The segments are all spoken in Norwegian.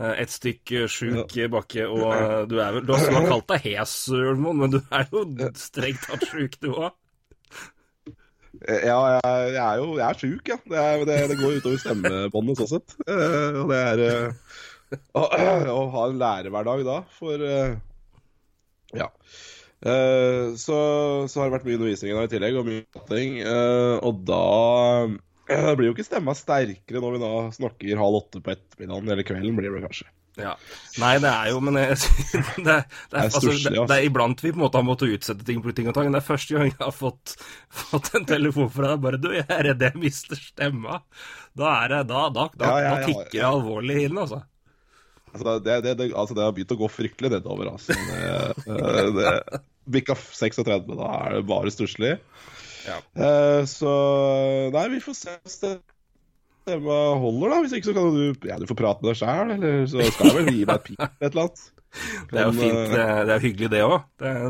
Eh, Et stykk sjuk bakke, og eh, du er vel Du har, kalt deg hes, Ulvmoen, men du er jo strengt tatt sjuk, du òg. Ja, jeg, er jo jeg er sjuk, ja. Det, er, det, det går utover stemmebåndet sånn sett. Eh, og det er eh, å, å ha en lærerhverdag da, for eh, Ja. Eh, så, så har det vært mye undervisning i dag i tillegg, og mye eh, og da eh, blir jo ikke stemma sterkere når vi da snakker halv åtte på ettermiddagen, eller kvelden blir det kanskje. Ja. Nei, det er jo Men jeg, det, er, det, er, altså, det, det er iblant vi på en måte har måttet utsette ting på ting og tang. Det er første gang jeg har fått, fått en telefon fra deg bare Du, jeg er redd jeg mister stemma. Da er det Da, da, da, Ja, ja, ja, da tikker det alvorlig inn, altså. Altså, det, det, det, altså, det har begynt å gå fryktelig nedover. Altså. Det, eh, Bikka 36, da er det bare stusslig. Ja. Eh, så Nei, vi får se hvis det stemma holder, da. Hvis ikke så kan du Ja, du får prate med deg sjæl, eller så skal jeg vel gi deg et pip et eller annet. Det er jo fint. eh, Det er, det er hyggelig, det òg. Det er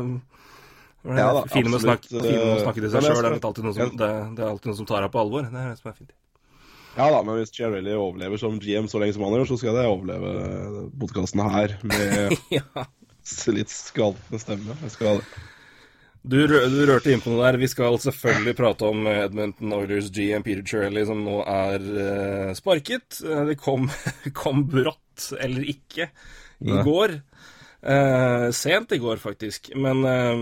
Ja da, med å snakke, med å snakke til seg sjøl. Det, det, det er alltid noen som tar deg på alvor. Det er det som er fint. Ja da, men hvis Chiarelli overlever som GM så lenge som han gjør, så skal jeg overleve podkasten her med ja. litt skvalpende stemme. Jeg skal det. Du, du rørte inn på noe der. Vi skal selvfølgelig prate om Edmonton Oilers GM Peter Chirelli, som nå er uh, sparket. Eh, Det kom, kom brått, eller ikke, i ja. går. Uh, sent i går, faktisk. Men eh,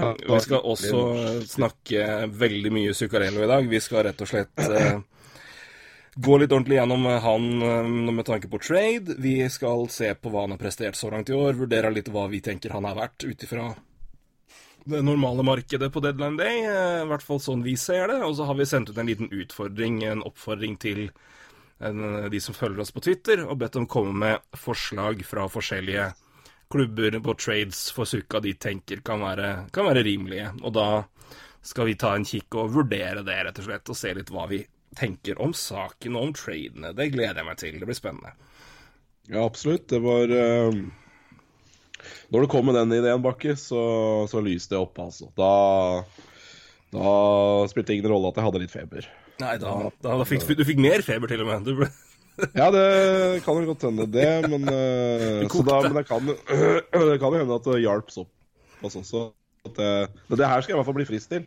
Ja, vi skal også snakke veldig mye Zuccarello i dag. Vi skal rett og slett uh, gå litt ordentlig gjennom han eh, med tanke på trade. Vi skal se på hva han har prestert så langt i år, vurdere litt hva vi tenker han er verdt ut ifra det normale markedet på deadline day, eh, i hvert fall sånn vi ser det. Og så har vi sendt ut en liten utfordring, en oppfordring til de som følger oss på Twitter, og bedt dem komme med forslag fra forskjellige klubber på trades for Sukka de tenker kan være, kan være rimelige. Og da skal vi ta en kikk og vurdere det, rett og slett, og se litt hva vi tenker om saken og om tradene. Det gleder jeg meg til. Det blir spennende. Ja, absolutt. Det var eh, Når det kom med den ideen, Bakke, så, så lyste det opp, altså. Da, da spilte det ingen rolle at jeg hadde litt feber. Nei, da, da, da fikk du fikk mer feber, til og med. Du ble Ja, det kan jo godt hende, det, men, eh, så da, men det, kan, det kan jo hende at det hjalp såpass også. At det, men det her skal jeg i hvert fall bli frisk til.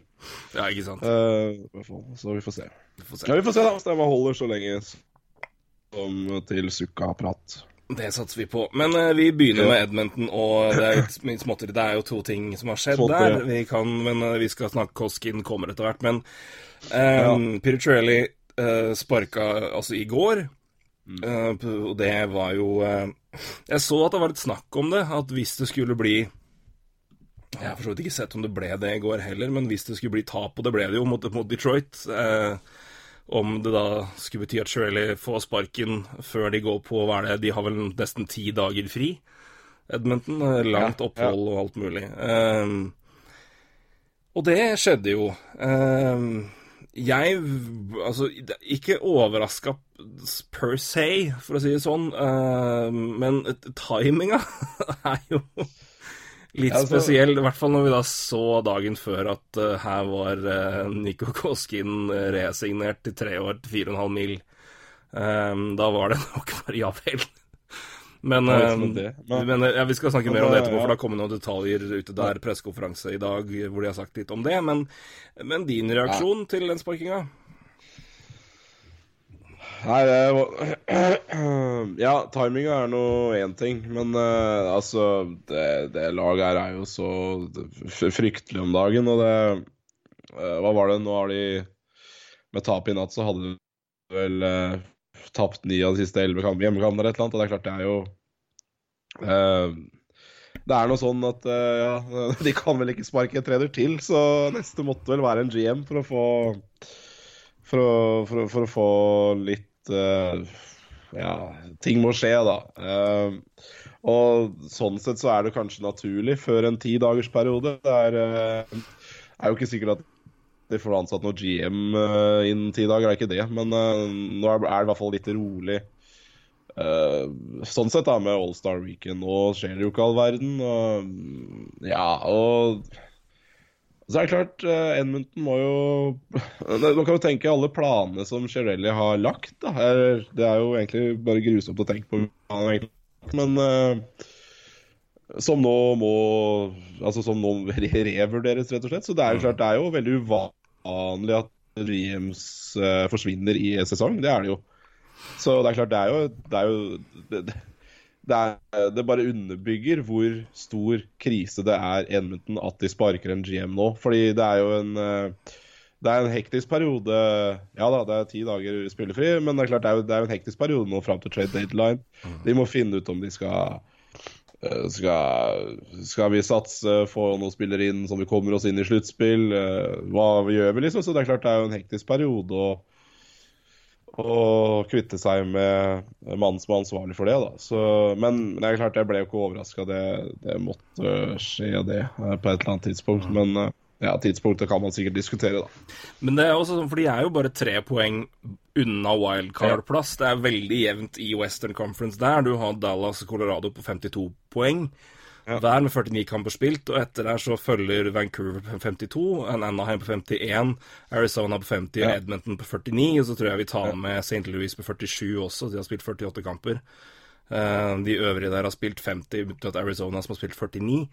Ja, ikke sant. Eh, fall. Så vi får se. Vi får se. Ja, vi får se da, om stemma holder så lenge som til Sukka-prat. Det satser vi på. Men uh, vi begynner med Edmonton, og det er, litt det er jo to ting som har skjedd Småtteri, der. Vi kan, men uh, vi skal snakke Koskin kommer etter hvert. Men um, ja. Trelli uh, sparka altså i går, Mm. uh, og det var jo Jeg så at det var litt snakk om det, at hvis det skulle bli Jeg har for så vidt ikke sett om det ble det i går heller, men hvis det skulle bli tap, og det ble det jo mot, mot Detroit eh, Om det da skulle bety at Shirley får sparken før de går på hva er det, De har vel nesten ti dager fri, Edmonton. eh, Langt opphold og alt mulig. Um, og det skjedde jo. Um, jeg Altså, ikke overraska per se, for å si det sånn, eh, men timinga er jo litt Ja, altså- spesiell. I hvert fall når vi da så dagen før at uh, her var uh, Nico Koskin eh, resignert til tre år til fire og en halv mil. Um, da var det nok bare ja vel. Men, Ja, eh, liksom det. Men- men ja, vi skal snakke mer om det etterpå, for det har kommet noen detaljer ute der. Pressekonferanse i dag hvor de har sagt litt om det. Men, men din reaksjon til den sparkinga? Nei, det Ja, timinga er nå én ting, men uh, altså det, det laget her er jo så fryktelig om dagen, og det uh, Hva var det? Nå har de Med tap i natt så hadde de vel uh, tapt ni av de siste elleve hjemmekampene eller et eller annet, og det er klart det er jo Det er noe sånn at ja, de kan vel ikke sparke en trener til, så neste måtte vel være en GM for å få for å, for, å- for å få litt Ja, ting må skje, da. Eh, og sånn sett så er det kanskje naturlig før en ti dagers periode. Det er, eh, er jo ikke sikkert at de får ansatt noe GM eh, innen ti dager, det er ikke det. Men eh, nå er det i hvert fall litt rolig. Eh, sånn sett, da, med All-Star Weekend. Nå skjer det jo ikke all verden. Og ja, og så er det klart, Edmundton Edmonton må jo Man kan jo tenke alle planene som Shirelli har lagt. Da. Det er jo egentlig bare grusomt å tenke på. Men eh, som nå må Altså som nå revurderes, rett og slett. Så det er jo klart, det er jo veldig uvanlig at GMs eh, forsvinner i en sesong. Det er det jo. Så det er klart, det er jo Det, er jo, det, det, det, er, det bare underbygger hvor stor krise det er Edmonton at de sparker en GM nå. Fordi det er jo en eh, det er en hektisk periode. Ja da, det er ti dager spillefri, men det er klart det er jo, det er en hektisk periode nå fram til trade deadline. De må finne ut om de skal eh, skal, skal vi satse, få noen spillere inn som vi kommer oss inn i sluttspill? Eh, Hva vi gjør vi, liksom? Så det er klart det er jo en hektisk periode å, å kvitte seg med mannen som er ansvarlig for det. da. Så, men det er klart jeg ble jo ikke overraska. Det, det måtte skje, det, eh, på et eller annet tidspunkt. Men eh, ja, tidspunktet kan man sikkert diskutere, da. Men det er også sånn, for de er jo bare tre poeng unna wildcard-plass. Det er veldig jevnt i Western Conference der. Du har Dallas og Colorado på 52 poeng. Hver med 49 kamper spilt, og etter der så følger Vancouver på 52, Anaheim på 51, Arizona på 50 og Ja. Edmonton på 49. Og så tror jeg vi tar med St. Louis på 47 også, de har spilt 48 kamper. Eh, de øvrige der har spilt 50, unntatt Arizona som har spilt 49.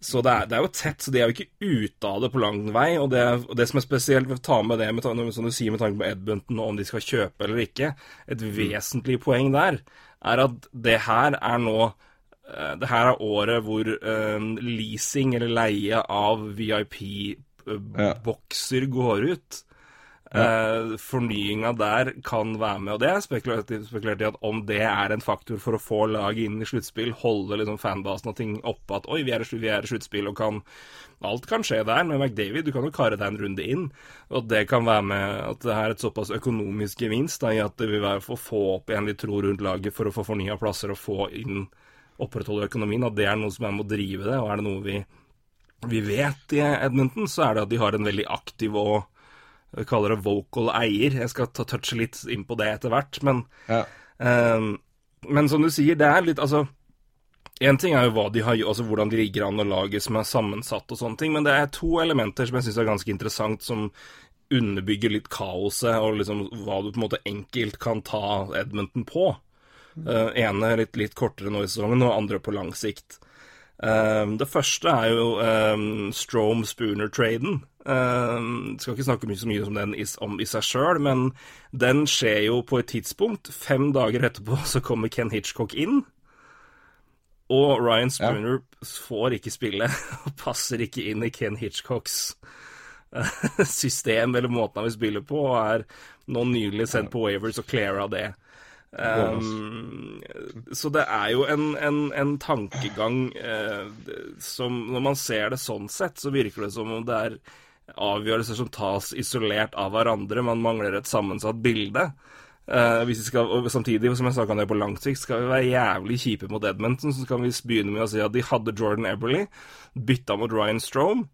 Så det er, det er jo tett, så de er jo ikke ute av det på lang vei. Og det, og det som er spesielt ved å ta med det, med, som du sier med tanke på Edmonton og om de skal kjøpe eller ikke, et vesentlig poeng der, er at det her er nå Det her er året hvor eh, leasing eller leie av VIP-bokser går ut. Ja. fornyinga der kan være med, og det er spekulert, i- spekulert i at om det er en faktor for å få laget inn i sluttspill, holde liksom fanbasen og ting oppe, at oi, vi er, i slu- vi er i sluttspill og kan Alt kan skje der med McDavid, du kan jo kare deg en runde inn. Og det kan være med at det er et såpass økonomisk gevinst da, i at det vil være for å få opp igjen litt tro rundt laget for å få fornya plasser og få inn opprettholde økonomien, at det er noe som er med å drive det, og er det noe vi vi vet i Edmonton, så er det at de har en veldig aktiv og vi kaller det vocal eier. Jeg skal ta touche litt inn på det etter hvert, men Ja. Ehm, men som du sier, det er litt Altså, én ting er jo de har, altså hvordan de ligger an og laget som er sammensatt og sånne ting, men det er to elementer som jeg syns er ganske interessant, som underbygger litt kaoset og liksom hva du på en måte enkelt kan ta Edmonton på. Uh, ene litt, litt kortere nå i sesongen, og andre på lang sikt. Um, det første er jo um, Strome-Spooner-traden. Um, skal ikke snakke mye, så mye om den i, om i seg sjøl, men den skjer jo på et tidspunkt. Fem dager etterpå så kommer Ken Hitchcock inn. Og Ryan Spooner får ikke spille, og passer ikke inn i Ken Hitchcocks eh, system eller måten han vil spille på, og er nå nylig sendt på Wavers og cleara det. Um, så det er jo en, en, en tankegang eh, som Når man ser det sånn sett, så virker det som om det er avgjørelser som tas isolert av hverandre. Man mangler et sammensatt bilde. Uh, skal, og samtidig, som jeg snakka om det på lang sikt, skal vi være jævlig kjipe mot Edmonton, så kan vi begynne med å si at de hadde Jordan Eberly, bytta mot Ryan Strome.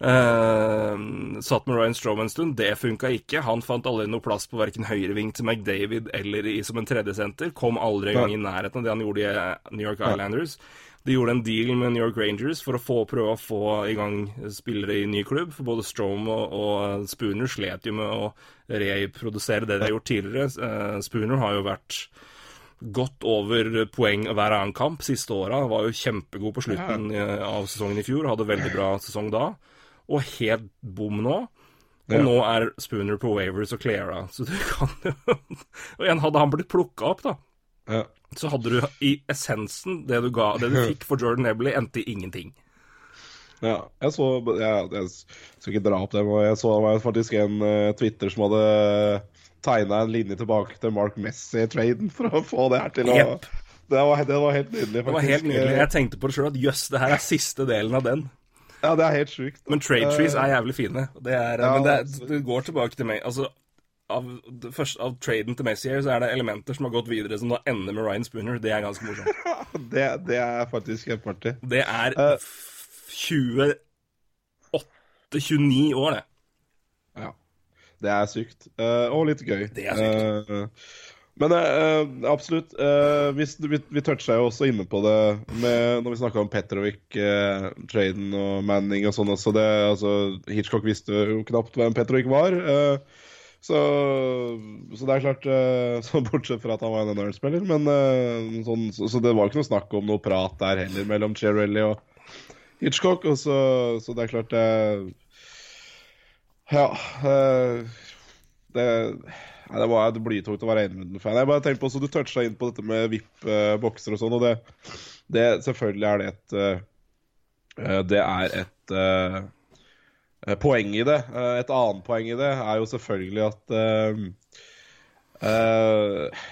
Eh, satt med Ryan Strome en stund, det funka ikke. Han fant aldri noe plass på verken høyreving til McDavid eller i, som en tredjesenter. Kom aldri engang i nærheten av det han gjorde i eh, New York Islanders. De gjorde en deal med New York Rangers for å få, prøve å få i gang spillere i ny klubb. For både Strome og, og Spooner slet jo med å reprodusere det de har gjort tidligere. Uh, Spooner har jo vært godt over poeng hver annen kamp siste åra. Var jo kjempegod på slutten av sesongen i fjor, hadde veldig bra sesong da. Og helt bom nå. Og Ja. nå er Spooner på Wavers og Clara, så du kan jo Og igjen, hadde han blitt plukka opp, da, Ja. så hadde du i essensen det du ga Det du fikk for Jordan Ebley, endte i ingenting. Ja, jeg så jeg, jeg skal ikke dra opp det, men jeg så det var faktisk en uh, Twitter som hadde tegna en linje tilbake til Mark Messi-traden for å få det her til å yep. det, var, det var helt nydelig, faktisk. Det var helt nydelig. Jeg tenkte på det sjøl at jøss, det her er siste delen av den. Ja, det er helt sjukt. Men trade trees er jævlig fine. Det er, Ja, men det, er, det går tilbake til meg. Altså, av, det første, av traden til Messier så er det elementer som har gått videre, som da ender med Ryan Spooner. Det er ganske morsomt. Det, det er faktisk helt party. Det er Eh. 28-29 år, det. Ja. Det er sykt. Eh, og litt gøy. Det er sykt. Eh, men uh, absolutt. Uh, vi, vi, vi toucha jo også inne på det med, når vi snakka om Petrovic, uh, Traden og Manning og sånn også. Det, altså, Hitchcock visste jo knapt hvem Petrovic var. så, så det er klart så Bortsett fra at han var en NHL-spiller. Men sånn, så, så det var ikke noe snakk om noe prat der heller mellom Chiarelli og Hitchcock. Og så, så det er klart Ja. det, nei, det var det blytungt å være Edmundton-fan. Jeg bare tenkte på, så Du toucha inn på dette med VIP-bokser og sånn, og det, det Selvfølgelig er det et eh, eh, Det er et eh, poeng i det. Et annet poeng i det er jo selvfølgelig at uh, uh,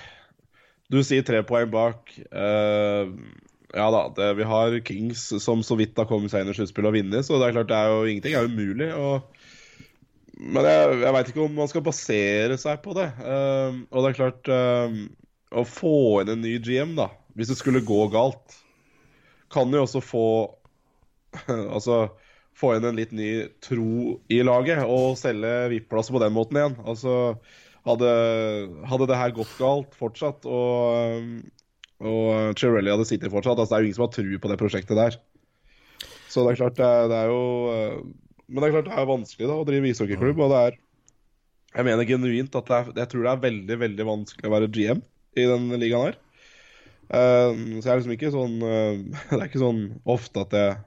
Du sier tre poeng bak. Uh, ja da, det, vi har Kings som så vidt har kommet seg inn i sluttspillet og vunnet, så det er klart det er jo ingenting er umulig. og men jeg, jeg veit ikke om man skal basere seg på det. Um, og det er klart um, Å få inn en ny GM, da, hvis det skulle gå galt, kan jo også få Altså få inn en litt ny tro i laget og selge VIP-plasser på den måten igjen. Altså hadde, hadde det her gått galt fortsatt, og, um, og Chirelli hadde sittet fortsatt altså Det er jo ingen som har tru på det prosjektet der. Så det er klart, det det er jo Men det er klart det er vanskelig da å drive ishockeyklubb, og det er Jeg mener genuint at det er, jeg tror det er veldig, veldig vanskelig å være GM i den ligaen her. Uh, så jeg er liksom ikke sånn uh, Det er ikke sånn ofte at jeg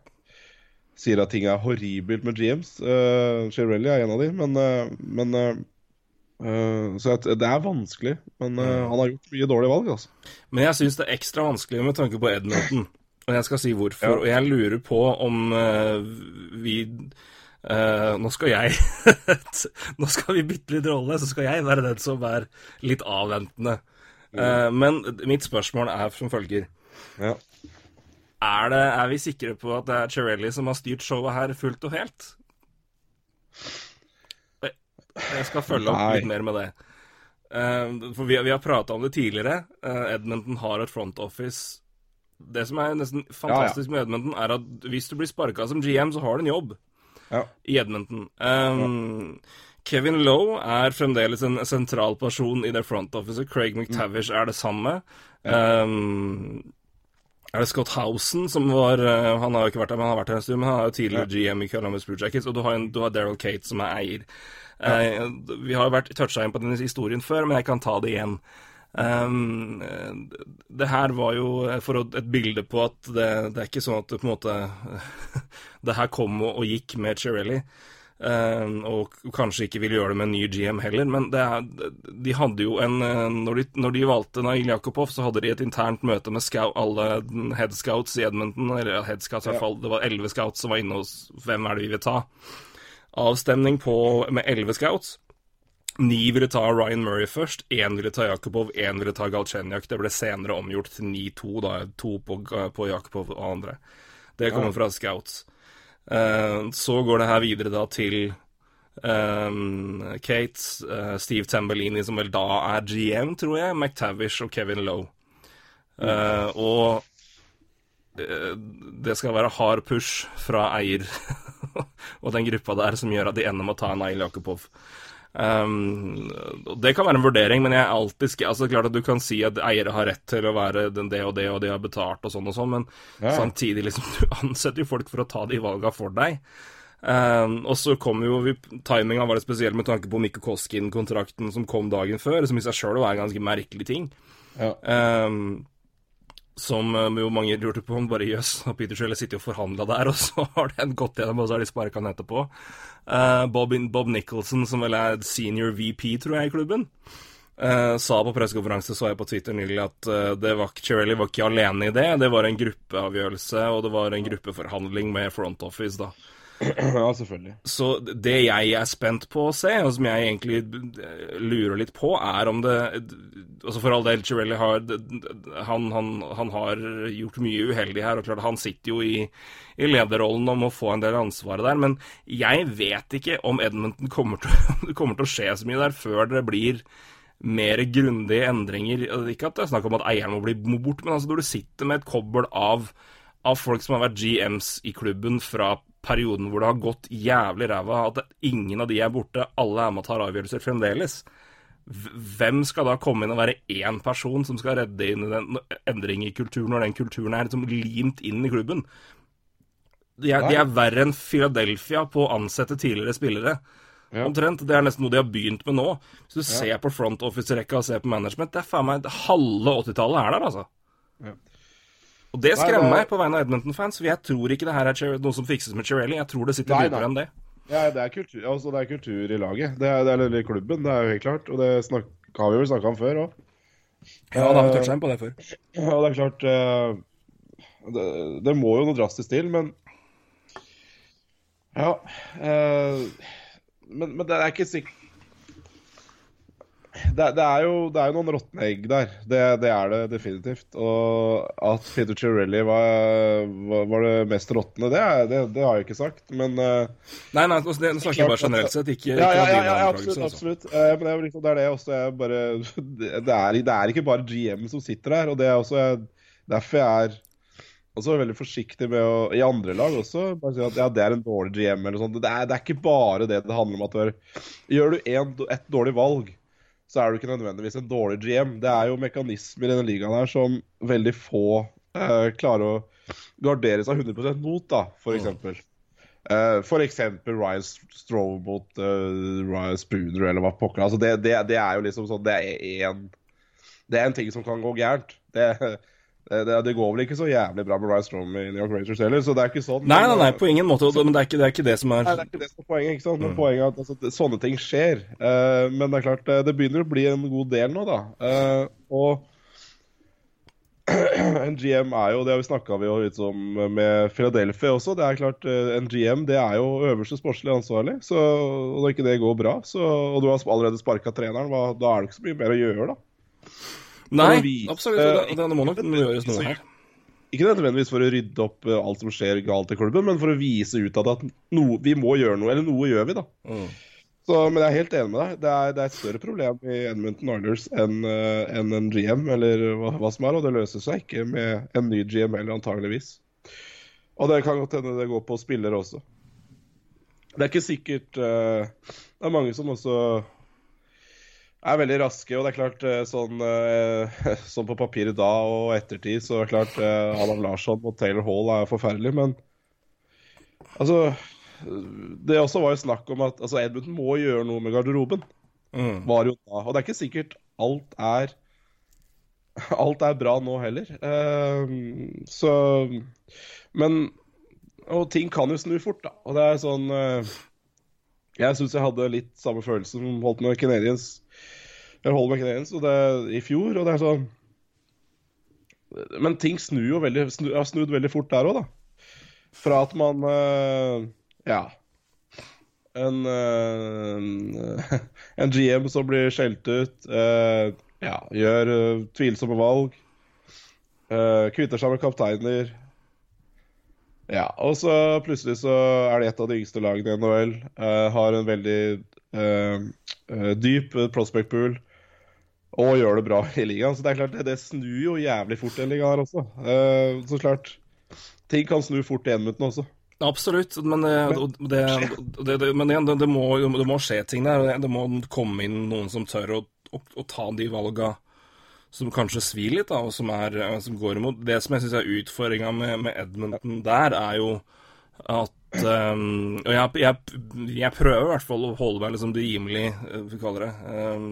sier at ting er horribelt med GMs. Uh, Shirelli er en av de, men, uh, men uh, Så det er vanskelig. Men uh, han har gjort mye dårlige valg, altså. Men jeg syns det er ekstra vanskelig med tanke på Edmonton. Og jeg skal si hvorfor. Ja. Og jeg lurer på om uh, vi eh, Nå skal jeg Nå skal vi bytte litt rolle, så skal jeg være den som er litt avventende. Eh, men mitt spørsmål er som følger. Ja. Er, det, er vi sikre på at det er Cherelli som har styrt showet her fullt og helt? Jeg skal følge opp litt mer med det. Uh, for vi, vi har prata om det tidligere. Edmonton har et front office. Det som er nesten fantastisk med Edmonton, er at hvis du blir sparka som GM, så har du en jobb Ja. i Edmonton. Um, Kevin Lowe er fremdeles en sentral person i det front officet. Craig McTavish er det samme. Um, er det Scott Housen som var uh, Han har jo ikke vært der, men han har vært her en stund. Men han er jo tidligere GM i Columbus Blue Jackets, og du har, en- du har Daryl Kate som er eier. Uh, vi har jo vært toucha inn på denne historien før, men jeg kan ta det igjen. Um, det her var jo for et bilde på at det, det er ikke sånn at det på en måte Det her kom og, gikk med Cherrelli, Um, og kanskje ikke vil gjøre det med en ny GM heller, men det er, de hadde jo en eh, Når de, når de valgte Nail Jakobov, så hadde de et internt møte med scout, alle head scouts i Edmonton. Eller headscouts head scouts i hvert fall. Det var elleve scouts som var inne hos Hvem er det vi vil ta? Avstemning på, med elleve scouts. Ni ville ta Ryan Murray først, én ville ta Jakubov, én ville ta Galchenyak. Det ble senere omgjort til 9-2, da. To på, på Jakubov og andre. Det kommer fra Scouts. Uh, så går det her videre da til um, Kate, uh, Steve Tambellini, som vel da er GM, tror jeg, McTavish og Kevin Lowe. Eh, og eh, det skal være hard push fra eier og den gruppa der som gjør at de ender med å ta Nail Jakubov. Um, det kan være en vurdering, men jeg er alltid altså Klart at du kan si at eiere har rett til å være den det og det, og de har betalt og sånn og sånn, men Ja. samtidig, liksom, du ansetter jo folk for å ta de valga for deg. Um, og så kom jo Timinga var det spesielt med tanke på Mikko Koskin-kontrakten som kom dagen før, som i seg sjøl er en ganske merkelig ting. Ja. Um, som eh, jo mange lurte på om bare jøss, og Peter Shelley sittet og forhandla der, og så har den gått gjennom, og så har de sparka han etterpå. Uh, Bob, Bob Nicholson, som vel er senior VP, tror jeg, i klubben, uh, sa på pressekonferanse, så jeg på Twitter nylig, at uh, det var, Cirelli var ikke alene i det. Det var en gruppeavgjørelse, og det var en gruppeforhandling med Front Office, da. Ja, selvfølgelig. Så det jeg er spent på å se, og som jeg egentlig lurer litt på, er om det Altså For all del, Chirelli har han, han, han, har gjort mye uheldig her, og klart han sitter jo i, i lederrollen om å få en del ansvaret der, men jeg vet ikke om Edmonton kommer til, kommer til å skje så mye der før det blir mer grundige endringer. Ikke at det er snakk om at eieren må bli bort, men altså når du sitter med et kobbel av, av folk som har vært GMs i klubben fra perioden hvor det har gått jævlig ræva, at ingen av de er borte, alle er med og tar avgjørelser fremdeles. Hvem skal da komme inn og være én person som skal redde inn en endring i kulturen, når den kulturen er liksom limt inn i klubben? De er, de er verre enn Philadelphia på å ansette tidligere spillere. Ja. Omtrent. Det er nesten noe de har begynt med nå. Hvis du ja. ser på front office-rekka og ser på management, det er faen meg halve 80-tallet er der, altså. Ja. Og det skremmer meg på vegne av Edmonton-fans, for jeg tror ikke det her er noe som fikses med Cherrelli. Jeg tror det sitter dypere enn det. Ja, det er, kultur, altså, det er kultur i laget. Det er, det er i klubben, det er jo helt klart. Og det snak, har vi vel snakka om før òg. Ja, da har vi toucha inn på det før. Ja, det er klart uh, det, det, må jo noe drastisk til, men Ja. Uh, men, men, det er ikke sikkert det, det, er jo, det er jo noen råtne egg der. Det, det, er det definitivt. Og at Peter Cirelli var, var, det mest råtne, det, det, har jeg ikke sagt, men uh, Nei, nei, altså, det snakker jeg bare generelt sett, ikke, ja, ja, ja, ja, absolutt. Altså. absolutt. Uh, men det er, liksom, det er det også jeg bare det er, det er ikke bare GM som sitter der, og det er også derfor jeg er også veldig forsiktig med å I andre lag også bare si at ja, det er en dårlig GM eller sånt. Det er, det er ikke bare det det handler om at du er Gjør du en, et dårlig valg, så er du ikke nødvendigvis en dårlig GM. Det er jo mekanismer i denne ligaen her som veldig få uh, klarer å gardere seg 100 mot, da, for mm. eksempel. Uh, for eksempel Ryan Strove mot uh, Ryan Spooner, eller hva pokker. Altså det, det, det, er jo liksom sånn Det er Det er en ting som kan gå gærent. Det, Eh, det, det, går vel ikke så jævlig bra med Ryan Strom i New York Rangers heller, så det er ikke sånn. Nei, nei, nei, på ingen måte, men det er ikke det, er ikke det som er Nei, det er ikke det som er poenget. ikke sant? Men mm. poenget er at altså, sånne ting skjer. Uh, men det er klart, det begynner å bli en god del nå, da. Uh, og en GM er jo, det har vi snakka om med Philadelphia også, det er klart en GM det er jo øverste sportslig ansvarlig. Så, og når ikke det går bra, så, og du har allerede sparka treneren, hva, da er det ikke så mye mer å gjøre, da. Nei, absolutt. Det, det, må nok gjøres noe her. Ikke nødvendigvis for å rydde opp eh, alt som skjer galt i klubben, men for å vise ut at noe, vi må gjøre noe. Eller noe gjør vi, da. Mm. Så, men jeg er helt enig med deg. Det er, det er et større problem i Edmonton Oilers enn uh, en, en GM, eller hva, hva, som er, og det løser seg ikke med en ny GM, eller antageligvis. Og det kan godt hende det går på spillere også. Det er ikke sikkert uh, Det er mange som også er veldig raske. Og det er klart, eh, sånn, eh, sånn på papiret da og ettertid, så er det klart eh, Adam Larsson og Taylor Hall er forferdelig, men altså Det også var jo snakk om at altså, Edmundton må gjøre noe med garderoben. Mm. Var jo da. Og det er ikke sikkert alt er Alt er bra nå heller. Uh, så Men Og ting kan jo snu fort, da. Og det er sånn uh, Jeg syns jeg hadde litt samme følelse som holdt med Canadiens jeg holder meg Canadiens og det, i fjor, og det er sånn Men ting snur jo veldig, snu, har snudd veldig fort der òg, da. Fra at man uh, Ja. En, uh, en GM som blir skjelt ut, uh, ja, gjør tvilsomme valg. kvitter seg med kapteiner. Ja, og så plutselig så er det et av de yngste lagene i NHL. har en veldig dyp prospect pool og gjør det bra i ligaen. Så det er klart, det, det snur jo jævlig fort i ligaen her også. Uh, så klart, ting kan snu fort i enminuttene også. Absolutt, men, det, det, det, men igjen, det, må, det må skje ting der. Det må komme inn noen som tør å, å, å ta de valga som kanskje svir litt, da, og som, er, som går imot. Det som jeg syns er utfordringa med, med, Edmonton der, er jo at um, Og jeg, jeg, jeg prøver i hvert fall å holde meg liksom rimelig, uh, vi kaller det um,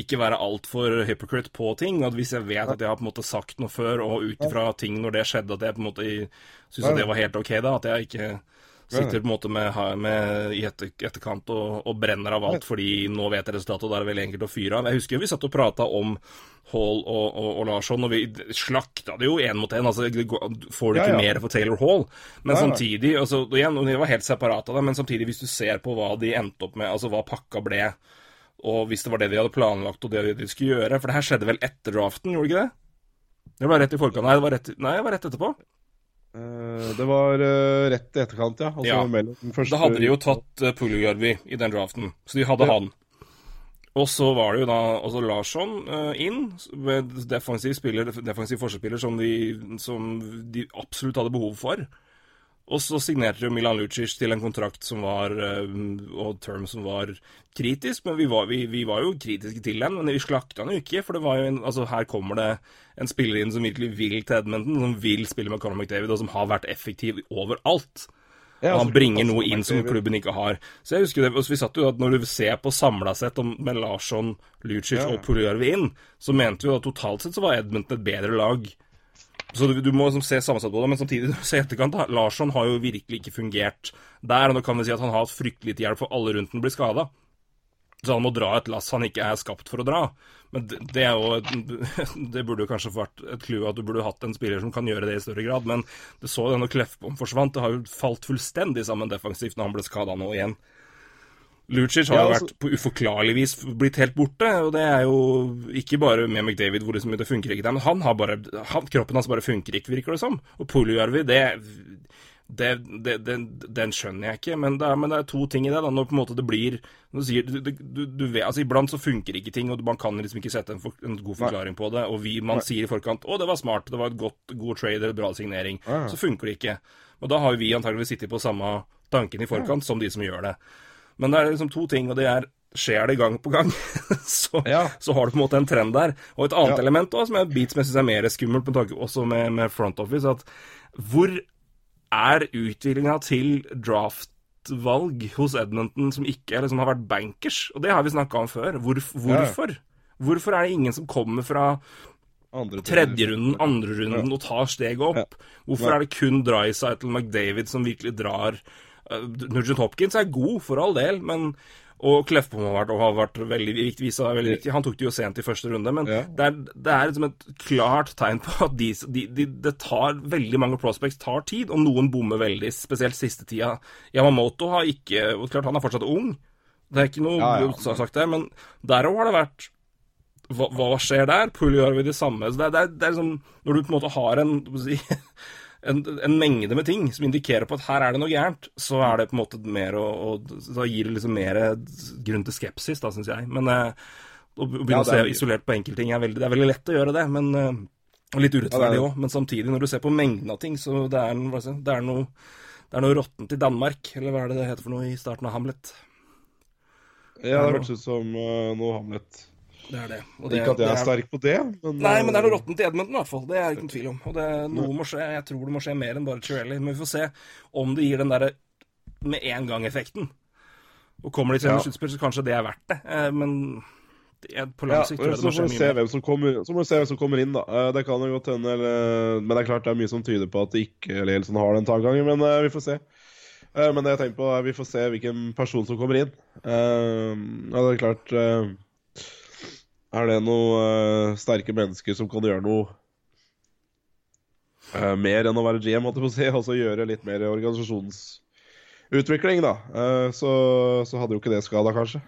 Ikke være altfor hypocrite på ting. At hvis jeg vet at jeg har på en måte sagt noe før, og ut ifra ting når det skjedde, at jeg på en måte syns at det var helt ok, da. At jeg ikke sitter på en måte med, med i etter, etterkant og, og, brenner av alt fordi nå vet jeg resultatet, og da er det veldig enkelt å fyre av. Jeg husker vi satt og prata om Hall og, og, og, Larsson, og vi slakta det jo én mot én. Altså, får du ikke ja, ja. mer for Taylor Hall? Men ja, samtidig altså, igjen, De var helt separate av det, men samtidig, hvis du ser på hva de endte opp med, altså hva pakka ble, og hvis det var det de hadde planlagt og det de skulle gjøre For det her skjedde vel etter draften, gjorde det ikke det? Det var rett i forkant. Nei, det var rett, nei, det var rett etterpå. Uh, det var uh, rett i etterkant, ja. Altså, ja. Første... Da hadde de jo tatt uh, Puljujärvi i den draften, så de hadde ja. han. Og så var det jo da også Larsson inn, med defensiv, spiller, defensiv forsvarsspiller som de, som de absolutt hadde behov for. Og så signerte jo Milan Lucic til en kontrakt som var eh, og term som var kritisk, men vi var, vi, vi var jo kritiske til den. Men vi slakta den jo ikke, for det var jo en, altså her kommer det en spiller inn som virkelig vil til Edmonton, som vil spille med Conor McDavid, og som har vært effektiv overalt. Ja, han bringer noe inn som klubben ikke har. Så jeg husker det, vi satt jo at Når du ser på samla sett med Larsson, Lucic ja. og Puljarvi inn, så mente vi at totalt sett så var Edmonton et bedre lag så du, du må liksom se sammensatt på det, men samtidig se etterkant. da, Larsson har jo virkelig ikke fungert der. og Nå kan vi si at han har hatt fryktelig lite hjelp, for alle rundt den blir skada. Så han må dra et lass han ikke er skapt for å dra. Men det, det er jo Det burde jo kanskje vært et clou at du burde hatt en spiller som kan gjøre det i større grad. Men det så jo når Kleffbom forsvant. Det har jo falt fullstendig sammen defensivt når han ble skada nå igjen. Lucic har jo altså, vært på uforklarlig vis blitt helt borte, og det er jo ikke bare med McDavid hvor liksom, det funker ikke der, men han har bare, han, kroppen hans bare funker ikke, virker det som. Og Puljujärvi, det, det, det, det, den skjønner jeg ikke, men det, er, men det, er, to ting i det. da, Når på en måte det blir du sier, du, du, du vet, altså Iblant så funker ikke ting, og man kan liksom ikke sette en, for, en god forklaring på det. Og vi, man Nei. sier i forkant 'Å, det var smart, det var et godt, god trade, bra signering'. Ja. Så funker det ikke. Og da har vi antageligvis sittet på samme tanken i forkant ja. som de som gjør det. Men det er liksom to ting, og det er skjer det gang på gang, så, ja. så, har du på en måte en trend der. Og et annet ja. element også, som jeg beats jeg syns er mer skummelt, med tanke også med, med, front office, at hvor er utviklinga til draftvalg hos Edmonton som ikke liksom, har vært bankers? Og det har vi snakka om før. Hvor, hvorfor? Ja. Hvorfor er det ingen som kommer fra tredjerunden, andrerunden ja. og tar steget opp? Hvorfor er det kun Drysightle McDavid som virkelig drar Nugent Hopkins er god, for all del, men og Kleffbom har vært, og har vært veldig viktig, veldig viktig. Han tok det jo sent i første runde, men ja. det, er, det er liksom et klart tegn på at de, de, de, det tar veldig mange prospects tar tid, og noen bommer veldig, spesielt siste tida. Yamamoto har ikke og Klart, han er fortsatt ung, det er ikke noe ja, ja. sagt der, men der òg har det vært hva, hva, skjer der? Pull gjør vi det samme. Så det, det, det er liksom Når du på en måte har en si, en, en, mengde med ting som indikerer på at her er det noe gærent, så er det på en måte mer å, å Da gir det liksom mer grunn til skepsis, da, syns jeg. Men eh, å begynne ja, å se isolert på enkeltting er veldig, det er veldig lett å gjøre det, men eh, litt urettferdig òg. Ja, men samtidig, når du ser på mengden av ting, så det er, det er noe det er noe råttent i Danmark, eller hva er det det heter for noe i starten av Hamlet? Ja, det hørtes ut som uh, noe Hamlet. Det er det. det ikke at jeg er, er sterk på det, men Nei, men det er noe råttent i Edmundton, i hvert fall. Det er det ikke noen tvil om. Og det, noe må skje. Jeg tror det må skje mer enn bare Chirelli. Men vi får se om det gir den derre med en gang-effekten. Og kommer de til en ja. sluttspill, så kanskje det er verdt det. Eh, men på lang sikt ja, tror jeg det må skje mye kommer, Så må vi se hvem som kommer inn, da. Eh, det kan jo godt hende Men det er klart det er mye som tyder på at det ikke Lelson har den tankegangen, men uh, vi får se. Men det jeg tenker på, er vi får se hvilken person som kommer inn. Ja, det er klart er det noen uh, sterke mennesker som kan gjøre noe uh, mer enn å være GM, måtte jeg si, altså gjøre litt mer organisasjonsutvikling, da, uh, så, så, hadde jo ikke det skada, kanskje.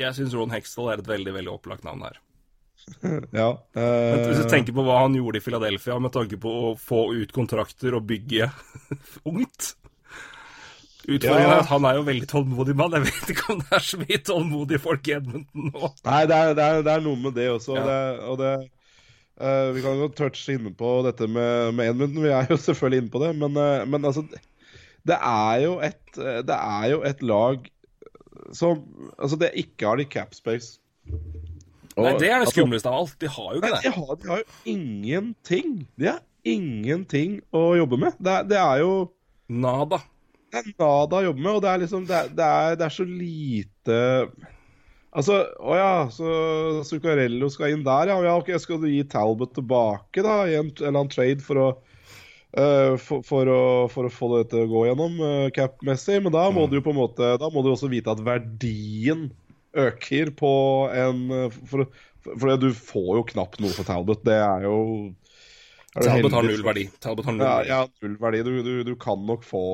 Jeg syns Ron Hextall er et veldig veldig opplagt navn her. ja. Men hvis du tenker på hva han gjorde i Philadelphia med tanke på å få ut kontrakter og bygge ungt Utfordringen ja. er at han er jo veldig tålmodig mann. Jeg vet ikke om det er så mye tålmodige folk i Edmonton nå. Nei, det er, det er, det er noe med det også. Ja. og det, uh, Vi kan jo touche inne på dette med, med, Edmonton. Vi er jo selvfølgelig inne på det. Men, uh, men altså det er, jo et, det er jo et lag som Altså, det ikke har de cap space. Og, Nei, det er det altså, skumleste av alt. De har jo ikke det. De har, de har jo ingenting. De har ingenting å jobbe med. Det, det er jo Nada. Det er nada å jobbe med, og det er liksom Det er, det er, det er så lite Altså, å ja, så Zuccarello skal inn der, ja. ja ok, Skal du gi Talbot tilbake, da, i en, en eller annen trade for å uh, for, for, å, for å få det til å gå gjennom uh, cap-messig, men da må du jo på en måte Da må du også vite at verdien øker på en eh, For, for, du får jo knapt noe for Talbot. Det er jo er Talbot har null verdi. Talbot har null ja, verdi. ja, null verdi. Du, du, du kan nok få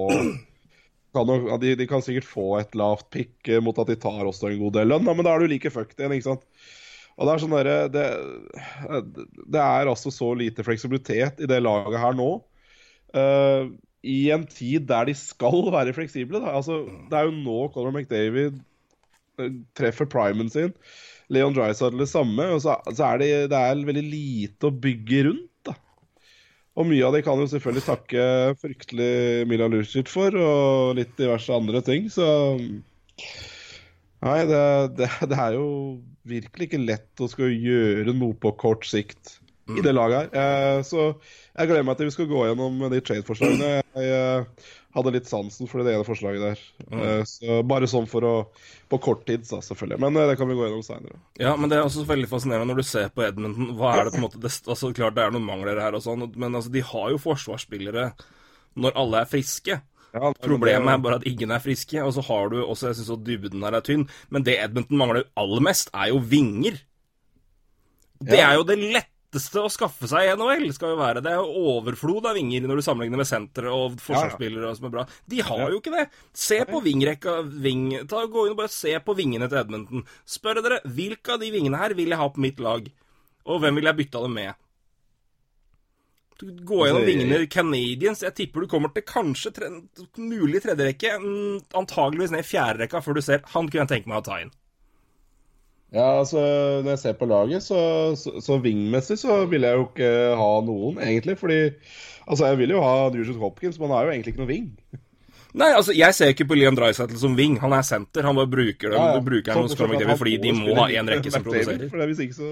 kan de, de kan sikkert få et lavt pick eh, mot at de tar også en god del lønn, men da er du like fucked igjen, ikke sant. Og Det er sånn der, det, det er altså så lite fleksibilitet i det laget her nå. Uh, I en tid der de skal være fleksible. Da. Altså, det er jo nå Conor McDavid eh, treffer primen sin. Leon Drysdale det samme. Og så, så er det, det er veldig lite å bygge rundt. Og mye av det kan jo selvfølgelig takke fryktelig Milan Lucic for, og litt diverse andre ting, så Nei, det, det, det er jo virkelig ikke lett å skulle gjøre noe på kort sikt i det laget her. Eh, så jeg gleder meg til vi skal gå gjennom de trade-forslagene. Jeg eh, hadde litt sansen for det ene forslaget der. Eh, så bare sånn for å På kort tid, så, selvfølgelig. Men eh, det kan vi gå gjennom seinere. Ja, men det er også veldig fascinerende når du ser på Edmonton. Hva er det på en måte det, altså Klart det er noen mangler her og sånn, men altså, de har jo forsvarsspillere når alle er friske. Ja, Problemet er bare at ingen er friske, og så har du også Jeg syns dybden her er tynn, men det Edmonton mangler aller mest, er jo vinger. Det er jo det letteste å skaffe seg i NHL, skal jo være. Det er jo overflod av vinger når du sammenligner med sentre og forsvarsspillere som er bra. De har jo ikke det. Se på vingrekka ving, ta, Gå inn og bare se på vingene til Edmonton. Spør dere hvilke av de vingene her vil jeg ha på mitt lag, og hvem vil jeg bytte av dem med? Gå gjennom Altså, vingene Canadians. Jeg tipper du kommer til kanskje tre, mulig tredje rekke, mm, antageligvis ned i fjerde rekka før du ser han kunne jeg tenke meg å ta inn. Ja, altså Når jeg ser på laget, så, så, så vingmessig så vil jeg jo ikke ha noen, egentlig. Fordi Altså, jeg vil jo ha Nugent Hopkins, men han er jo egentlig ikke noe ving. Nei, altså, jeg ser ikke på Liam Drysettle som wing. Han er senter. Han bare bruker dem. Ja, ja. Bruker Sånn Conor at McDavid han fordi de må ha én rekke som produserer. For Hvis ikke så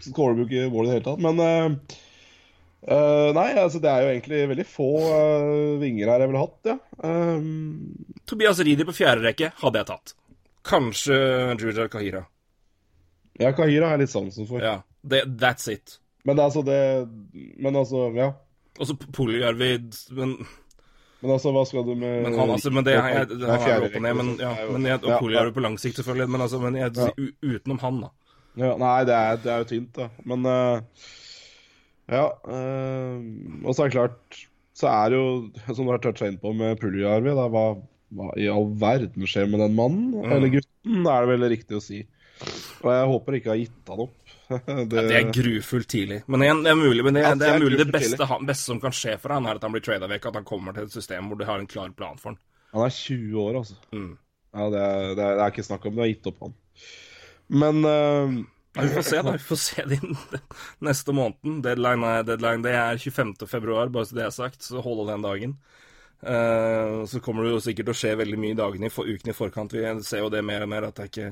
så scorer du ikke mål i det hele tatt. Men uh, Nei, altså det er jo egentlig veldig få uh, vinger her jeg ville hatt, ja. Um, Tobias Ridi på fjerde rekke hadde jeg tatt. Kanskje Juja Kahira. Ja, Kahira har jeg litt sansen for. Ja, det, that's it. Men altså det Men altså, ja. Og så Poljarvid men, Men altså, hva skal du med men han, altså, men det, jeg, Det han er opp og ned, men, ja, er jo- men jeg, og Poljarvid på lang sikt, selvfølgelig. Men, altså, men jeg, utenom han, da. Ja, nei, det er, det er jo tynt, da. Men uh, ja. Uh, og så er det klart Så er det jo, som du har toucha inn på med Puljarvi, da, hva, hva i all verden skjer med den mannen? Mm. Eller gutten, er det vel riktig å si. Og jeg håper ikke jeg har gitt han opp. det, Ja, det er grufullt tidlig. Men igjen, det er mulig, men det, det det er mulig det beste, han, beste som kan skje for han er at han blir trada vekk, at han kommer til et system hvor du har en klar plan for han. Han er 20 år, altså. Mm. Ja, det er, det, er, det ikke snakk om du har gitt opp han. Men uh... Ja, vi får se, da. Vi får se din neste måneden. Deadline er deadline. Det er 25. februar, bare så det er sagt. Så hold den dagen. Uh, så kommer det jo sikkert til å skje veldig mye i dagene ukene i forkant. Vi ser jo det mer og mer at det er ikke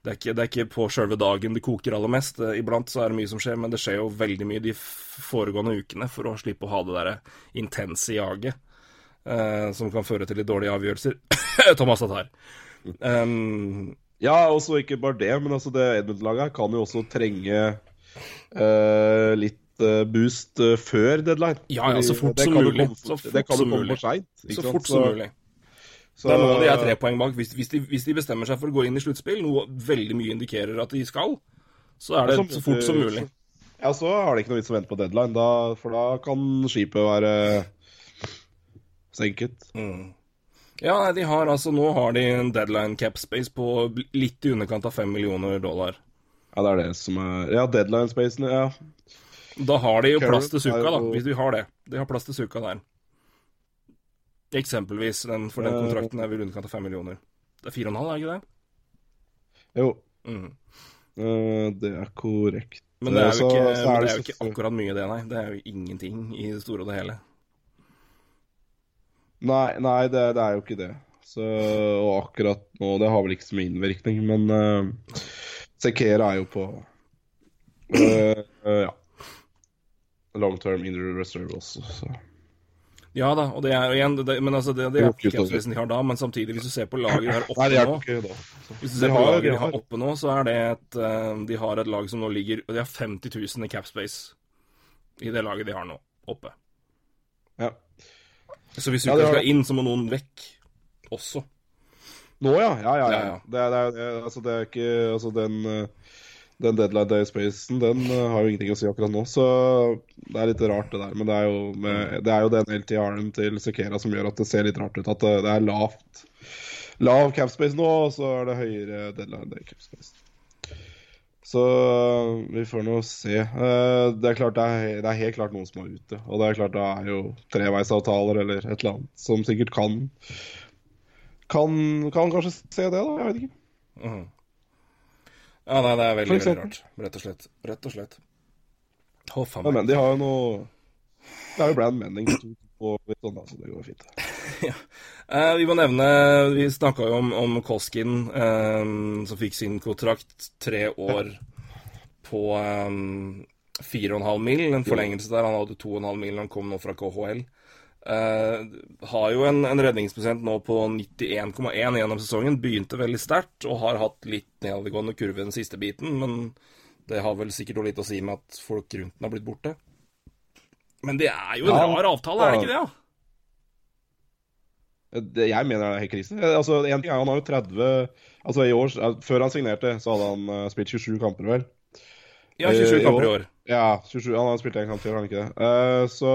det er ikke, det er ikke på sjølve dagen det koker aller mest. Eh, Iblant så er det mye som skjer, men det skjer jo veldig mye de foregående ukene for å slippe å ha det derre intense jaget eh, som kan føre til litt dårlige avgjørelser. Thomas Tatar. Um, Ja, og så ikke bare det, men altså det Edmund-laget kan jo også trenge eh, litt eh, boost eh, før deadline. Ja, ja, så fort som jo mulig. Så fort det kan jo komme for seint. så fort som mulig. Så, Det er nå de er tre poeng bak. Hvis, hvis, de, hvis de bestemmer seg for å gå inn i sluttspill, noe veldig mye indikerer at de skal, så er det så, så fort som mulig. Ja, så har det ikke noe vits å vente på deadline, da, for da kan skipet være senket. Mm. Ja, de har altså Nå har de en deadline cap space på litt i underkant av fem millioner dollar. Ja, det er det som er Ja, deadline-spacen, ja. Da har de jo plass til Suka, da, hvis de har det. De har plass til Suka der. Eksempelvis, den, for den Eh. kontrakten er vel underkant av fem millioner. Det er fire og en halv, er det ikke det? Jo, Mm. eh, det er korrekt. Men det er jo ikke, så men det det er jo ikke akkurat mye, det, nei. Det er jo ingenting i det store og det hele. Nei, nei det, det er jo ikke det. Så, og akkurat nå Det har vel ikke så mye innvirkning, men uh, Sekera er jo på uh, uh, Ja. Long term injury reserve også, så Ja da, og det er jo igjen det, Men altså, det, det er ikke utover. de har da, men samtidig, hvis du ser på laget de har oppe nå ikke. Hvis du ser på laget de har oppe nå, så er det et eh, De har et lag som nå ligger de har 50 000 i capspace i det laget de har nå, oppe. Ja. Så hvis Uka skal inn, så må noen vekk også. Nå, ja. Ja, ja. ja. Ja. Det, er, det, er, det, altså, det er ikke Altså, den eh, den deadline day-spacen, den uh, har jo ingenting å si akkurat nå. Så det er litt rart, det der. Men det er jo, jo den LTR-en til Sekera som gjør at det ser litt rart ut. At det, det er lavt lav capspace nå, og så er det høyere deadline day capspace. Så eh, vi får nå se. Uh, Det er klart er, det er helt klart noen som er ute. Og det er klart det er jo treveisavtaler eller et eller annet som sikkert kan Kan, kan kanskje se det, da. Jeg vet ikke. Mhm. Ja, nei, det er veldig, veldig rart. Rett og slett. Rett og slett. Å, faen Men, meg. men de har jo noe Det er jo Brand Menning og litt sånn, da, så det går fint. Eh, vi må nevne Vi snakka jo om, om Koskin, eh, som fikk sin kontrakt tre år på eh, fire og en halv mil. En forlengelse der. Han hadde to og en halv mil han kom nå fra KHL. Eh, har jo en, en redningsprosent nå på 91,1 gjennom sesongen. Begynte veldig sterkt og har hatt litt nedadgående kurve den siste biten. Men det har vel sikkert litt å si med at folk rundt den har blitt borte. Men det er jo en Ja. rar avtale, er det ikke det? Ja? Det, jeg mener det er helt krise. Eh, Altså, en ting er, Han har jo 30 Altså i år, eh, Før han signerte, så hadde han uh, spilt 27 kamper, vel? Ja, 27 Eh, kamper i år. Ja, 27, han har spilt en kamp til, har han ikke det? Eh, så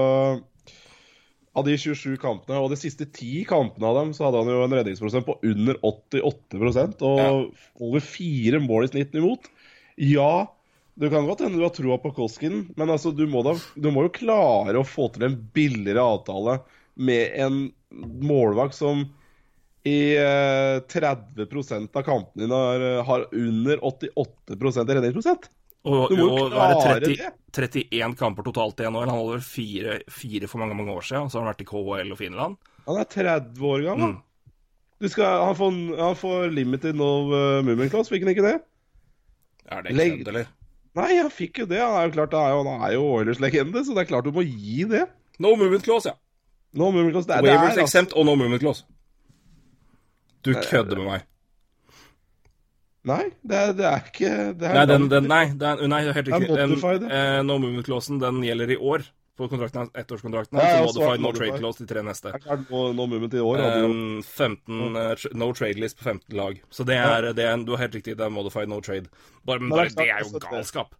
av de 27 kampene, og de siste 10 kampene av dem, så hadde han jo en redningsprosent på under 88% og over fire mål i snitt imot. Ja, det kan godt hende du har troa på Koskin, men altså, du, må da, du må jo klare å få til en billigere avtale med en målvakt som i eh, 30 av kampene dine har, har under 88 i redningsprosent. Og, og det. 30, 31 kamper totalt i NHL. Han holder fire, fire for mange mange år siden, så har han vært i KHL og Finland. Han er 30 år gammel. Mm. Du skal, han, får, han får limited no uh, movement class, fikk han ikke det? Er det ikke kødd, eller? Nei, han fikk jo det. Han er jo klart, han er jo, er Oilers-legende, så det er klart du må gi det. No movement clause, ja. No movement class, det er, Waivers det er, altså, exempt og no movement clause. Du kødder med meg. Nei, det er, det er ikke det er Nei, den, den, nei, den, nei, det helt riktig. Den, eh, no movement clausen, den gjelder i år. På kontrakten, ettårskontrakten. Ja, så modified no trade clause de tre neste. No, no movement i år hadde jo Um, 15 uh, no trade list på 15 lag. Så det er, det er Du har helt riktig, det er modified no trade. Bare, men bare, det er det jo galskap.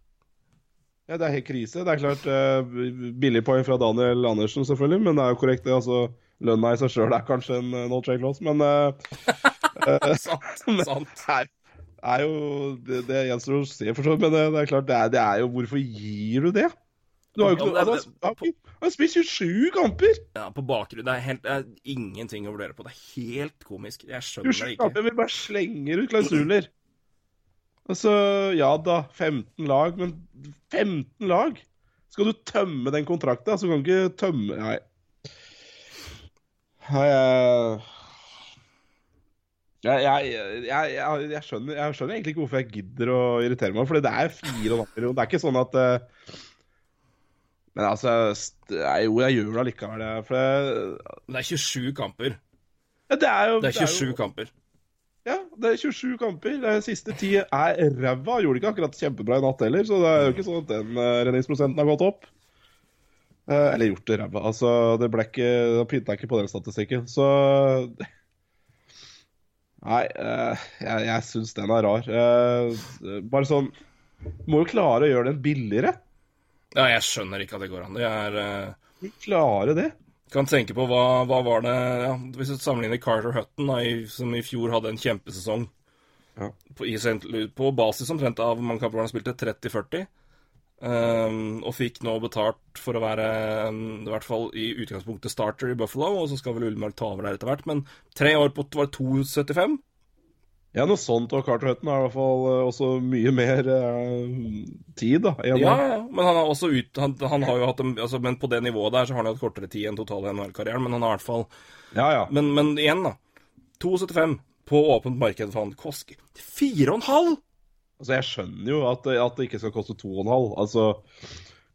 Ja, det er helt krise. Det er klart uh, billig poeng fra Daniel Andersen, selvfølgelig, men det er jo korrekt, det. altså Lønna i seg sjøl er kanskje en uh, no trade clause, men uh, sant. sant. det er, jo Det, det gjenstår å se, for så vidt, men det, det er klart, det er, det er jo Hvorfor gir du det? Du har jo ikke noe Han har, spilt 27 kamper! Ja, på bakgrunn Det er, helt, det er ingenting å vurdere på. Det er helt komisk. Jeg skjønner det ikke. kamper, Vi bare slenger ut klausuler. Altså, ja da, 15 lag, men 15 lag? Skal du tømme den kontrakten, så kan du ikke tømme Nei. Nei, jeg jeg, jeg, jeg, skjønner, jeg skjønner egentlig ikke hvorfor jeg gidder å irritere meg, for det er fire og en halv million. Det er ikke sånn at eh, Men altså Jo, jeg gjør det allikevel. For det, Det er 27 kamper. ja, det er jo Det er jo- 27 kamper. Ja, det er 27 kamper. De siste ti er ræva. Gjorde ikke akkurat kjempebra i natt heller, så det er jo ikke sånn at den eh, redningsprosenten har gått opp. Eh, eller gjort det ræva. Altså, det ble ikke Da pynta jeg ikke på den statistikken. Så Nei, uh, jeg, jeg syns den er rar. Uh, bare sånn Må jo klare å gjøre den billigere. Ja, jeg skjønner ikke at det går an. Det er eh, Klare det. Kan tenke på hva, hva var det ja, Hvis du sammenligner Carter Hutton, da, i, som i fjor hadde en kjempesesong Ja. på, i, på basis omtrent av kamper han spilte, 30-40. Um, og fikk nå betalt for å være um, i hvert fall i utgangspunktet starter i Buffalo, og så skal vel Ullmark ta over der etter hvert. Men tre år på var det 2,75? Ja, noe sånt. Og Carter Hutton har i hvert fall eh, også mye mer eh, tid, da. Ja, ja, men han har også ut, han, han har jo hatt en, altså, Men på det nivået der så har han hatt kortere tid enn totale NHL-karrieren, men han har i hvert fall ja, ja. Men, men igjen, da. 2,75 på åpent marked for han. Kosk 4,5! Altså, jeg skjønner jo at, at det ikke skal koste 2,5. Altså,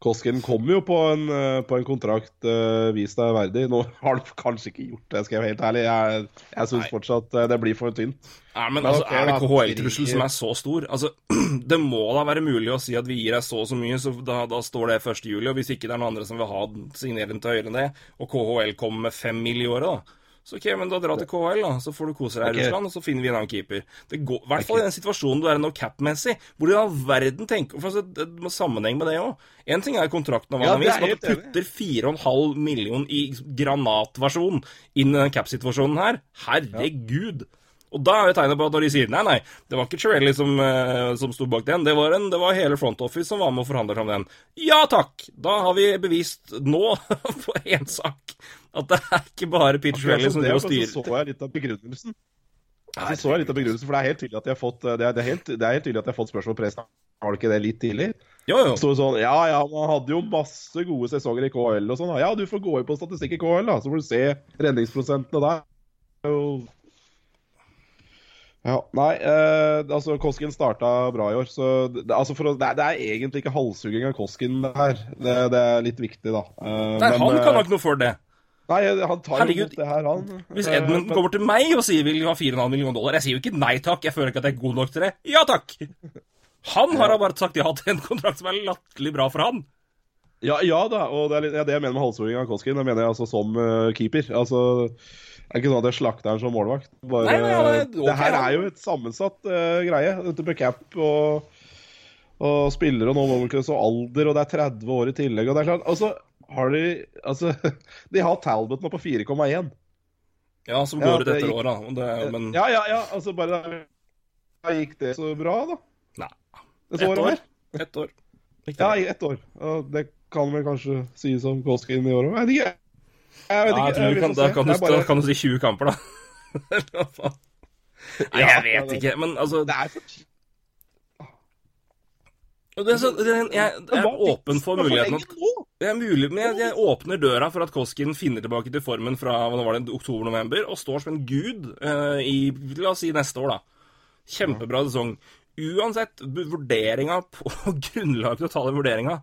Koskin kommer jo på en, eh, på en kontrakt uh, vis deg verdig. Nå har du kanskje ikke gjort det, skal jeg være helt ærlig. Jeg, jeg syns fortsatt eh, det blir for tynt. Nei, men Men altså, okay, Er det KHL-trussel som er så stor? Altså, Det må da være mulig å si at vi gir deg så og så mye, så da, da står det 1. juli. Og hvis ikke det er noen andre som vil ha signere den til høyere enn det, og KHL kommer med fem mill. i året, da. Så ok, men da dra til KL, da. Så får du kose deg i okay. Russland, og så finner vi en annen keeper. Det går, I hvert fall i den situasjonen du er i nå cap-messig. Hvor i all verden tenker For altså, Det må sammenheng med det òg. Én ting er kontrakten og hva Ja, den viser, men at du putter 4,5 million i granatversjon inn i den cap-situasjonen her. Herregud! Og da er jo tegnet på at når de sier nei, nei, det var ikke Chirelli som, eh, som sto bak den, det var, en, det var hele front office som var med og forhandla fram den. Ja takk! Da har vi bevist nå, på én sak, at det er ikke bare Peter Chirelli som det, driver og så styrer. så jeg litt av begrunnelsen. Så så jeg litt av begrunnelsen, for det er helt tydelig at de har fått Det er, det er, helt, det er helt tydelig at de har fått spørsmål fra pressen. Har du ikke det litt tidlig? Jo, jo. Så sånn, ja, ja, man hadde jo masse gode sesonger i KL og sånn. Ja, du får gå inn på statistikk i KL, da, så får du se redningsprosentene der. Er Ja, nei, eh, altså Koskin starta bra i år, så det, altså for å, det, det er egentlig ikke halshugging av Koskin det her. Det, det er litt viktig, da. Eh, Nei, men, han eh, kan nok noe for det. Nei, han tar jo Herregud, imot det her, han. Hvis Edmund kommer til meg og sier vil ha 4,5 millioner dollar, jeg sier jo ikke nei takk, jeg føler ikke at jeg er god nok til det. Ja takk! Han har da bare sagt ja til en kontrakt som er latterlig bra for han. Ja, ja da, og det er litt, ja, det jeg mener med halshugging av Koskin, det mener jeg altså som uh, keeper. Altså, det er ikke sånn at jeg slakter han som målvakt. Bare, Nei, nei, nei, det er det her er jo et sammensatt uh, greie. Dette med cap og, og spillere og Monaco og alder, og det er 30 år i tillegg. Og det er klart, altså, har de Altså, de har Talbot nå på 4,1. Ja, som går det etter gikk- året, da. Det, men Ja, ja, ja, altså bare Da gikk det så bra, da. Nei. Ett år. Ett år. Riktig. Ja, i ett år. Og det kan vel kanskje sies om Koskin i år òg? Jeg vet ikke. Jeg vet Ja, jeg ikke. du kan, da, kan du, bare- da kan du si 20 kamper, da. Nei, jeg vet ikke, men altså Det er for det er så, det er, Jeg jeg er åpen for muligheten at? Det er mulig, men jeg, jeg åpner døra for at Koskin finner tilbake til formen fra hva var det, oktober-november og står som en gud uh, i la oss si neste år, da. Kjempebra sesong. Uansett vurderinga på grunnlag til å ta den vurderinga,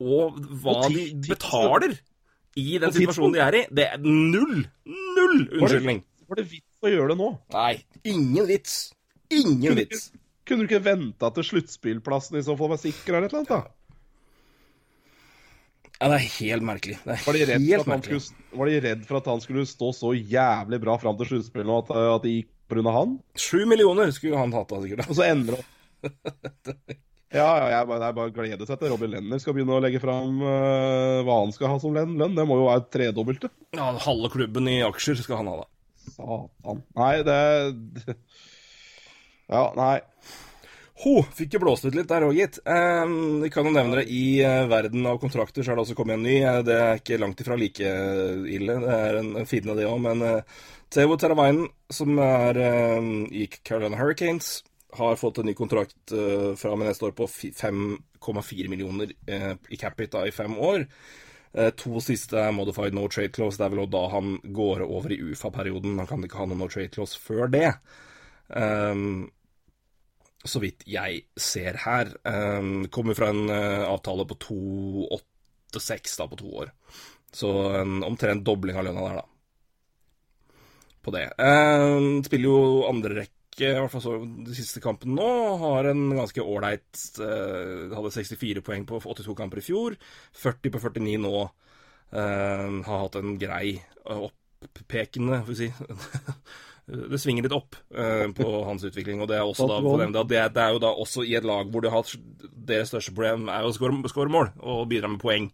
og hva Og de betaler i den situasjonen de er i, det er null, null unnskyldning. Var det vits å gjøre det nå? Nei, ingen vits. Ingen Kunne, vits. kunne du ikke venta til sluttspillplassen i så fall var sikker, eller et eller annet? da? Ja, det er helt merkelig. Er Var de, helt merkelig. skulle, var de redd for at han skulle stå så jævlig bra fram til sluttspillet nå, at, at det gikk pga. han? Sju millioner skulle han hatt da, sikkert. Og så ender han Ja, ja, jeg bare, jeg bare gleder seg til Robin Lenner skal begynne å legge fram uh, hva han skal ha som lønn. Det må jo være tredobbelte. Ja, halve klubben i aksjer skal han ha, da. Satan. Nei, det Ja, nei. Ho, fikk jo blåst ut litt der òg, gitt. Eh, vi kan jo nevne det. I eh, verden av kontrakter så er det også kommet en ny. Eh, det er ikke langt ifra like ille. Det er en, en fin av det òg, men eh, Teo Teravainen, som er eh, i Carolina Hurricanes, har fått en ny kontrakt eh, fra og med neste år på 5,4 millioner eh, i capita i fem år. Eh, to siste modified no trade clause. Det er vel da han går over i UFA-perioden. Han kan ikke ha noe no trade clause før det. Um, så vidt jeg ser her. Um, kommer fra en uh, avtale på 2,86 da, på to år. Så en omtrent dobling av lønna der, da. På det. Um, spiller jo andre rekke, i hvert fall så de siste kampene nå. Har en ganske ålreit uh, Hadde 64 poeng på 82 kamper i fjor. 40 på 49 nå. Um, har hatt en grei opppekende, får vi si. det svinger litt opp eh, på hans utvikling. Og det er også da, for dem, da, det, er- det er jo da også i et lag hvor du har deres største problem er å skåre skåre mål og bidra med poeng.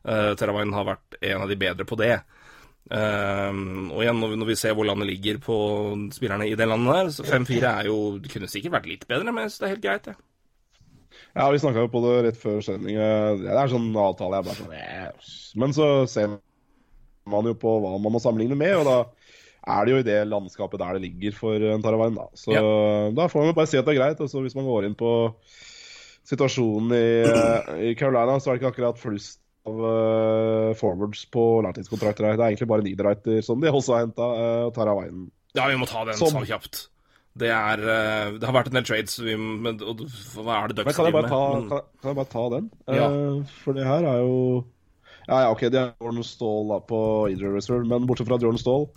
Uh, Teravainen har vært en av de bedre på det. Eh, og igjen, når vi, når vi ser hvor landet ligger på spillerne i det landet der, så 5-4 er jo Det kunne sikkert vært litt bedre, men det er helt greit, det. Ja, vi snakka jo på det rett før sending. eh, Det er sånn avtale jeg bare sånn eh, Men så ser man jo på hva man må sammenligne med, og da er det jo i det landskapet der det ligger for en Taravain, da. Så Ja. da får man bare si at det er greit. Altså, hvis man går inn på situasjonen i, eh, i Carolina, så er det ikke akkurat flust av uh, forwards på langtidskontrakter her. Det er egentlig bare Niederreiter som de også har henta, uh, og Taravainen. Ja, vi må ta den Som- så kjapt. Det, er, eh, det har vært en del trades, vi, men, og, hva er det Ducks driver ta, med? Men- kan, kan jeg bare ta den? Ja. Eh, for det her er jo Ja, ja, OK, de har Jordan Stall da på injury reserve, men bortsett fra Jordan Stall,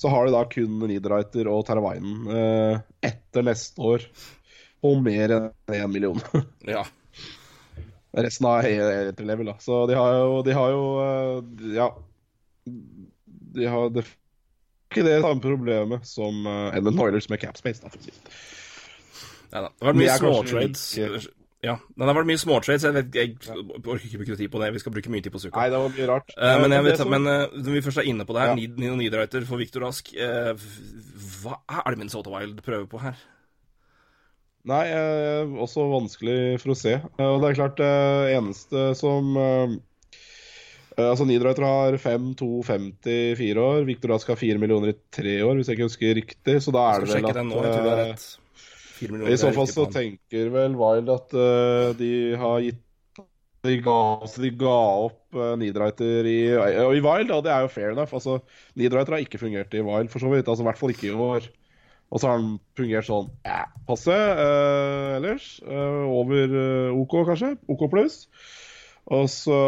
så har de da kun Niederreiter og Teravainen eh, etter neste år. Og mer enn én million. Ja. Resten er helt level, da. Så de har jo, de har jo eh, Ja. De har det, ikke det samme problemet som uh, Edmund Oilers med capspace, da, for å si det. Nei da. Det har vært mye småtrades. Ja, men det har vært mye småtrades. Jeg, vet- jeg orker ikke bruke tid på det. Vi skal bruke mye tid på Suka. Nei, det var mye rart. Uh, men, jeg vet, men uh, når vi først er inne på det her, Ja. Nino Niederreiter for Victor Rask uh, Hva er det Minnesota Wild prøver på her? Nei, eh, også vanskelig for å se. Eh, Og det er klart, det eneste som eh, eh, Altså, Niederreiter har 5-2-50 fire år. Victor Rask har 4 millioner i tre år, hvis jeg ikke husker riktig. Så da er det vel at den nå, jeg tror det eh, rett. I så fall så tenker vel Wild at uh, de har gitt de ga, altså de ga opp uh, Niederreiter i, uh, i Wild, og det er jo fair enough. Altså, Niederreiter har ikke fungert i Wild, for så vidt. Altså, I hvert fall ikke i år. Og så har han fungert sånn ja, passe uh, ellers. Uh, over eh, OK, kanskje. OK pluss. Og så,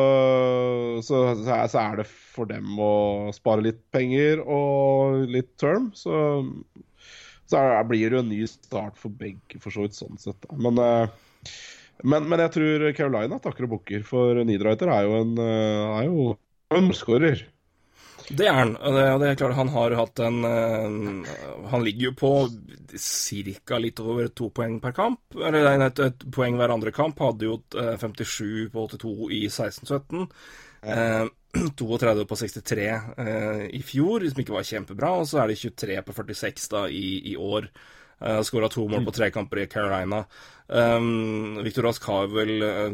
så, så er det for dem å spare litt penger og litt term. Så, så er, blir det jo en ny start for begge, for så vidt sånn sett. Men, eh, men, men jeg tror Carolina takker og bukker, for Niederreiter er jo en, eh, er jo en målskårer. Det er han. Det, det er klart Han har hatt en eh, Han ligger jo på ca. litt over to poeng per kamp. Eller et, et poeng hver andre kamp. Hadde jo eh, 57 på 82 i 16-17. Eh, 32 på 63 eh, i fjor, som ikke var kjempebra. Og så er det 23 på 46 da i, i år. Uh, Skåra to mål på tre kamper i Carolina. Um, Victor Rask har vel eh,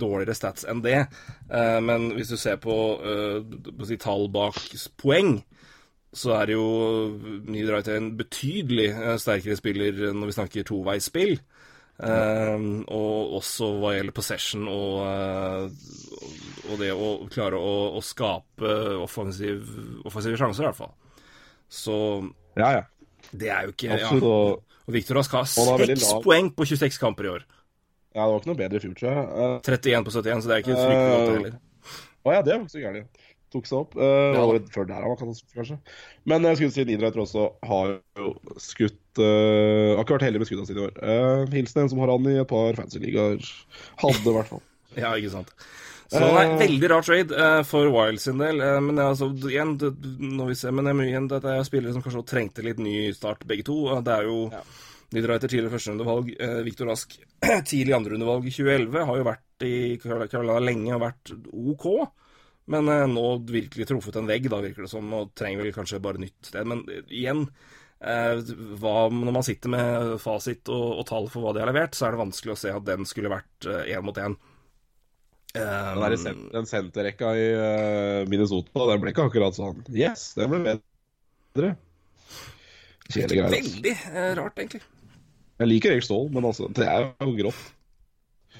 dårligere stats enn det, Eh, men hvis du ser på, eh, si tall bak poeng, så er jo Niederreiter en betydelig eh, sterkere spiller når vi snakker toveisspill. Um, og også hva gjelder possession og, eh, og det å klare å, å skape offensiv, offensive sjanser, i hvert fall. Så Ja, ja. det er jo ikke. Absolutt. Og, Og Victor Rask har seks poeng på 26 kamper i år. ja, det var ikke noe bedre i fjor, tror jeg. Uh, 31 på 71, så det er ikke fryktelig godt, det heller. Å ja, det var ikke så gærent. Tok seg opp. Uh, Ja. Året før der han var katastrofe, kanskje. Men jeg skulle si Niederreiter også har jo skutt uh, Har ikke vært heldig med skuddene sine i år. Uh, hilsen en som har han i et par fancy-ligaer. Hadde, i hvert fall. Ja, ikke sant. Så nei, en veldig rar trade eh, for Wild sin del. eh, men altså, igjen, det, når vi ser, men det er mye igjen, dette er spillere som kanskje trengte litt ny start, begge to. Det er jo Ja. etter tidligere førsterundevalg, eh, Victor Rask tidlig andrerundevalg i 2011. Har jo vært i Carolina lenge og vært OK. Men eh, nå virkelig truffet en vegg, da virker det som, og trenger vel kanskje bare nytt sted. Men eh, igjen, eh, hva, når man sitter med fasit og, og tall for hva de har levert, så er det vanskelig å se at den skulle vært én mot én. Den, der sen- den senterrekka i uh, Minnesota, den ble ikke akkurat sånn. Yes, den ble bedre. Kjedelige greier. altså. Veldig eh, rart, egentlig. Jeg liker Erik Ståhl, men altså, det er jo grått.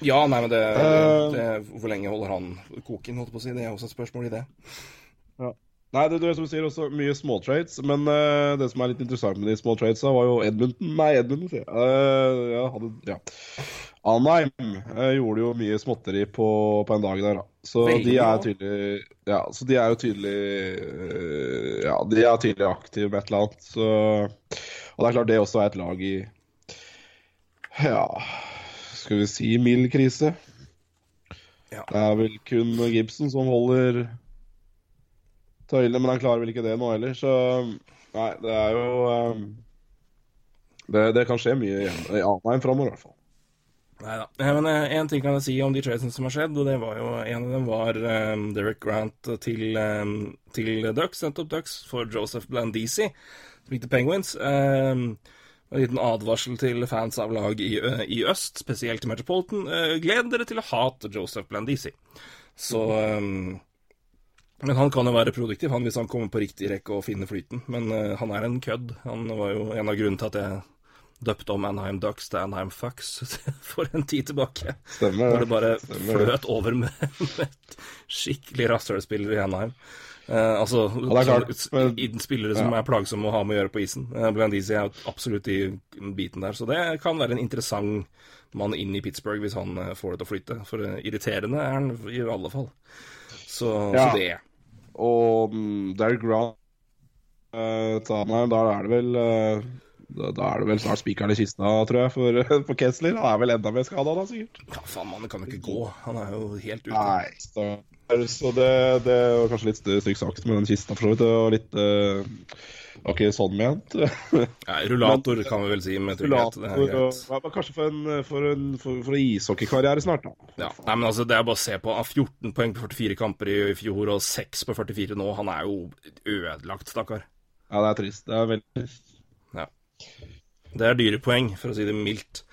Ja, nei, men det, Eh. det Hvor lenge holder han koken, holdt jeg på å si? Det er også et spørsmål i det. Nei, det, det er som du sier, også mye small trades, Men uh, det som er litt interessant med de small tradesa, var jo Edmonton Nei, Edmonton, sier jeg. Eh, ja, hadde, ja. Anheim uh, gjorde jo mye småtteri på, på en dag der, da. Så Veldig de er tydelig Ja, så de er jo tydelig eh, Ja, de er tydelig aktive med et eller annet. Så Og det er klart det også er et lag i Ja, skal vi si mild krise. Ja. Det er vel kun Gibson som holder tøylene, men han klarer vel ikke det nå heller, så Nei, det er jo um, det, det kan skje mye i Anheim framover, i hvert fall. Nei da. Men én ting kan jeg si om de tradesene som har skjedd, og det var jo En av dem var um, Derek Grant til, um, til Ducks, nettopp Ducks, for Joseph Blandisi, som gikk til Penguins. Um, en liten advarsel til fans av lag i, i øst, spesielt i Metropolitan. Uh, gled dere til å hate Joseph Blandisi. Så um, Men han kan jo være produktiv han hvis han kommer på riktig rekke og finner flyten. Men uh, han er en kødd. Han var jo en av grunnene til at jeg døpte om Anheim Ducks til Anheim Fucks for en tid tilbake. Stemmer. Hvor det bare Stemmer. fløt over med, med skikkelig rasshølspiller i Anheim. Uh, altså det er klart, men- spillere som er plagsomme å ha med å gjøre på isen. Uh, Blandisi er absolutt i biten der, så det kan være en interessant mann inn i Pittsburgh hvis han eh, får det til å flytte. For eh, irriterende er han i alle fall. Så, Ja. så det. Og mm, Derek Grant uh, da er det vel uh, da, da er det vel snart spikeren i kista, tror jeg, for, for Kessler. Han er vel enda mer skada da, sikkert. Ja, faen, mannen kan jo ikke gå. Han er jo helt ute. Nei, så, så det, det var kanskje litt stygg sak med den kista, for så vidt. Og litt uh, var ikke sånn ment. Nei, rullator kan vi vel si med trygghet. Er ja, kanskje for en, for en for, for en ishockeykarriere snart, da. Ja. Nei, men altså, det er bare å se på. Han har 14 poeng på 44 kamper i fjor og 6 på 44 nå. Han er jo ødelagt, stakkar. Ja, det er trist. Det er veldig trist. Ja. Det er dyre poeng, for å si det mildt.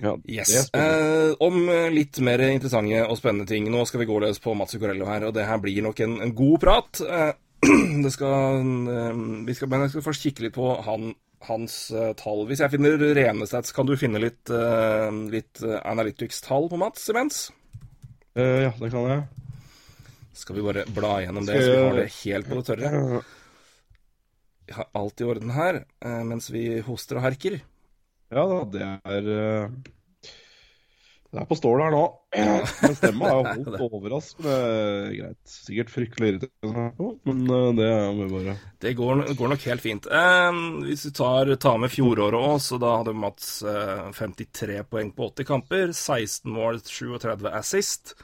Ja, Yes. Eh, om eh, litt mer interessante og spennende ting. Nå skal vi gå løs på Mats Zuccarello her, og det her blir nok en, en god prat. Eh, skal, eh, vi skal, men jeg skal først kikke litt på han, hans eh, tall. Hvis jeg finner rene stats, kan du finne litt, uh, litt eh, Analytics-tall på Mats imens? Uh, ja, det kan jeg. Skal vi bare bla gjennom det, så vi har det helt på det tørre? Vi har alt i orden her, eh, mens vi hoster og herker. Ja da, det er eh, Det er på stål her nå. Men stemma er jo holdt overraskende greit. Sikkert fryktelig irriterende, men eh, det er jo bare Det går, går nok helt fint. Eh, hvis du tar, tar med fjoråret òg, så da hadde Mats eh, 53 poeng på 80 kamper. 16 mål, 37 assist.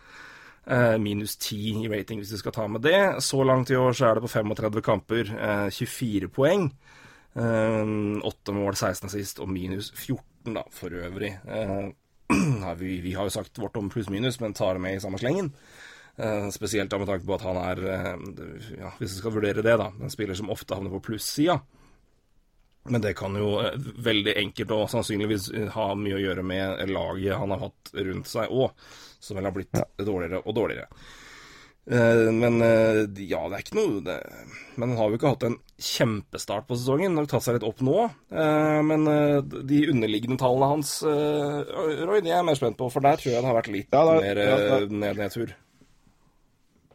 Eh, minus 10 i rating hvis du skal ta med det. Så langt i år så er det på 35 kamper eh, 24 poeng. Eh, 8 mål, 16 assist og minus 14 da, for øvrig. Eh, vi, vi har jo sagt vårt om pluss-minus, men tar det med i samme slengen. Uh, spesielt da med tanke på at han er, uh, ja, hvis vi skal vurdere det, da, en spiller som ofte havner på plussida. Men det kan jo uh, veldig enkelt og sannsynligvis ha mye å gjøre med laget han har hatt rundt seg òg, som vel har blitt dårligere og dårligere. Men ja, det er ikke noe det, Men han har jo ikke hatt en kjempestart på sesongen. Nok tatt seg litt opp nå. Eh, Men eh, de underliggende tallene hans, eh, Roy, de er jeg mer spent på, for der tror jeg det har vært litt Ja, er- mer ja, ned nedtur.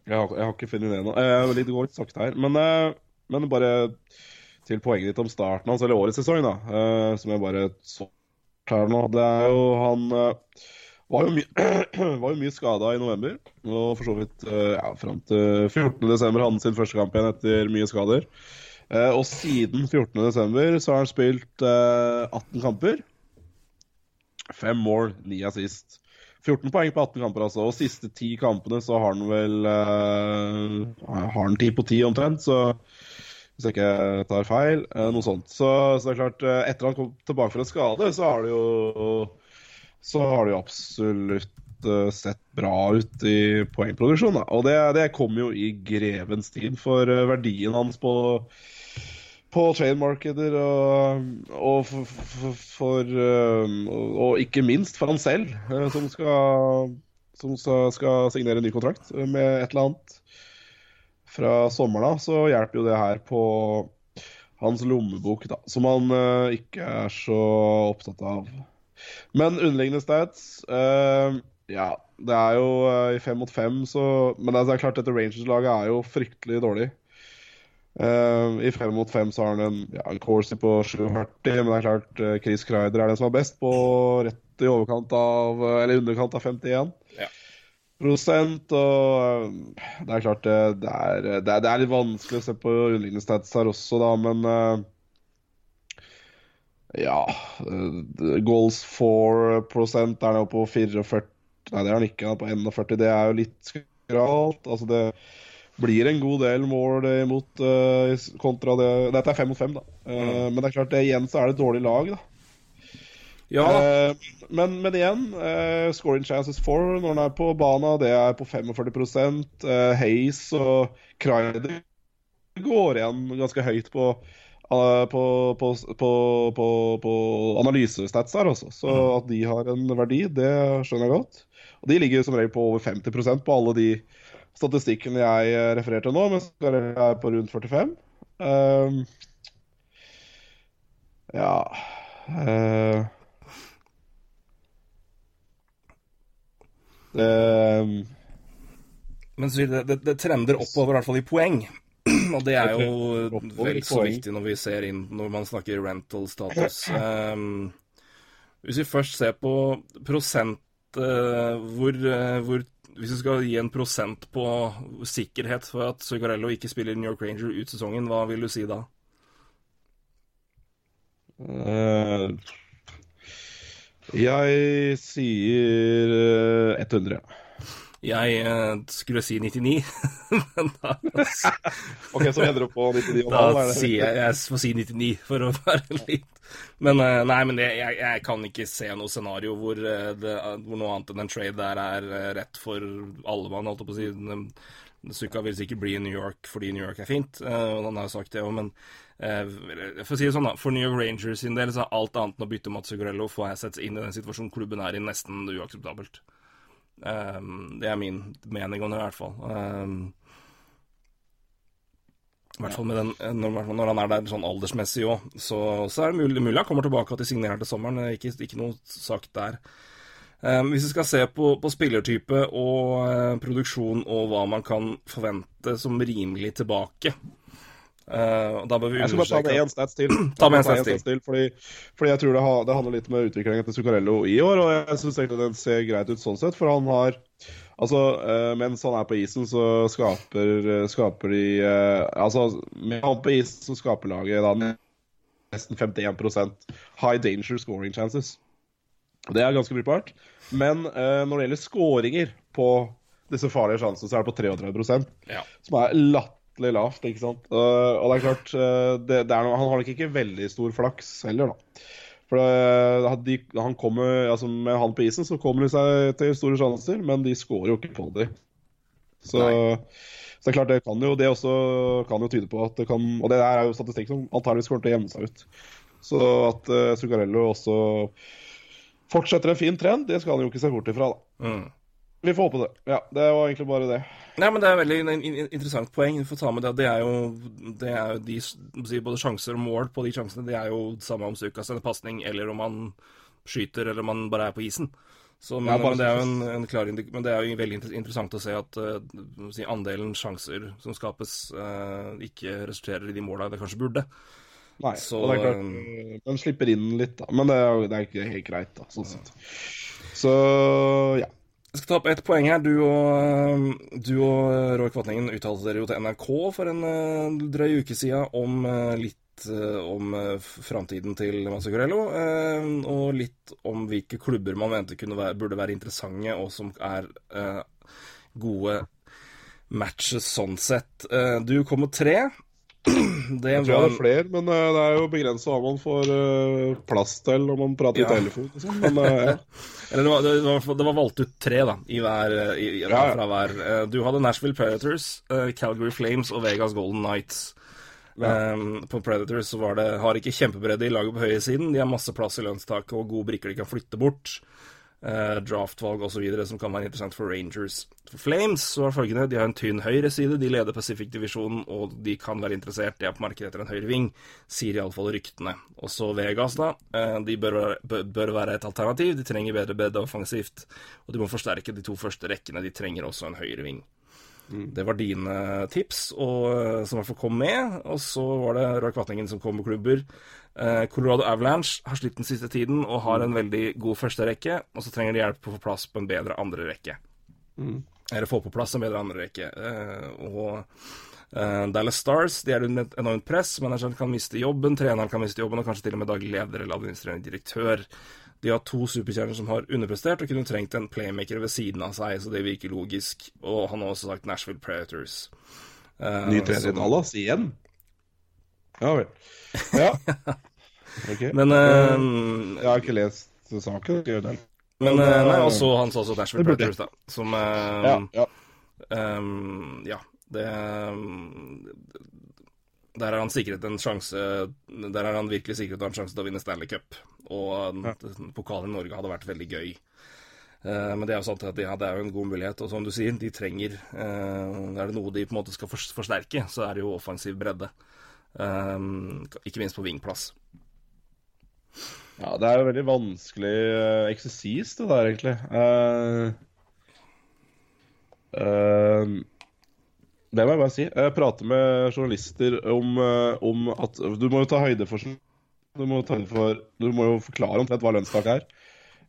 Jeg har, jeg har ikke funnet det nå. Eh, litt, går litt sakte her. Men, men bare til poenget ditt om starten hans, eller årets sesong, da, eh, som jeg bare så her nå. Det er jo han var jo, my var jo mye skada i november, og for så vidt ja, fram til 14.12. hadde han sin første kamp igjen etter mye skader. Eh, og siden 14.12. så har han spilt uh, 18 kamper. Fem mål, ni assist. 14 poeng på 18 kamper, altså. Og siste ti kampene så har han vel uh, Har han 10 på 10 omtrent, så hvis jeg ikke tar feil. eh, noe sånt. Så, så det er klart, eh, etter han kom tilbake fra skade, så har det jo Så har det jo absolutt eh, sett bra ut i poengproduksjon. Da. Og det, det kom jo i grevens tid, for eh, verdien hans på på trademarkeder og, og for, for, for og, ikke minst for han selv, eh, som skal som skal, signere en ny kontrakt med et eller annet fra sommeren av, så hjelper jo det her på hans lommebok, da, som han eh, ikke er så opptatt av. Men underliggende stats uh, Ja, det er jo uh, i fem mot fem, så Men det er klart, dette Rangers-laget er jo fryktelig dårlig. Eh, I fem mot fem så har han en, ja, en Corsi på 47, men det er klart uh, Chris Kreider er den som er best, på rett i overkant av eh, Eller underkant av 51 Ja. prosent. Og uh, det er klart det, er, det, er, det er litt vanskelig å se på underliggende stats her også, da, men Ja. goals for-prosent er nå på 44 Nei, det er han ikke. Han er på 41. Det er jo litt skralt. Altså, det blir en god del mål imot eh, kontra det Dette er fem mot fem, da. Eh, Men det er klart, det, igjen så er det et dårlig lag, da. Ja, Eh, men, men igjen, eh, scoring chances for når han er på bana, det er på 45 eh, Hayes og Kreider går igjen ganske høyt på eh, på, på, på, på, på analysestats her, altså. Så at de har en verdi, det skjønner jeg godt. Og de ligger som regel på over 50% på alle de statistikkene jeg eh, refererte nå, mens Garella er på rundt 45. Um, ja uh, eh, Men det, det, det trender oppover, i hvert fall i poeng. Og det er jo vel så viktig når vi ser inn når man snakker rental status. Um, hvis vi først ser på prosent uh, hvor, uh, hvor Hvis vi skal gi en prosent på sikkerhet for at Zuccarello ikke spiller New York Ranger ut sesongen, hva vil du si da? Uh, jeg sier eh, 100. Jeg eh, skulle si 99, men da, Ok, så vi ender opp på 99,5? da er sier jeg jeg får si 99 for å være litt Men eh, nei, men jeg, jeg kan ikke se noe scenario hvor, eh, det, hvor noe annet enn en trade der er eh, rett for alle mann, holdt jeg på å si. Sukka vil sikkert bli i New York fordi New York er fint, og han har jo sagt det òg, men for å si det sånn, da, for New York Rangers sin del så er alt annet enn å bytte Mats Zuccarello få assets inn i den situasjonen klubben er i, nesten uakseptabelt. Det er min mening om det, i hvert fall. Um, I hvert fall den, når, når han er der sånn aldersmessig òg, så, så er det mulig, mulig han kommer tilbake at de signerer til sommeren. Er Ikke, ikke noe sagt der. Um, hvis vi skal se på, på spillertype og uh, produksjon og hva man kan forvente som rimelig tilbake eh, Da bør vi Jeg skal bare ta med én stats til. Ta med en stats til. til fordi, fordi jeg tror det, har, det handler litt med utviklingen til Zuccarello i år, og jeg syns egentlig den ser greit ut sånn sett, for han har Altså, eh, mens han er på isen, så skaper, eh, skaper de Altså, med han på isen så skaper laget da nesten 51% high danger scoring chances. Det er ganske brukbart. Men uh, når det gjelder scoringer på disse farlige sjansene, så er det på 33 Ja. som er latterlig lavt, ikke sant. Og det er klart, uh, det, det er noe, han har nok ikke veldig stor flaks heller, da. For uh, de, han kommer, altså med han på isen så kommer de seg til store sjanser, men de skårer jo ikke på dem. Så, så det er klart, det kan jo det også kan jo tyde på at det kan Og det der er jo statistikk som antakeligvis kommer til å jevne seg ut. Så at uh, Zuccarello også fortsetter en fin trend, det skal han jo ikke se bort ifra, da. Mm. Vi får håpe det. Ja, det var egentlig bare det. Nei, men Det er veldig in- in- interessant poeng. Du får ta med Det Det er jo, det er jo de, både sjanser og mål på de sjansene. Det er jo det samme om Suka sender pasning, eller om han skyter, eller om han bare er på isen. Så, men, Ja, men det er en, en klar Men det er jo veldig interessant å se at uh, si, andelen sjanser som skapes, uh, ikke resulterer i de måla det kanskje burde. Nei, Så, og det er klart, øh, den slipper inn litt, da. Men det er, det er ikke helt greit, da, sånn sett. Så ja. Jeg skal ta opp ett poeng her. Du og, du og Roy Kvatningen uttalte dere jo til NRK for en eh, drøy uke siden om eh, litt eh, om framtiden til Mazzucarello, eh, og litt om hvilke klubber man mente være, burde være interessante, og som er eh, gode matches sånn sett. Eh, du kom med tre. Det Jeg tror var det er flere, men øh, det er jo begrensa hva man får øh, plass til når man prater Ja. i telefon. og sånn, Men øh, ja. Eller det var, det, var, det var valgt ut tre, da, i hver, i, i, Ja, fra hver. Eh, Du hadde Nashville Predators, eh, Calgary Flames og Vegas Golden Knights. Um, på Predators så var det, har ikke kjempebredde i laget på høyresiden. De har masse plass i lønnstaket og gode brikker de kan flytte bort. Uh, draftvalg osv. som kan være interessant for Rangers. For Flames så er følgende, de har en tynn høyreside. De leder Pacific-divisjonen, og de kan være interessert. De er på markedet etter en høyre ving, sier iallfall ryktene. Og så Vegas, da. eh, de bør være, bør, være et alternativ. De trenger bedre bredde offensivt, og de må forsterke de to første rekkene. De trenger også en høyre ving. Det var dine tips, og, eh, som i hvert fall kom med. Og så var det Roy Kvatningen som kom med klubber. Eh, Colorado Avalanche har slitt den siste tiden og har en veldig god første rekke, og så trenger de hjelp på å få plass på en bedre andre rekke. Eller få på plass en bedre andre rekke. Eh, og eh, Dallas Stars de er under et enormt press. Manageren kan miste jobben, treneren kan miste jobben, og kanskje til og med daglig leder eller administrerende direktør. De har to superkjerner som har underprestert, og kunne trengt en playmaker ved siden av seg, så det virker logisk. Og han har også sagt Nashville Predators. Ny trener i Dallas igjen? Ja vel. Ja. Okay. Men, uh, jeg har ikke lest saken. Men men, uh, nei, også, han sa også Nashville Predators, da. Som uh, Ja, ja. Um, ja, det Der har han sikret en sjanse Der har han virkelig sikret en sjanse til å vinne Stanley Cup. Og ja. pokalen i Norge hadde vært veldig gøy. Men det er jo sant at ja, det er jo en god mulighet. Og som du sier, de trenger Er det noe de på en måte skal forsterke, så er det jo offensiv bredde. Ikke minst på vingplass. Ja, det er jo veldig vanskelig uh, eksersis, det der, egentlig. Uh, uh, det må jeg bare si. Jeg prater med journalister om, uh, om at Du må jo ta høyde for Du må, ta høyde for, du må jo forklare omtrent hva lønnstak er.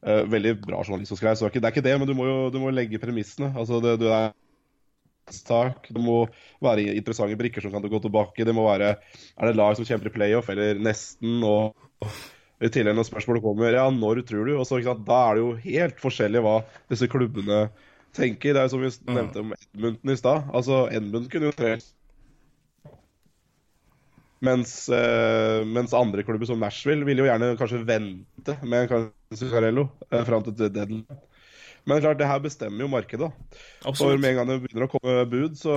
Uh, veldig bra journalist skrive, så det er ikke det, men du må jo du må legge premissene. Altså, det, det er tak. Det må være interessante brikker som kan gå tilbake. Det må være Er det lag som kjemper i playoff, eller nesten? Og i tillegg når spørsmålet kommer ja, når tror du? Og så, Da er det jo helt forskjellig hva disse klubbene tenker. Det er jo som vi nevnte om Edmundton i stad. Altså, Edmund kunne jo trent mens, eh, mens andre klubber som Nashville vil jo gjerne kanskje vente med Zuccarello eh, fram til deadline. Men klart, det her bestemmer jo markedet. da. For Absolutt. med en gang det begynner å komme bud, så,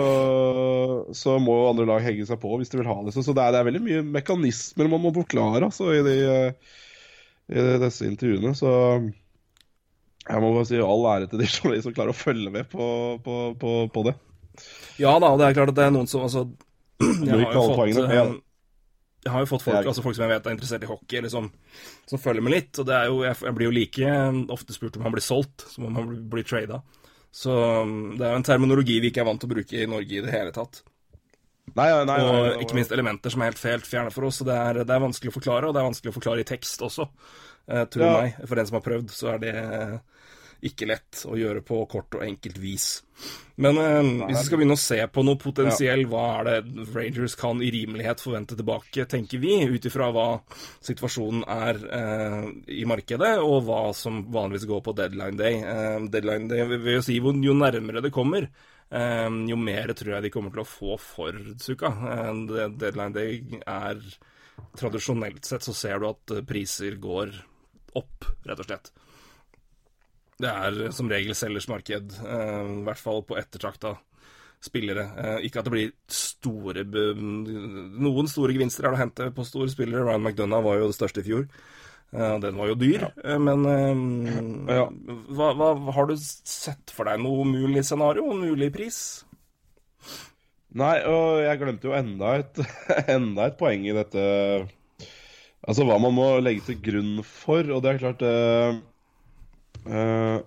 så må andre lag henge seg på hvis de vil ha det. Så det er, det er veldig mye mekanismer man må forklare altså, i, de, i de, disse intervjuene. Så jeg må bare si all ære til de journalistene som klarer å følge med på, på, på, på det. Ja da, det er klart at det er noen som altså Jeg har jo fått, jeg har jo fått folk, altså folk som jeg vet er interessert i hockey, liksom, som følger med litt. Og det er jo, jeg, jeg blir jo like ofte spurt om han blir solgt som om han blir, blir trada. Så um, det er jo en terminologi vi ikke er vant til å bruke i Norge i det hele tatt. Nei, nei, nei, Og ikke minst elementer som er helt, helt fjerne for oss. Så det er, det er vanskelig å forklare, og det er vanskelig å forklare i tekst også. tror tro Ja. meg, for en som har prøvd, så er det eh, ikke lett å gjøre på kort og enkelt vis. Men eh, hvis vi skal begynne å se på noe potensiell, hva er det Rangers kan i rimelighet forvente tilbake, tenker vi, ut ifra hva situasjonen er eh, i markedet, og hva som vanligvis går på deadline day. Eh, deadline day vil jo si jo nærmere det kommer, eh, jo mer tror jeg de kommer til å få for Suka. Eh, deadline day er Tradisjonelt sett så ser du at eh, priser går opp, rett og slett. Det er som regel selgers marked, eh, i hvert fall på ettertrakta spillere. Eh, ikke at det blir store Noen store gevinster er det å hente på store spillere. Ryan McDonough var jo det største i fjor. Eh, den var jo dyr, eh, men eh, Ja. hva, hva, har du sett for deg noe mulig scenario? En mulig pris? Nei, og jeg glemte jo enda et, enda et poeng i dette Altså hva man må legge til grunn for, og det er klart eh, eh,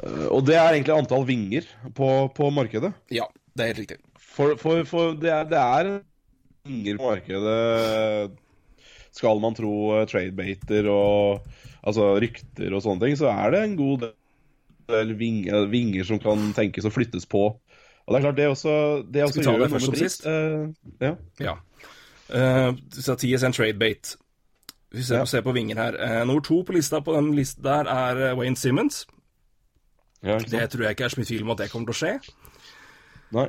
eh, Og det er egentlig antall vinger på, på markedet. Ja, det er helt riktig. For, for, for det, er, det er vinger på markedet Skal man tro eh, tradebater og altså rykter og sånne ting, så er det en god del vinger, vinger som kan tenkes å flyttes på. Og det er klart, det også, det også Skal vi ta det først og som sist? Uh, ja. Ja. Uh, så TSN Tradebate. Hvis vi Ja. ser på vinger her. Eh, nummer to på lista på den lista der er eh, Wayne Simmons. ja Det tror jeg ikke er så mye tvil om at det kommer til å skje. Nei.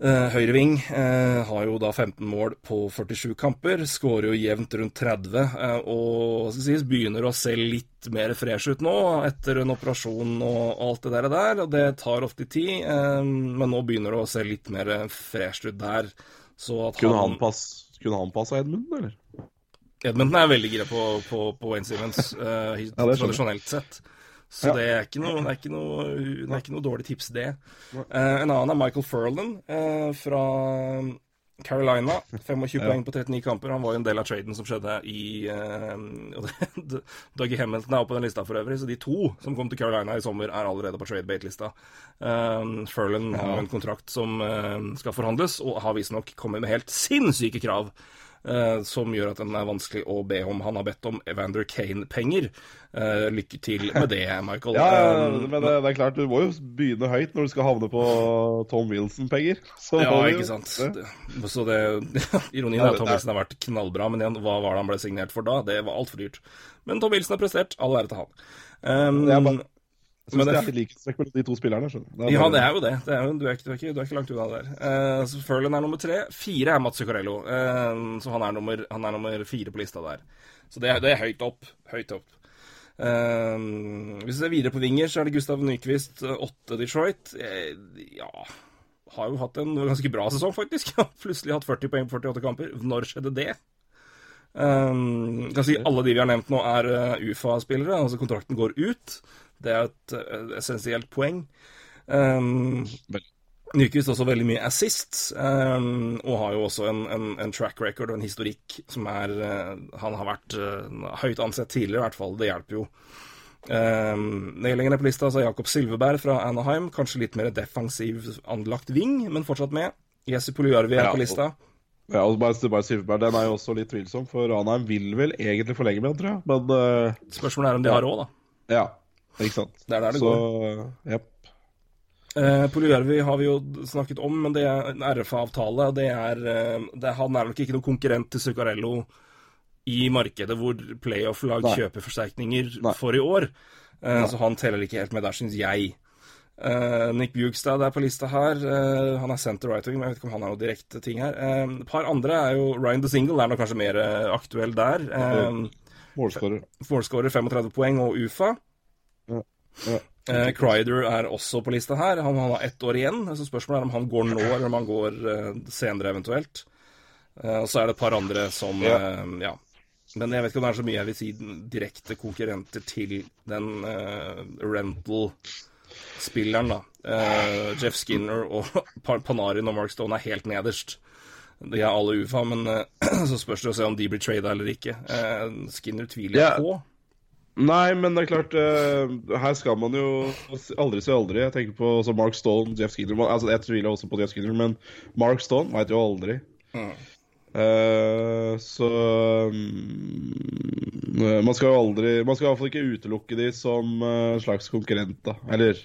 Eh, Høyreving eh, har jo da 15 mål på 47 kamper, skårer jo jevnt rundt 30, eh, og sies, begynner å se litt mer fresh ut nå, etter en operasjon og alt det der. og det tar ofte tid, eh, men nå begynner det å se litt mer fresh ut der. Så at Kunne han, pass, kunne han passa Edmund, eller? Edmonton er veldig gira på, på, på Wayne Simmons, uh, ja, tradisjonelt sett. Så Ja. det, er ikke noe, er ikke noe, er ikke noe dårlig tips, det. Uh, en annen er Michael Furlan uh, fra Carolina. 25 poeng på 39 kamper. Han var jo en del av traden som skjedde i uh, Dougie Hamilton er oppe på den lista for øvrig, så de to som kom til Carolina i sommer, er allerede på tradebate-lista. Uh, Furlan har en kontrakt som skal forhandles, og har visstnok kommet med helt sinnssyke krav. Eh, som gjør at den er vanskelig å be om. Han har bedt om Evander Kane-penger. Eh, lykke til med det, Michael. Ja, Eh, men det, det er klart, du må jo begynne høyt når du skal havne på Tom Wilson-penger. Ja, ikke sant. Det, så det, ironien er at Tom Wilson har vært knallbra, men igjen, hva var det han ble signert for da? Det var altfor dyrt. Men Tom Wilson har prestert. All ære til han. Um, bare- Jeg men det det- er likhetstrekk mellom de to spillerne. du. ja, det er jo det. det er jo, du, er ikke, du, er ikke, du er ikke langt unna der. Uh, så Furlan er nummer tre. Fire er Mats Zuccarello, uh, så han er, nummer, han er nummer fire på lista der. Så det, det er høyt opp. Høyt opp. Uh, hvis vi ser videre på vinger, så er det Gustav Nyquist, eh, åtte Detroit. Eh, ja Har jo hatt en ganske bra sesong, faktisk. Plutselig hatt 40 poeng på 48 kamper. Når skjedde det? Um, kan si Alle de vi har nevnt nå, er uh, UFA-spillere. Altså kontrakten går ut. Det er et eh, essensielt poeng. Um, Nyquist også veldig mye assists, um, og har jo også en, en, en, track record og en historikk som er uh, Han har vært uh, høyt ansett tidligere, i hvert fall. Det hjelper jo. Um, Nedleggende på lista så er Jakob Silveberg fra Anaheim. Kanskje litt mer defensiv anlagt ving, men fortsatt med. Jesse Poljarvi er Ja, på lista. Ja, og bare, Silverberg, Den er jo også litt tvilsom, for Anaheim vil vel egentlig forlenge med han, tror jeg. Men uh, Spørsmålet er om de har råd, da. ja, ikke sant. Det er der det Så går. Jepp. Eh, Poliarvi har vi jo snakket om, men det er en RFA-avtale. Det er, eh, det, Han er nok ikke noen konkurrent til Zuccarello i markedet hvor playoff-lag kjøper forsterkninger Nei. for i år. Eh, så han teller ikke helt med der, syns jeg. Eh, Nick Bugstad er på lista her. Eh, han er center right wing, men jeg vet ikke om han har noe direkte ting her. Eh, Et par andre er jo Ryan the Single, er nok kanskje mer eh, aktuell der. Eh, Målskårer. Målskårer 35 poeng og UFA. Ja. Eh, Crider er også på lista her. Han, han har ett år igjen. Så spørsmålet er om han går nå, eller om han går eh, senere eventuelt. Eh, og så er det et par andre som Ja. eh, ja. Men jeg vet ikke om det er så mye jeg vil si direkte konkurrenter til den eh, rental-spilleren, da. Eh, Jeff Skinner og Panarin og Mark Stone er helt nederst. De er alle UFA, men så spørs det å se om de blir trada eller ikke. Skinner tviler jeg Ja. på. Nei, men det er klart uh, Her skal man jo aldri si aldri. Jeg tenker på også Mark Stone, Jeff Skinner altså Jeg tviler også på Jeff Skinner, men Mark Stone veit jo aldri. Mm. Uh, så um, Man skal jo aldri Man skal iallfall ikke utelukke de som eh, en slags konkurrent, da. Eller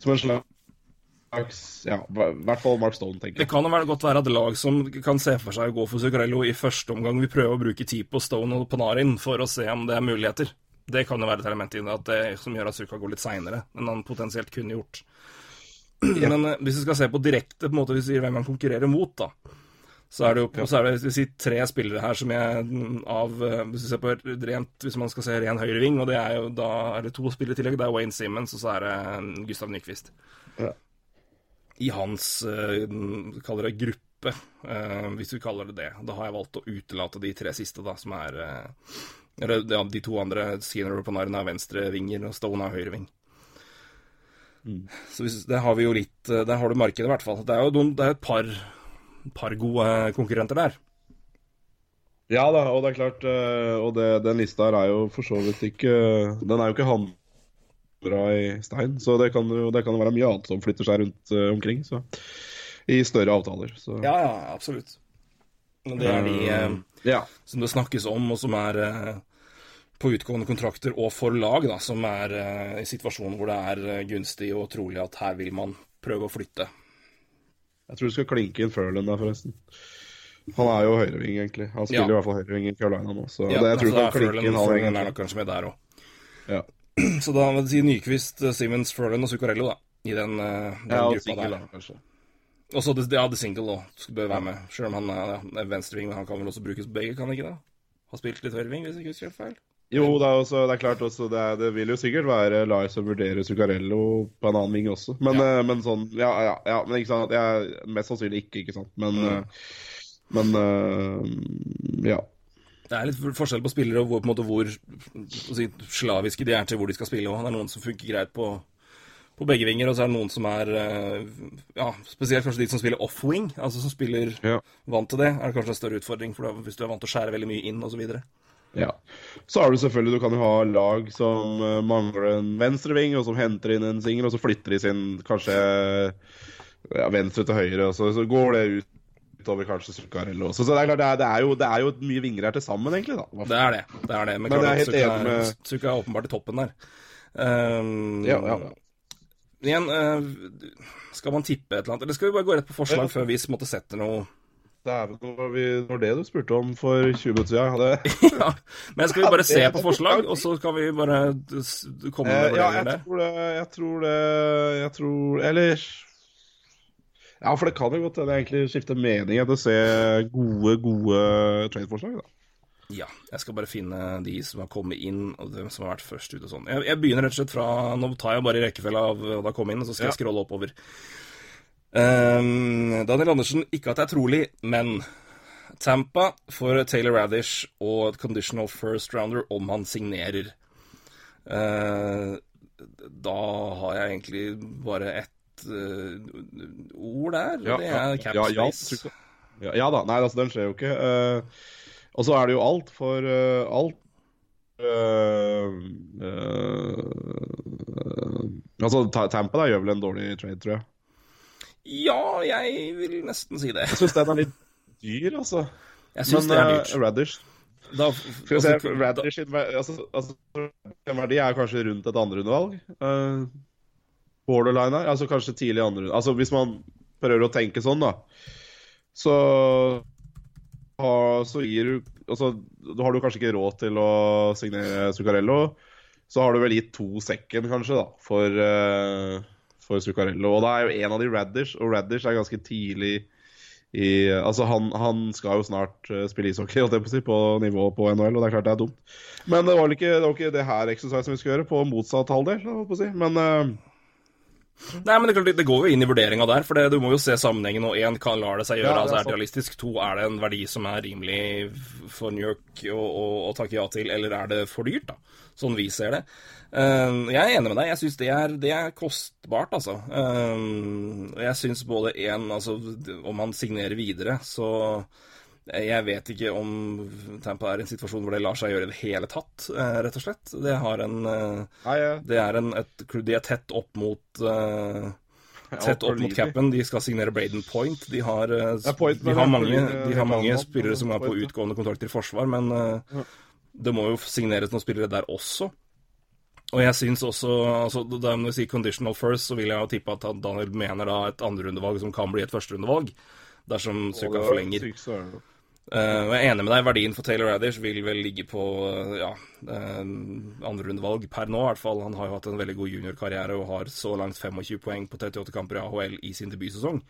som en slags Ja, i hvert fall Mark Stone, tenker jeg. Det kan jo godt være at lag som kan se for seg å gå for Zuccarello i første omgang, vil prøve å bruke tid på Stone og Panarin for å se om det er muligheter. Det kan jo være et element i det, at det som gjør at Suka går litt seinere enn han potensielt kunne gjort. Men eh, hvis vi skal se på direkte, på en måte, hvis vi sier hvem han konkurrerer mot, da, så er det jo så er det sier, tre spillere her som jeg mm, av eh, Hvis vi ser på rent, hvis man skal se ren høyreving, og det er jo da er det to spillere i tillegg. Det er Wayne Simmons, og så er det mm, Gustav Nyquist. Ja. I hans eh, kaller det gruppe, eh, hvis vi kaller det det. Da har jeg valgt å utelate de tre siste, da, som er eh, eller ja, de to andre, Skinner på Panarin, er venstrevinger, og Stone er høyreving. Så hvis, der har vi jo litt eh, Der har du markedet, i hvert fall. Det er jo noen, det er et par, par gode konkurrenter der. Ja da, og det er klart eh, Og det, den lista her er jo for så vidt ikke Den er jo ikke hamra i stein, så det kan jo det kan være mye annet som flytter seg rundt eh, omkring. Så, I større avtaler. Så. Ja, ja, absolutt. Det er de eh, Ja. som det snakkes om, og som er eh, på utgående kontrakter og for lag, da, som er eh, i situasjoner hvor det er gunstig og trolig at her vil man prøve å flytte. Jeg tror du skal klinke inn Furlan der, forresten. Han er jo høyreving, egentlig. Han spiller Ja. i hvert fall høyreving i Carolina nå, så Ja, det, jeg tror altså, kan klinke Furlan- inn han, Furlan er nok kanskje med der òg. Ja. Så da vil jeg si Nyquist, Simmons, Furlan og Zuccarello, da. I den, den Ja, gruppa der. da, kanskje. Og så det- ja, The Single òg bør være med. Selv om han ja, er venstreving, men han kan vel også brukes på begge, kan han ikke det? Har spilt litt høyreving, hvis jeg ikke husker helt feil. Jo, det er, også, det er klart også det, er, det vil jo sikkert være Lars som vurderer Zuccarello på en annen ving også. Men, Ja. eh, men sånn Ja, ja, ja men ikke sant. Jeg, mest sannsynlig ikke, ikke sant. Men, Mm. eh, men uh, ja. Det er litt forskjell på spillere og hvor, på en måte, hvor si, slaviske de er til hvor de skal spille. Og det er noen som funker greit på, på begge vinger, og så er det noen som er eh, ja, Spesielt kanskje de som spiller off-wing, altså som spiller Ja. vant til det, er det kanskje en større utfordring for hvis du er vant til å skjære veldig mye inn osv. Ja. Så har du selvfølgelig, du kan jo ha lag som eh, mangler en venstreving, og som henter inn en singel, og så flytter de sin kanskje ja, venstre til høyre, og så, så går det ut utover kanskje Zuccarello også. Så det er klart, det er, det er, jo, det er jo mye vinger her til sammen, egentlig. da. Det er det. det er det. Men, Men er klart Zucca enig med- er- er åpenbart i toppen der. Um, Ja, ja. Igjen, eh, skal man tippe et eller annet, eller skal vi bare gå rett på forslag før vi måtte sette noe Dæven, det var, det du spurte om for 20 minutter siden. Ja, det... ja, Men skal vi bare se på forslag, og så kan vi bare komme med Eh, ja, vurderinger jeg der? tror det Jeg tror det Jeg tror Eller Ja, for det kan jo godt hende jeg egentlig skifter mening etter å se gode, gode trade-forslag. da. Ja, jeg skal bare finne de som har kommet inn, og hvem som har vært først ut og sånn. Jeg, jeg begynner rett og slett fra Nå tar jeg bare i av hva som har kommet inn, og så skal jeg scrolle oppover. Um, Daniel Andersen, ikke at det er trolig, men Tampa for Taylor Radish og et conditional first rounder om han signerer. Uh, da har jeg egentlig bare ett uh, ord der. og Ja, det er cap ja, ja, space. jeg. Ja, ja da. Nei, altså, den skjer jo ikke. Eh, og så er det jo alt for uh, alt Uh, uh, Altså, Tampa da gjør vel en dårlig trade, tror jeg. Ja, jeg vil nesten si det. Jeg syns den er litt dyr, altså. Jeg syns Men det er dyrt. Radish Da, Skal vi se, altså, Radish da, altså, altså, verdi er kanskje rundt et andrerundevalg. Uh, borderline her. Altså kanskje tidlig andre Altså hvis man prøver å tenke sånn, da, så har- så gir Altså, har du kanskje ikke råd til å signere Zuccarello. Så har du vel gitt to sekken, kanskje, da, for, uh, for Zuccarello. Og da er jo en av de Radish, og Radish er ganske tidlig i Altså, han, han skal jo snart eh, spille ishockey på, på nivå på NHL, og det er klart det er dumt. Men det var vel ikke det, var ikke det her exercisen vi skulle gjøre, på motsatt halvdel, holdt på å si. Men eh, Nei, men det, klart, det går jo inn i vurderinga der, for det, du må jo se sammenhengen. Og én, kan lar det seg gjøre, Ja, det er altså er det realistisk. To, er det en verdi som er rimelig for New York å, å, å takke ja til, eller er det for dyrt, da? Sånn vi ser det. Uh, jeg er enig med deg. Jeg syns det, det er kostbart, altså. Uh, jeg syns både én Altså, om han signerer videre, så jeg vet ikke om Tampa er i en situasjon hvor det lar seg gjøre i det hele tatt, eh, rett og slett. Det har en eh, det er en, et, de er tett opp mot eh, Tett opp mot capen. De skal signere Braden Point. De har, Point, de har mange, de har mange spillere som er på utgående kontrakter i forsvar, men det må jo signeres noen spillere der også. Og jeg syns også altså, da Når vi sier conditional first, så vil jeg jo tippe at Daniel mener da et andrerundevalg som kan bli et førsterundevalg, dersom Zucca forlenger. Sykt Eh, og jeg er enig med deg, verdien for Taylor Radish vil vel ligge på uh, ja, uh, andrerundevalg per nå, i hvert fall. Han har jo hatt en veldig god juniorkarriere og har så langt 25 poeng på 38 kamper i AHL i sin debutsesong.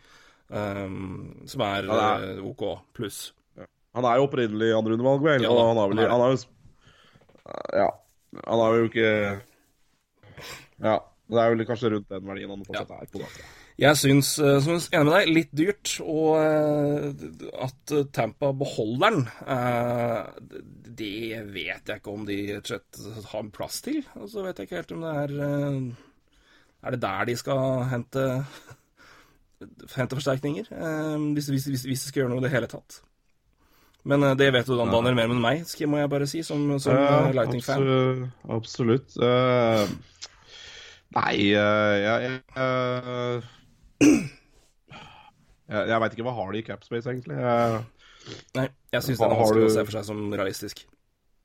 Um, som er Ja, eh, OK pluss. Han er jo opprinnelig andrerundevalg, vel? Ja, og han har vel han er. Han har jo Ja. Han har jo ikke Ja. Det er vel kanskje rundt den verdien han fortsatt er på. Da. Jeg syns, eh, som jeg er enig med deg, litt dyrt. Og eh, at eh, Tampa beholder den, det vet jeg ikke om de rett og slett har plass til. Og så vet jeg ikke helt om det er Er det der de skal hente hente forsterkninger? Hvis, hvis, hvis, hvis de skal gjøre noe i det hele tatt. Men det vet du, Dan Daniel mer enn meg, må jeg bare si, som, som uh, Lightning-fan. Absolutt. Absolutt. Uh, nei, uh, jeg Jeg, jeg, veit ikke hva har de i capspace, egentlig. Jeg, Nei, jeg syns den er vanskelig du- å se for seg som realistisk.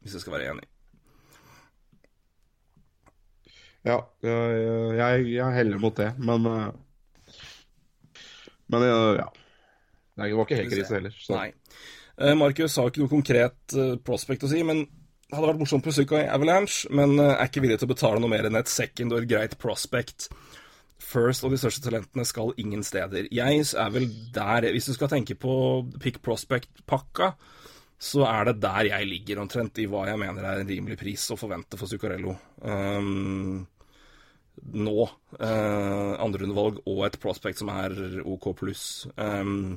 Hvis jeg skal være enig. ja, jeg, jeg, jeg heller mot det, men Men ja. Det var ikke helt krise heller. Så. Nei. Eh, Markus har ikke noe konkret eh, prospect å si, men det hadde vært morsomt på Psycho Avalanche, men eh, er ikke villig til å betale noe mer enn et second og et greit prospect. First og de største talentene skal ingen steder. Jeg er vel der Hvis du skal tenke på pick prospect-pakka, så er det der jeg ligger omtrent i hva jeg mener er en rimelig pris å forvente for Zuccarello. Um, nå. Uh, Andrerundevalg og et prospect som er OK pluss. Um,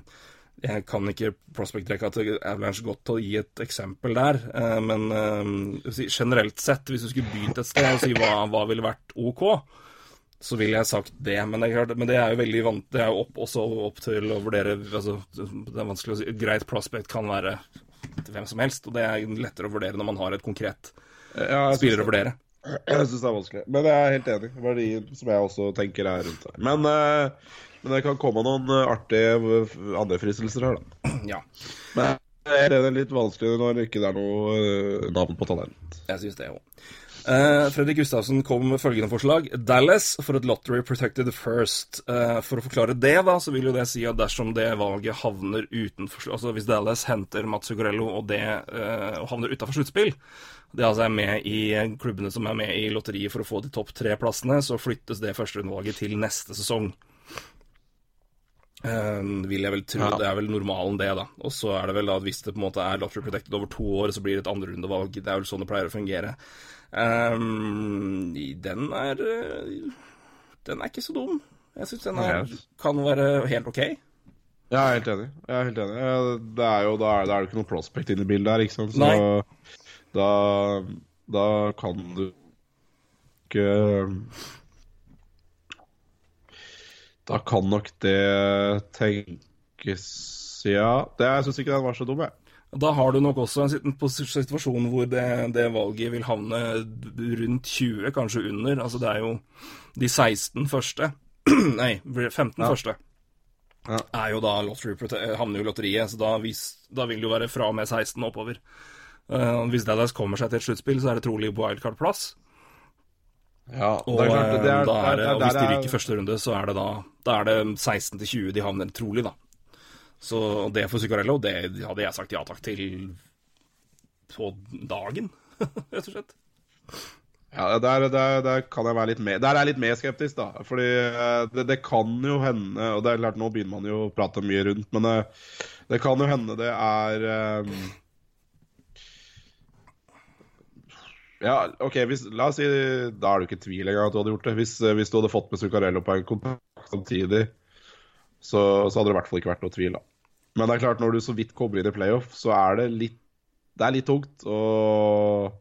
jeg kan ikke prospect-rekka til Avalanche godt til å gi et eksempel der, uh, men eh, generelt sett, hvis du skulle begynt et sted og si hva, hva ville vært OK, så ville jeg sagt det. Men det er, klart, men det er jo veldig vant, det er jo opp, også opp til å vurdere altså, Det er vanskelig å si. Et greit prospect kan være til hvem som helst, og det er lettere å vurdere når man har et konkret Ja, spiller å vurdere. jeg syns det er vanskelig. Men jeg er helt enig. Verdien som jeg også tenker er rundt her. Men, eh, men det kan komme noen eh, artige eh, andre fristelser her, da. Ja, Men det er litt vanskelig når det ikke er noe navn på talent. jeg syns det òg. Uh, Fredrik Gustavsen kom med følgende forslag. Dallas for et lottery protected first. Uh, for å forklare det, da, så vil jo det si at dersom det valget havner utenfor Altså hvis Dallas henter Mats Zuccarello og det uh, havner utafor sluttspill, det altså er med i klubbene som er med i lotteriet for å få de topp tre plassene, så flyttes det førsterundevalget til neste sesong. Eh, vil jeg vel tro. Ja. Det er vel normalen, det, da. Og så er det vel da at hvis det på en måte er lottery protected over to år, så blir det et andrerundevalg. Det er vel sånn det pleier å fungere. Um, den er eh, Den er ikke så dum. Jeg syns den er, kan være helt OK. Jeg er helt enig. Jeg er helt enig. Det er jo, da er det ikke noe prospect inn i bildet her, ikke sant. Så Nei. da, da kan du ikke Da kan nok det tenkes Ja. Det, jeg syns ikke den var så dum, jeg. Da har du nok også en situasjon hvor det, det valget vil havne rundt 20, kanskje under. Altså det er jo de 16 første Nei, 15 første. Ja. Er jo da lottery, havner jo i lotteriet, så da, vis, da vil det jo være fra og med 16 oppover. Uh, hvis Dallas kommer seg til et sluttspill, så er det trolig wildcard-plass. Ja, Og det er klart, det er, eh, er og hvis de er- ryker første runde, så er det da Da er det 16 til 20 de havner trolig, da. Så det for Zuccarello, det hadde jeg sagt ja takk til på dagen, rett og slett. Ja, der, der, der kan jeg være litt mer Der er jeg litt mer skeptisk, da. Fordi eh, det, det kan jo hende Og det er klart, nå begynner man jo å prate mye rundt, men det, det kan jo hende det er um... Ja, OK, hvis, la oss si Da er det jo ikke tvil engang at du hadde gjort det. Hvis, eh, hvis du hadde fått med Zuccarello på en kontrakt samtidig, så, så hadde det i hvert fall ikke vært noe tvil, da. Men det er klart, når du så vidt kommer inn i playoff, så er det litt Det er litt tungt. Og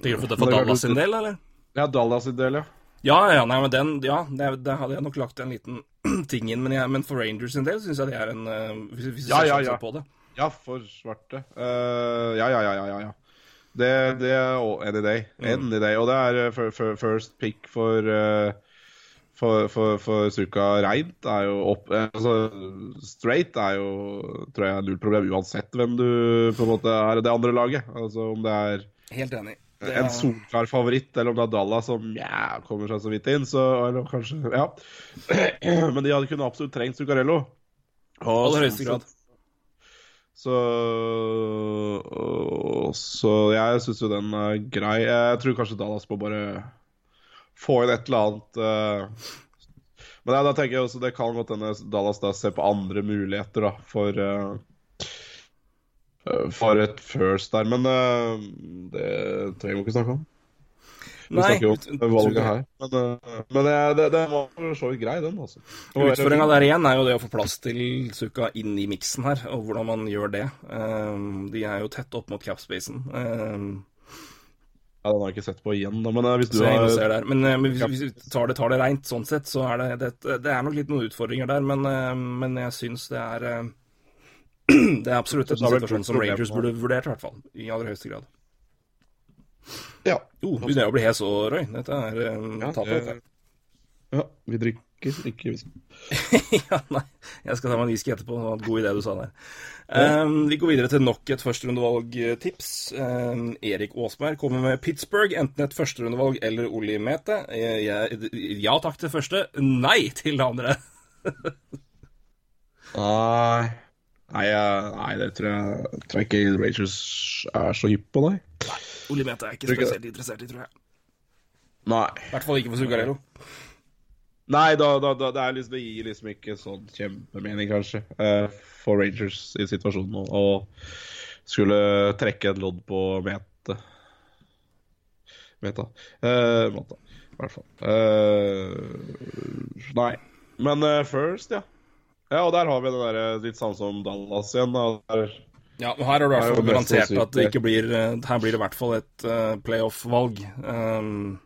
Tenker du for, for Dallas sin del, eller? Ja, Dallas sin del, ja. Ja, ja, nei, men den Ja, det, det hadde jeg nok lagt en liten ting inn, men, jeg, men for Rangers sin del syns jeg det er en eh, Hvis, hvis Ja, ja, ja. på det. Ja, for svarte. Uh, ja, ja, ja, ja, ja, ja. Det, det er oh, any day. Any day. Og det er fir- first pick for uh, for, for, for Suka reint er jo opp eh, altså, Straight er jo tror jeg null problem uansett hvem du på en måte er i det andre laget. Altså om det er Helt enig. Det en er- solklar favoritt, eller om det er Dallas som ja, kommer seg så vidt inn. Så, eller kanskje, ja. Men de hadde kunne absolutt trengt Zuccarello. I aller høyeste grad. Så, så jeg syns jo den er grei. Jeg tror kanskje Dallas må bare få inn et eller annet eh. Men ja, da tenker jeg også det kan godt hende Dallas da ser på andre muligheter da, for eh, eh, for et first der. Men det trenger vi ikke snakke om. Vi Nei, snakker jo om valget her. Men, men det, det, det var for så vidt grei, den. altså. Utfordringa der igjen er jo det å få plass til Suka inn i miksen her, og hvordan man gjør det. De er jo tett opp mot capspacen. Um, Ja, Den har jeg ikke sett på igjen, da. Men eh, hvis du har. Men, eh, men hvis, hvis vi tar det, tar det reint sånn sett, så er det, det Det er nok litt noen utfordringer der, men, eh, men jeg syns det er Det er absolutt en situasjon som Rangers burde vurdert, i hvert fall. I aller høyeste grad. Ja. Jo, begynner jeg å bli hes òg, Roy. Dette er Ja, tatt av ja, vi drikker ikke whisky. ja, nei. Jeg skal ta meg en whisky etterpå. Det var en god idé du sa der. Um, vi går videre til nok et førsterundevalgtips. Um, Erik Aasberg kommer med Pittsburgh. Enten et førsterundevalg eller Oli Mete. Jeg, jeg, ja takk til første. Nei til det andre. Nei Nei, nei, det tror jeg, tror jeg ikke Rangers er så hypp på, nei. Oli Mete er ikke ikke spesielt interessert i, tror jeg. Nei, I hvert fall ikke for Zuccarello. Nei da, da, da, det, er liksom, det gir liksom ikke sånn kjempemening, kanskje, eh, for Rangers i situasjonen å skulle trekke en lodd på Mete. Meta. Eh, Mata, i hvert fall. Eh, nei. Men eh, first, ja. Ja, og der har vi det der litt samme som Dallas igjen. Der, Ja, og her har du i hvert er fall garantert at det ikke blir eh, Her blir det i hvert fall et uh, playoff-valg. Um,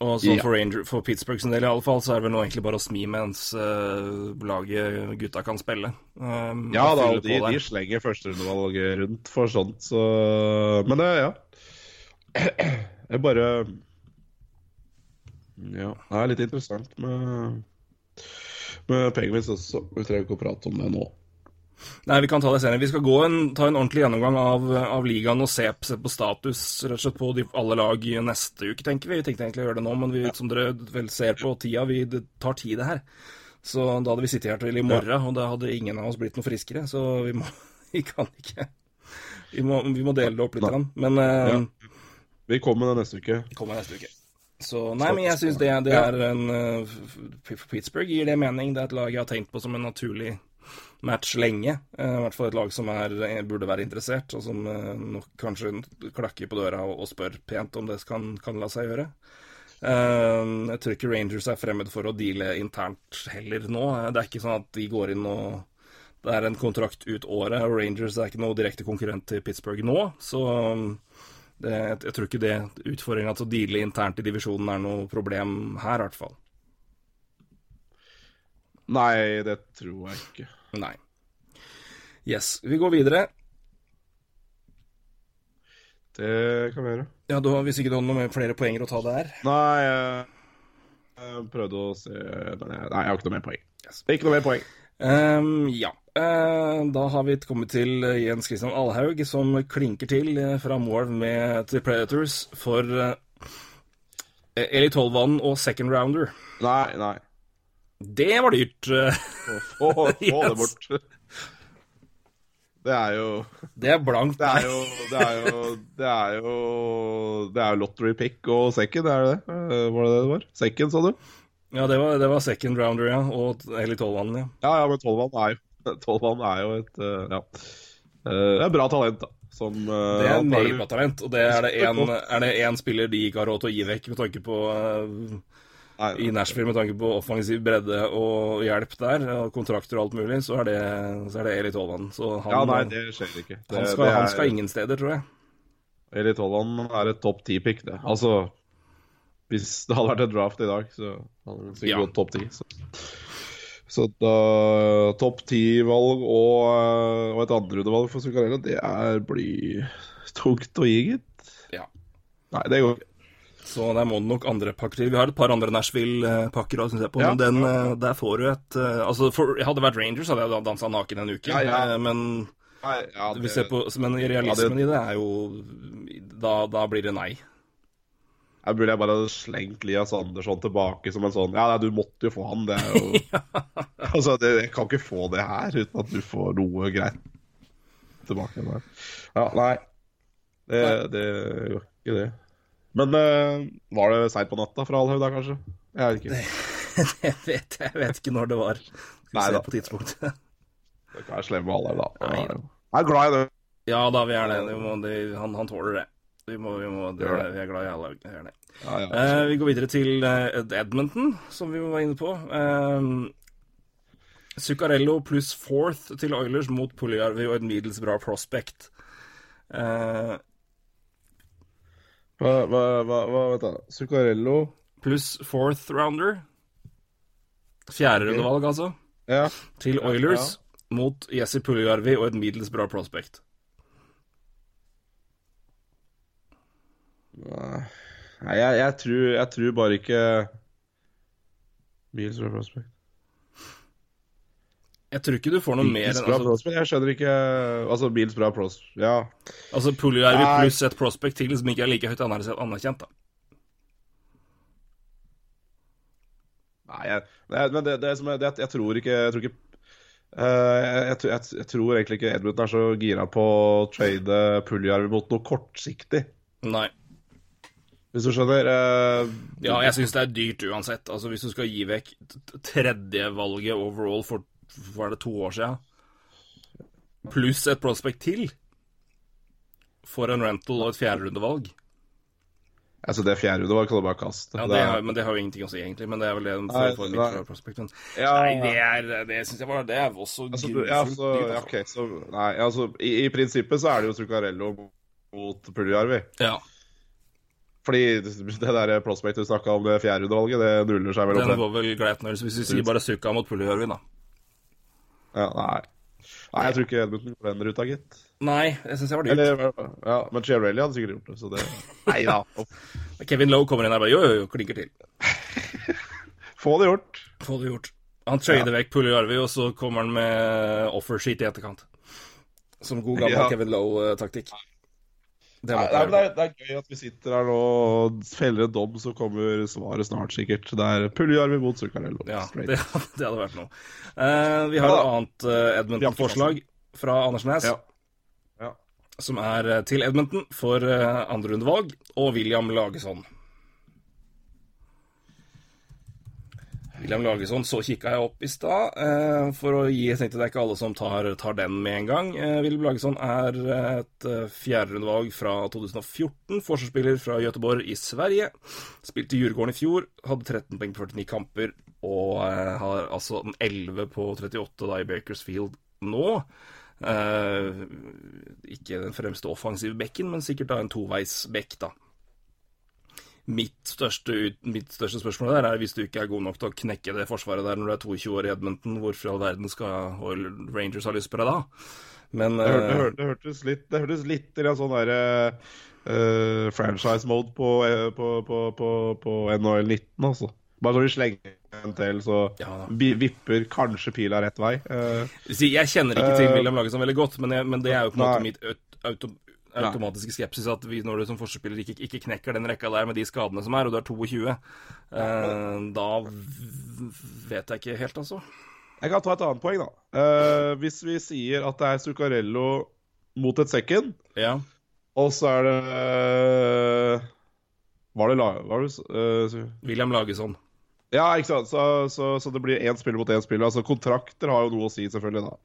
og så Ja. for, Ranger, for Pittsburgh sin del i alle fall, så er det vel nå egentlig bare å smi mens uh, laget gutta kan spille. Um, Ja da, og de, de slenger førsterundevalget rundt for sånt, så Men det, ja. Jeg bare Ja, det er litt interessant med, med Penguins også. Vi trenger ikke å prate om det nå. Nei, vi kan ta det senere. Vi skal gå en, ta en ordentlig gjennomgang av, av ligaen og se, se på status rett og slett på de, alle lag i neste uke, tenker vi. Vi tenkte egentlig å gjøre det nå, men vi, som dere vel ser på tida, vi, det tar tid, det her. Så da hadde vi sittet her til i morgen, og da hadde ingen av oss blitt noe friskere. Så vi, må, vi kan ikke Vi må, vi må dele det opp litt. Grann. Men eh, Ja. Vi kommer med det neste uke. Vi kommer neste uke. Så nei, men jeg syns det, det er en eh, Pittsburgh gir det mening. Det er et lag jeg har tenkt på som en naturlig match lenge. Eh, I hvert fall et lag som er, burde være interessert, og som eh, nok kanskje klakker på døra og, spør pent om det kan, kan la seg gjøre. Eh, jeg tror ikke Rangers er fremmed for å deale internt heller nå. Det er ikke sånn at de går inn og Det er en kontrakt ut året, og Rangers er ikke noe direkte konkurrent til Pittsburgh nå. Så um, det, jeg, jeg tror ikke det utfordringa til å deale internt i divisjonen er noe problem her, i hvert fall. Nei, det tror jeg ikke. Nei. Yes. Vi går videre. Det kan vi gjøre. Ja, du Hvis ikke du har noen flere poenger å ta der? Nei, jeg, prøvde å se Nei, jeg har ikke noe mer poeng. Ikke noe mer poeng. Um, ja. Uh, da har vi kommet til eh, Jens Christian Alhaug, som klinker til uh, fra Moelv med til Predators for uh, Eli Tolvanen og second rounder. Nei, nei. Det var dyrt. Å Få, få det bort. Det er jo Det er blankt. Det er jo Det er jo Det er jo, det er jo lottery pick og second, er det det? Eh, Var det det det var? Second, sa du? Ja, det var, det var second rounder, ja. Og Eli Tolvanen, ja. Ja, ja, men tolvvann er er jo et eh, Ja. Eh, Det er bra talent, da. Som eh, Det er meget bra talent, og det er det en, det én spiller de ikke har råd til å gi vekk med tanke på i Nashville med tanke på offensiv bredde og hjelp der, og kontrakter og alt mulig, så er det, så er det Eli Haaland. Så han, Ja, nei, det skjer ikke. Det, han, skal, er, han skal ingen steder, tror jeg. Eli Haaland er et topp ti-pick, det. Altså Hvis det hadde vært et draft i dag, så hadde han sikkert Ja. gått topp ti. Så. så da topp ti-valg og, og et andrerundevalg for Zuccarello, det er blir tungt å gi, gitt. Ja. Nei, det går ikke. Så der må det nok andre pakker til. Vi har et par andre Nashville-pakker òg, syns jeg på, Ja, men den, eh, der får du et eh, Altså, for, hadde det vært Rangers, hadde jeg dansa naken en uke, Ja, ja. eh, men vi på, men realismen i det er jo da, da blir det nei. Jeg burde jeg bare slengt Lias Andersson tilbake som en sånn Ja, du måtte jo få han, det er jo Altså, det, jeg kan ikke få det her uten at du får noe greit tilbake. Nei. Ja, nei. Det, det gjør ikke det. Men uh, var det seint på natta fra Alhaug da, kanskje? Jeg vet ikke. jeg, vet, jeg vet ikke når det var. Skal Nei se da. på tidspunktet. Det kan være slem med Alhaug, da. Nei. Jeg er glad i det. Ja da, vi er det. Vi må, det han, han tåler det. Vi, må, vi, må, det, vi er glad i Alhaug. Vi er det. Ja, ja. Uh, vi går videre til eh, Edmonton, som vi var inne på. Uh, Zuccarello pluss fourth til Oilers mot Puljärvi og et middels bra prospect. Eh, Hva, hva, hva, hva vet jeg? Zuccarello pluss fourth rounder. Fjerde okay. altså. Ja. Til Oilers mot Jesse Puljärvi og et middels bra prospect. Nei, jeg, jeg, tror, jeg tror bare ikke Middels bra prospect. Jeg tror ikke du får noe mer enn altså? Jeg skjønner ikke Altså, Beals bra prospect Ja. altså Puljärvi Nei. pluss et prospect til som ikke er like høyt anerkjent. da. Nei, jeg, men det, det som er, det, jeg tror ikke Jeg tror ikke Uh, jeg, jeg, jeg, tror egentlig ikke Edmundton er så gira på å trade Puljarvi mot noe kortsiktig, Nei. hvis du skjønner. Uh, Ja, jeg syns det er dyrt uansett. Altså, Hvis du skal gi vekk tredje valget overall for hva er det, to år siden, pluss et prospect til for en rental og et fjerderundevalg altså, det fjerde runde var bare kaste. ja, det har, Men det har jo ingenting å si, egentlig. Men det er vel det for, for mitt prospect. Men, Ja. nei, det er Det syns jeg var Det er også Altså, ja, så, ja, okay, så Nei, altså, i, i prinsippet så er det jo Zuccarello mot Puljarvi. Ja, Fordi det der prospect du snakka om, det fjerde rundevalget, det nuller seg vel opp. den går vel greit Hvis vi sier bare Zucca mot Puljarvi, da. Ja, nei. nei, jeg tror ikke Edmundton går den ruta, gitt. Nei, jeg syns jeg var dyrt. Eller, ja, men Chair Rally hadde sikkert gjort det, så det Nei da. Kevin Lowe kommer inn her og bare jo, jo, jo, klinker til. Få det gjort. Få det gjort. Han trader vekk Puljärvi, og så kommer han med offersheet i etterkant. Som god gammel Ja. Kevin Lowe-taktikk. Det Nei, det, er, det er gøy at vi sitter her nå og feller en dom, så kommer svaret snart, sikkert. Det er Puljarvi mot Zuccarello. Ja, det, det hadde vært noe. Uh, vi har Ja et annet uh, Edmonton-forslag fra Andersnes, Ja. Ja. som er eh, til Edmonton for uh, andrerundevalg, og William Lagesson. William Lagesson så kikka jeg opp i stad, eh, for å gi Jeg tenkte det er ikke alle som tar, tar den med en gang. Eh, William Lagesson er et uh, fjerderundevalg fra 2014. Forsvarsspiller fra Göteborg i Sverige. Spilte i Djurgården i fjor. Hadde 13 poeng på 49 kamper, og eh, har altså en 11 på 38 da i Bakersfield nå. Eh, ikke den fremste offensive bekken, men sikkert da en toveis bekk, da. Mitt største, mitt største spørsmål der er hvis du ikke er god nok til å knekke det forsvaret der når du er 22 år i Edmonton, hvorfor i all verden skal Oil Rangers ha lyst på deg da? Men Det, hørte, det, eh, det hørtes litt Det hørtes litt grann sånn derre uh, franchise-mode på, eh, på, på, på, på NHL 19, altså. Bare så vi slenger en til, så Ja vipper kanskje pila rett vei. Uh, Jeg kjenner ikke til Eh, William Lagesson veldig godt, men, jeg, men det er jo på en måte mitt aut- auto, automatiske skepsis at vi, når du som forspiller ikke, ikke knekker den rekka der med de skadene som er, og du er 22, eh, da vet jeg ikke helt, altså. jeg kan ta et annet poeng, da. Eh, hvis vi sier at det er Zuccarello mot et second, Ja. og så er det eh, Var det, var det eh, William Lagesson. Ja, ikke sant. Så, så, så det blir én spiller mot én spiller. Altså Kontrakter har jo noe å si, selvfølgelig. da.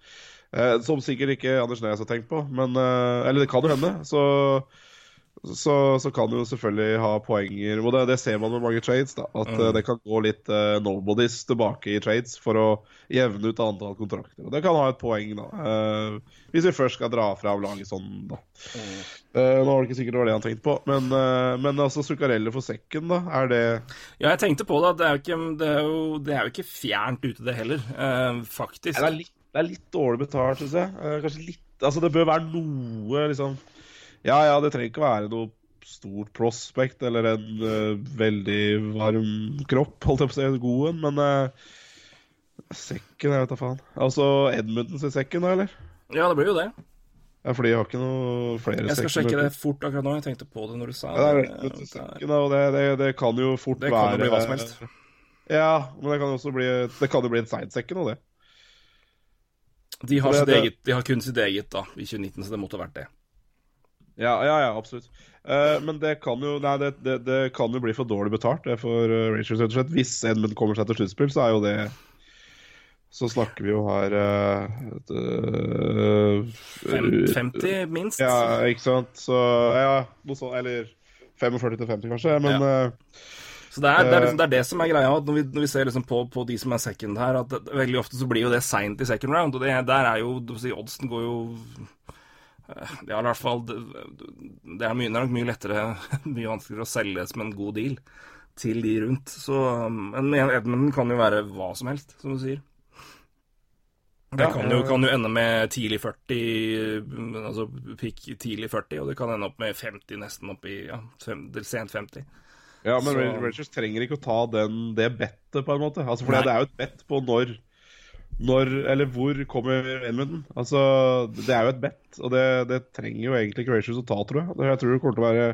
Eh, som sikkert ikke Anders Næss har tenkt på, men eh, Eller det kan jo hende. Så, så, så kan du jo selvfølgelig ha poenger Og det, det ser man med mange trades, da. At mm. det kan gå litt eh, nobodies tilbake i trades for å jevne ut antall kontrakter. Og det kan ha et poeng, da. eh, hvis vi først skal dra fram laget sånn, da. Eh, nå var det ikke sikkert det var det han tenkte på, men, eh, men altså Zuccarello for sekken, da. Er det Ja, jeg tenkte på det, det er jo ikke, det er jo, det er jo ikke fjernt ute, det heller. Eh, faktisk. Det er litt, det er litt dårlig betalt, syns jeg. Eh, Kanskje litt Altså, det bør være noe, liksom Ja ja, det trenger ikke være noe stort prospect eller en uh, veldig varm kropp, holdt jeg på å si, en god en, men uh, Sekken, jeg vet da faen. Altså Edmundsen sin sekken, da, eller? Ja, det blir jo det. Ja, fordi jeg har ikke noe flere Jeg skal sjekke det fort akkurat nå. Jeg tenkte på det når du sa Ja, det er det. Er- sekken, og det, det, det kan jo fort Det kan være jo bli hva som helst. Ja, men det kan også bli Det kan jo bli en sidesekken og det. De har, det- det- eget, de har kun sitt eget da, i 2019, så det måtte ha vært det. Ja, ja, ja absolutt. Uh, men det kan jo Nei, det, det, det kan jo bli for dårlig betalt det for uh, Rangers, rett og slett. Hvis Edmund kommer seg til sluttspill, så er jo det Så snakker vi jo her uh, et, uh, 50 minst. Ja, ikke sant. Så ja, noe sånt. Eller 45 til 50, kanskje. Men eh, Så det er, det, er liksom, det er det som er greia. Når, vi, når vi ser liksom på, på de som er second her, at det, veldig ofte så blir jo det seint i second round. Og det, der er jo si, Oddsen går jo Det Ja, i hvert fall Det, er, mye, det er nok mye lettere Mye vanskeligere å selge som en god deal til de rundt. Så Men Edmund kan jo være hva som helst, som du sier. Det kan jo, eh, kan jo ende med tidlig 40, altså pikk tidlig 40, og det kan ende opp med 50, nesten opp i ja, fem, sent 50. ja, men Så- Rangers trenger ikke å ta den, det bettet, på en måte. Altså, for det er jo et bett på når når, eller hvor kommer Edmundton? Altså, det er jo et bett, og det, det trenger jo egentlig ikke Rangers å ta, tror jeg. Jeg tror det kommer til å være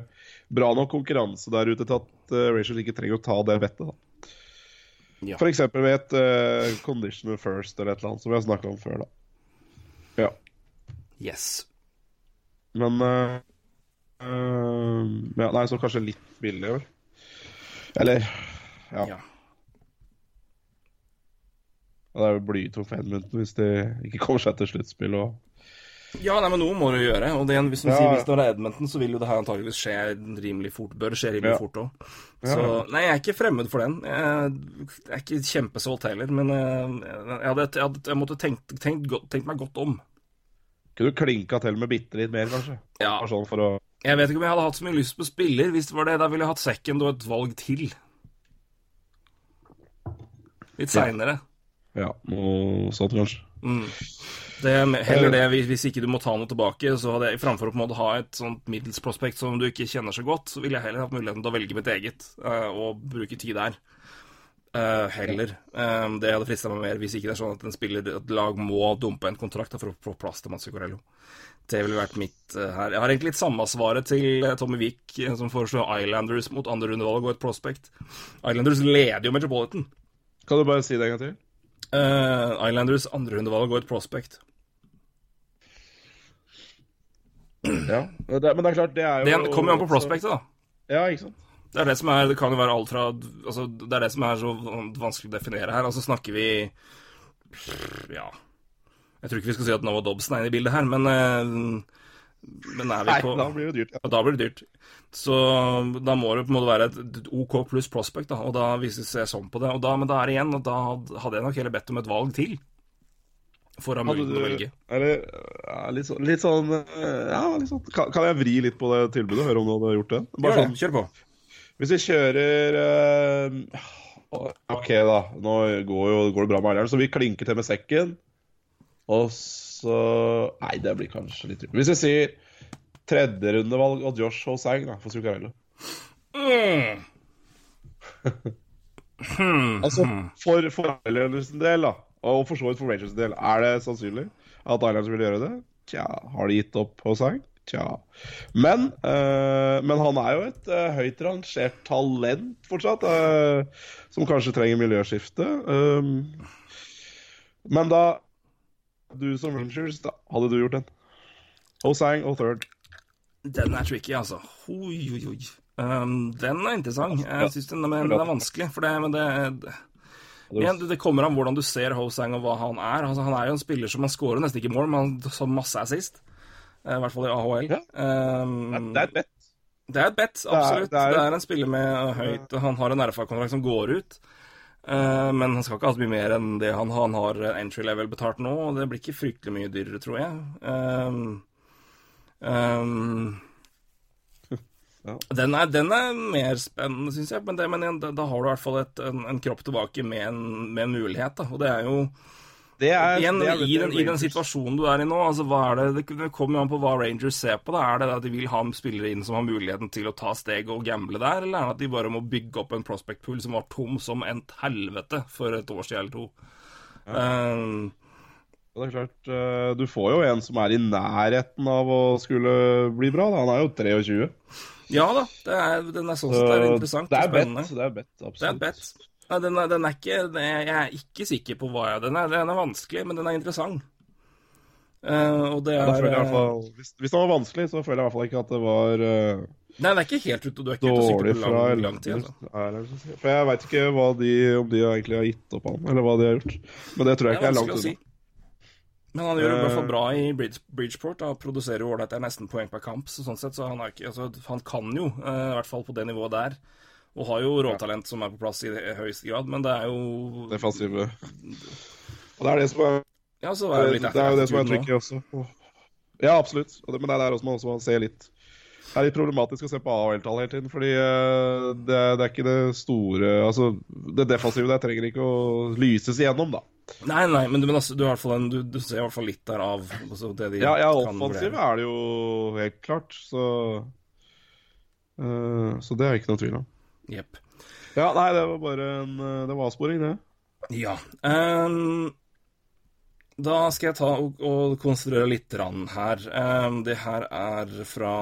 bra nok konkurranse der ute til at uh, Rangers ikke trenger å ta det bettet. da. Ja. Eksempel ved et uh, conditioner first eller et eller annet, som vi har snakka om før. da. Ja. Yes. Men uh, uh, ja, Nei, så kanskje litt billig, vel. Eller Ja. Ja. Det er jo blytungt for Edmundton hvis de ikke kommer seg til sluttspill og Ja, nei, men noe må du gjøre. Og det, hvis, du Ja. sier, hvis det er Edmonton, så vil jo det her antageligvis skje rimelig fort. Bør skje rimelig Ja. fort òg. Så nei, jeg er ikke fremmed for den. Jeg er ikke kjempesolgt heller, men eh, jeg, hadde, jeg, hadde, jeg måtte tenkt, tenkt, tenkt meg godt om. Kunne du klinka til med bitte litt mer, kanskje? Ja. Sånn for å Jeg vet ikke om jeg hadde hatt så mye lyst på spiller. Hvis det var det, da ville jeg hatt second og et valg til. Litt seinere. Ja, noe sånt, kanskje. Mm. Det, er heller det, hvis- ikke du må ta noe tilbake, så hadde jeg framfor å ha et sånt middels prospect som du ikke kjenner så godt, så ville jeg heller hatt muligheten til å velge mitt eget eh, og bruke tid der. Eh, heller. Eh, det hadde frista meg mer hvis ikke det er sånn at en spiller, et lag må dumpe en kontrakt for å få plass til Mats Corello. Det ville vært mitt uh, her. Jeg har egentlig litt samme svaret til eh, Tommy Wick, eh, som foreslår Islanders mot andre rundevalg og et prospect. Islanders leder jo Metropolitan. Kan du bare si det en gang til? Uh, Islanders andre rundevalg og et prospect. Ja. Det, men det er klart, det er jo Det kommer jo an på prospectet, da. Ja, ikke sant. Det er det som er Det kan jo være alt fra altså, Det er det som er så vanskelig å definere her. Altså snakker vi Ja Jeg tror ikke vi skal si at Noah Dobson er inne i bildet her, men eh, Men er vi Nei, da blir det dyrt. Ja. Og da blir det dyrt. Så da må det på en måte være et OK pluss prospect, da. Og da, vises jeg sånn på det, og da, men da er det igjen, og da hadde jeg nok heller bedt om et valg til. For å ha muligheten til å velge. Eller ja, litt sånn, litt sånn eh, Ja, litt sånn kan, kan jeg vri litt på det tilbudet? Høre om du hadde gjort det? Bare Gjør det. sånn, Kjør på. Hvis vi kjører eh, OK, da. Nå går, jo, går det bra med Eiler'n, så vi klinker til med sekken. Og så Nei, det blir kanskje litt Hvis jeg sier tredjerundevalg og Josh Hosang da, for Zuccarello. altså, for, for Islanders del, da, og for så vidt for Rangers del, er det sannsynlig at Islanders vil gjøre det? Tja, har de gitt opp Hosang? Tja. Men, eh, men han er jo et uh, høyt rangert talent fortsatt, eh, som kanskje trenger miljøskifte. Um, men da Du som Rangers, da hadde du gjort den? Osang og third. Den er tricky, altså. Oi, oi, oi. Um, den er interessant. Jeg syns den, den er vanskelig, for det, men det, igjen, det, det kommer an hvordan du ser Hosang og hva han er. Altså, han er jo en spiller som han scorer nesten ikke mål, men han har masse assist. Eh, I hvert fall i AHL. Ja. Um, Det er et bet. det er et bet, absolutt. Det det er, er- en spiller med høyt Han har en RFA-kontrakt som går ut. Eh, men han skal ikke ha så mye mer enn det han, han har entry level betalt nå. Og det blir ikke fryktelig mye dyrere, tror jeg. Um, um, Ja. den, er, den er mer spennende, syns jeg. Men, det, men da, da har du i hvert fall et, en, en kropp tilbake med en, med en mulighet. Da. Og det er jo Det er, Igjen, det er i, den, I den situasjonen du er i nå, altså hva er det, det kommer jo an på hva Rangers ser på. Da. Er det at de vil ha spillere inn som har muligheten til å ta steg og gamble der, eller er det at de bare må bygge opp en prospect pool som var tom som en helvete for et år siden eller to? Um, Det er klart, eh, Du får jo en som er i nærheten av å skulle bli bra. Da. Han er jo 23. ja da, det er, den er sånn sett er interessant det og er bet. Det er bet, Det er bet. Nei, den er, den er ikke Jeg er ikke sikker på hva jeg Den er, den er vanskelig, men den er interessant. Uh, og det er ja, eh, fall, hvis, hvis det var vanskelig, så føler jeg i hvert fall ikke at det var uh, Nei, det er ikke helt ute. Du er ikke dårlig på fra lang, lang tid. Altså. For jeg veit ikke de, om de egentlig har gitt opp han, eller hva de har gjort. Men det tror jeg Det ikke er langt unna. si. Men han gjør det i hvert fall bra i Bridgeport. Da, produserer jo ålreit. Det er nesten poeng per kamp. Så sånn sett, så han, ikke, altså, han kan jo, uh, i hvert fall på det nivået der. Og har jo råtalent som er på plass i høyeste grad, men det er jo Defensive. Og det er det som er Ja, så er det Det, det er jo det som er tricky også. Ja, absolutt. Men det er der også man også ser litt Det er litt problematisk å se på AHL-tall hele tiden, fordi eh, det, det er ikke det store Altså, det defensive der trenger ikke å lyses igjennom, da. Nei, nei, men, du, men altså, du, en, du, du ser i hvert fall litt der av altså, det de Ja, ja offensiv er det jo helt klart, så uh, Så det er ikke noe tvil om. Jepp. Ja, nei, det var bare en eh, Det var avsporing, det. Ja. Um, da skal jeg ta og, og konstruere litt rann her. Um, det her er fra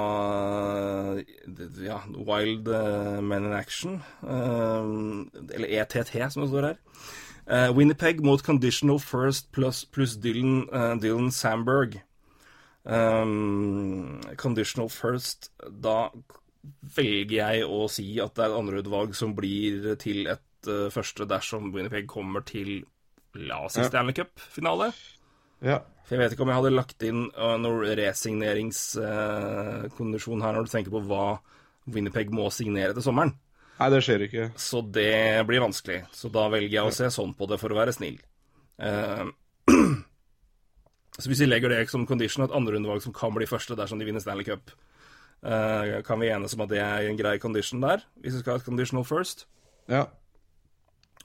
ja, Wild eh, Men in Action. Um, eller ETT, som det står her. Uh, Winnipeg mot Conditional First pluss plus Dylan, uh, Dylan Sandberg. Um, conditional First Da velger jeg å si at det er et andreutvalg som blir til et uh, første dersom Winnipeg kommer til La oss si. Stanley Cup-finale. Ja. For jeg vet ikke om jeg hadde lagt inn uh, noen resigneringskondisjon her når du tenker på hva Winnipeg må signere til sommeren. Nei, det skjer ikke. Så det blir vanskelig. Så da velger jeg å se sånn på det for å være snill. Uh, så hvis vi legger det som condition, at andrerundevalg som kan bli første dersom de vinner Stanley Cup, eh, kan vi enes om at det er en grei condition der? Hvis vi skal ha et conditional first? Ja.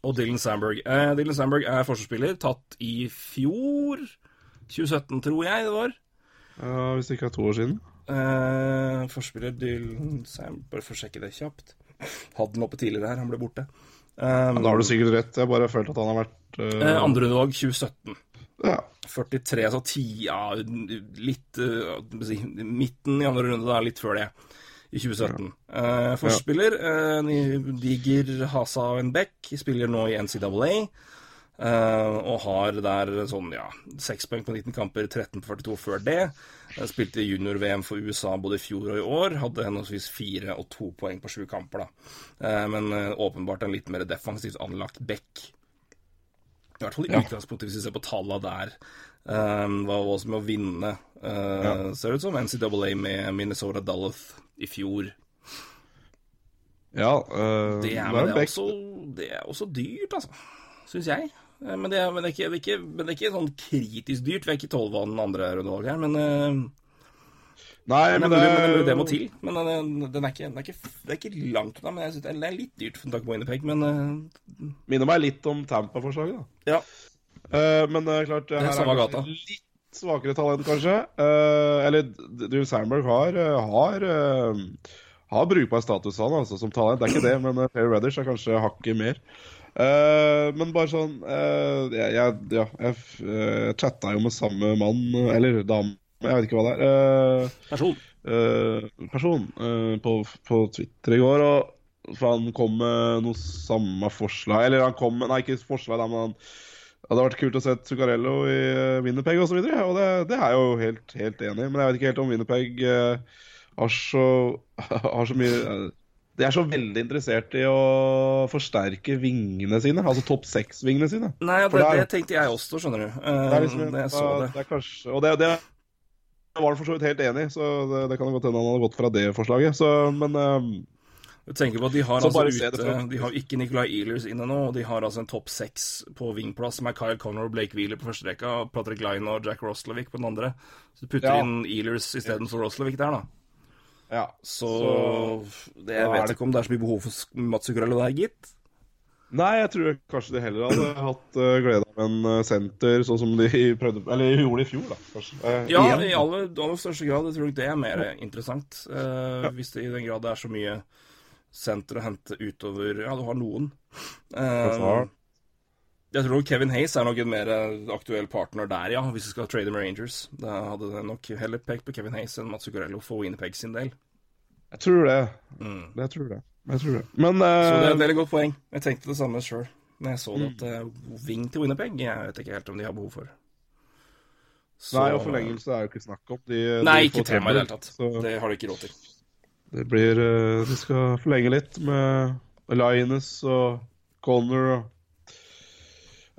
Og Dylan Sandberg. Eh, Dylan Sandberg er forsvarsspiller, tatt i fjor 2017, tror jeg det var. ja hvis det ikke er to år siden. Uh, Forspiller Dylan Sandberg Bare for å sjekke det kjapt. Hadde den oppe tidligere her, han ble borte. Um, Da har du sikkert rett. Jeg bare følte at han har vært uh... eh, Andrerundevalg 2017. Ja. 43, så 10 Ja, litt si, Midten i andre runde, da, litt før det. I 2017. Eh, Forspiller uh, diger hasa av en bekk. Spiller nå i NCAA. Uh, og har der sånn, ja, 6 poeng på 19 kamper, 13 på 42 før det. Uh, Spilte junior-VM for USA både i fjor og i år. Hadde henholdsvis 4 og 2 poeng på sju kamper, da. Uh, men åpenbart en litt mer defensivt anlagt bekk. I hvert fall i Ja. utgangspunktet, hvis vi ser på tallene der. Um, var også med å vinne, uh, ser det ut som. NCAA med Minnesota Duluth i fjor. ja uh, Det er, det men det er, også, det er også dyrt, altså. Syns jeg. Eh, Men det, er, men, det er ikke, det ikke, men det er ikke sånn kritisk dyrt. Vi er ikke tolv av den andre rundevalget her, men uh, Nei, Men det, det, men det, det må til. Men den, den, er ikke, den, er ikke, det er ikke langt unna. Men jeg synes det er- litt dyrt for en takk på Winnipeg. Men uh, minner meg litt om Tampa-forslaget, da. ja. Uh, men det er klart, er her er gata. litt svakere talent, kanskje. Uh, eller Drew Sandberg har, eh, har, eh, har brukbar status, han, altså, som talent. Det er ikke det, men uh, Perry Reddish er kanskje hakket mer. Uh, men bare sånn uh, Jeg, jeg, ja, jeg uh, chatta jo med samme mann, eller dame, jeg vet ikke hva det er. Uh, Person. Uh, person eh, på, på Twitter i går, og for han kom med noe samme forslag Eller han kom med Nei, ikke forslag, men han det hadde vært kult å se Zuccarello i Winnerpeg osv., og, så videre, og det, det er jeg jo helt, helt enig i. Men jeg vet ikke helt om Winnerpeg har, så, har så mye De er så veldig interessert i å forsterke vingene sine, altså topp seks-vingene sine. Nei, det, det er- det tenkte jeg også, skjønner du. Det er liksom, det, jeg så det. det er kanskje, og det, det var for så vidt helt enig så det, det kan godt hende han hadde gått fra det forslaget. Så, men eh, Du tenker på at De har altså fra- de har ikke Nicolay Ehlers inne nå, og de har altså en topp seks på wingplass med Kyle Connor og Blake Wheeler på første rekka, og Patrick Line og Jack Roslevic på den andre. Så du putter Ja. inn Ehlers istedenfor Roslevic der, da. ja. Så, det, jeg er vet det- ikke om det er så mye behov for Mats Zuccarello der, gitt. Nei, jeg tror kanskje de heller hadde hatt uh, glede av en uh, senter, sånn som de prøvde Eller gjorde i fjor, da, kanskje. Eh, Ja, igjen. i aller, aller største grad. Jeg tror nok det er mer interessant. eh, Hvis det i den grad det er så mye senter å hente utover Ja, du har noen. Eh, jeg tror Kevin Hayes er nok en mer aktuell partner der, ja, hvis du skal trade med Rangers. Da hadde det nok heller pekt på Kevin Hayes enn Mats Zuccarello for Winnipeg sin del. Jeg tror det. Mm. Jeg tror det. Jeg tror det. Men Så det er uh, et veldig godt poeng. Jeg tenkte det samme sjøl når jeg så det at uh, Wing til Winnipeg Jeg vet ikke helt om de har behov for. Så- Nei, og forlengelse er jo ikke snakk om. De, Nei, de ikke får tema i det hele tatt. Så Det har de ikke råd til. det blir uh, De skal forlenge litt med Linus og Connor og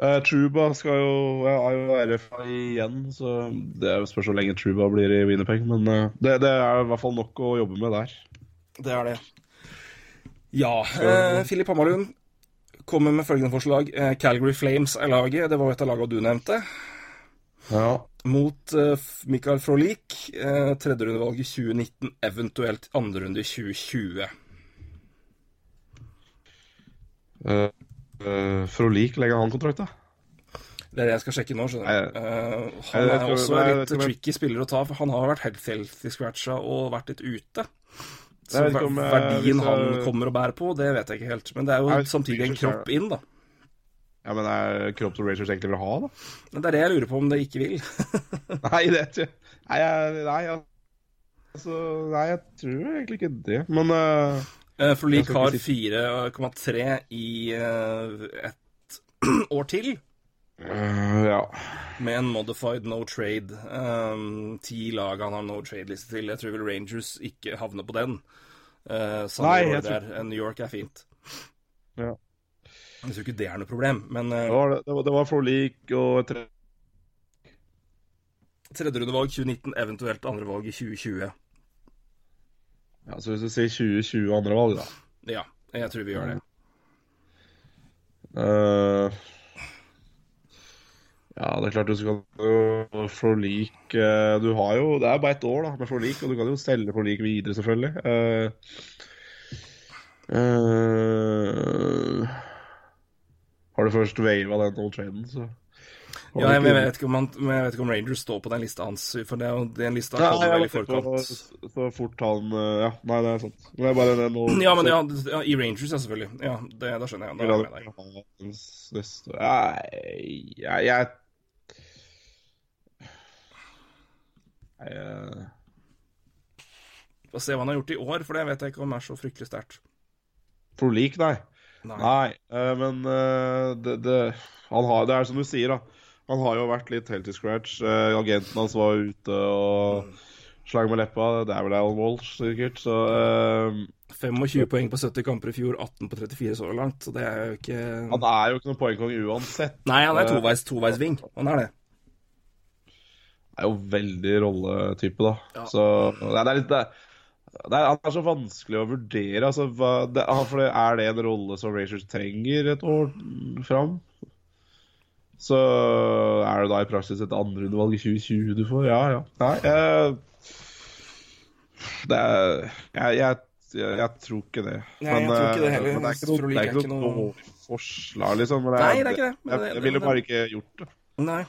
uh, Truba skal jo ja, er jo RFA igjen, så det spørs hvor lenge Truba blir i Winnipeg. Men uh, det, det er i hvert fall nok å jobbe med der. Det er det. Ja. Eh, Filip Hammarlund kommer med følgende forslag. Eh, Calgary Flames er laget. Det var et av lagene du nevnte. Ja. Mot eh, Mikael Frolik. Eh, Tredjerundevalg i 2019, eventuelt andre runde i 2020. Uh, uh, Frolik, legger han kontrakt, da? Det er det jeg skal sjekke nå. skjønner du. Eh, han er også en litt tricky spiller å ta, for han har vært helt healthy scratcha og vært litt ute. Så om, verdien jeg... han kommer og bærer på, det vet jeg ikke helt. Men det er jo jeg, samtidig en kropp inn, da. Ja, men er kropp som Rangers egentlig vil ha, da? Men det er det jeg lurer på om det ikke vil. Nei, det tror jeg Nei, nei, altså, nei, jeg tror egentlig ikke det. Men uh, For Leak har 4,3 i uh, et år til, uh, ja. med en modified no trade. Um, ti lag han har no trade-liste til. Jeg tror vel Rangers ikke havner på den. Uh, Nei, jeg der. Eh, New York er fint. Ja. Jeg tror ikke det er noe problem, men Det uh, var, det var, det var forlik og tre... tredjerundevalg 2019, eventuelt andrevalg i 2020. Ja, så hvis du sier 2020 andre valg, da. Ja, jeg tror vi gjør det. Uh, ja, det er klart du skal jo forlik uh, Du har jo Det er bare ett år da med forlik, og du kan jo selge forlik videre, selvfølgelig. Uh, uh, har du først wava den no traden, så Ja, jeg, men jeg, vet om men jeg vet ikke om Rangers står på den lista hans, for det er jo den lista han kommer veldig på forkant. Så, fort han Ja, nei, det er sant. Men det er bare det nå Ja, men ja, ja, i Rangers, ja, selvfølgelig. Ja, det, da skjønner jeg. Da er jeg med deg. Jeg, jeg, jeg eh, Få se hva han har gjort i år, for det vet jeg ikke om er så fryktelig sterkt. For lik, nei. Nei. Nei, eh, men eh, det, det, han har, det er som du sier, da. Han har jo vært litt helt i scratch. Eh, agenten hans var ute og slang med leppa. Det er vel Alan Walsh, sikkert. Så eh, 25 poeng på 70 kamper i fjor, 18 på 34 så langt, så det er jo ikke han er jo ikke noen poengkong uansett. Nei, han er Eh, toveis, toveisving. Han er det. Er jo veldig rolletype, da. Ja. Så det er, litt det, det er, Han er så vanskelig å vurdere. Altså, det, for er det en rolle som Rangers trenger et år fram? Så er det da i praksis et andrerundevalg i 2020 du får? Ja, ja. Nei, jeg, Det er Jeg, jeg, jeg, tror ikke det. Nei, jeg tror ikke det eh, heller. Men det er ikke noe, det er ikke ikke noe noe- forslag, liksom. Men Nei, det er ikke det, men Jeg, jeg ville bare ikke gjort det. Nei.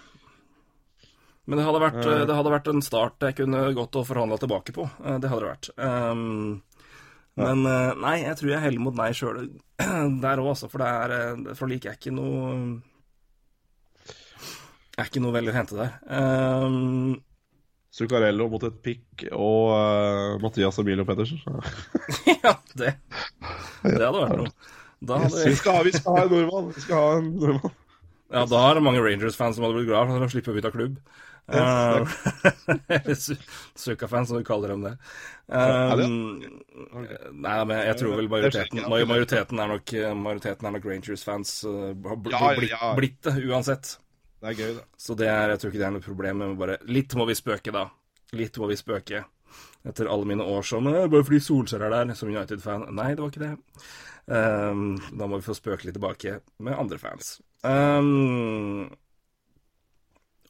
Men det hadde, vært, Eh. det hadde vært en start jeg kunne gått og forhandla tilbake på. Eh, Det hadde det vært. Um, men eh, nei, jeg tror jeg heller mot nei sjøl der òg, altså. For det er For like er ikke noe Er ikke noe veldig å hente der. Um, Zuccarello mot et pikk og uh, Mathias Emilio Pettersen. ja, det Det hadde vært noe. Yes, hadde, vi, skal ha, vi skal ha en nordmann! Vi skal ha en nordmann. ja, da er det mange Rangers-fans som hadde blitt glad for å slippe å bytte klubb. Yes, Eh, Suka-fans, som du kaller dem det. Um, Nei, men jeg tror vel majoriteten, majoriteten er nok, majoriteten er nok Rangers-fans. har Ja, ja, blitt, blitt det, uansett. Det er gøy, da. Så det er, jeg tror ikke det er noe problem. Men bare Litt må vi spøke, da. Litt må vi spøke. Etter alle mine år som «Eh, Bare fordi Solskjær er der, som United-fan. Nei, det var ikke det. Um, da må vi få spøke litt tilbake med andre fans. Um,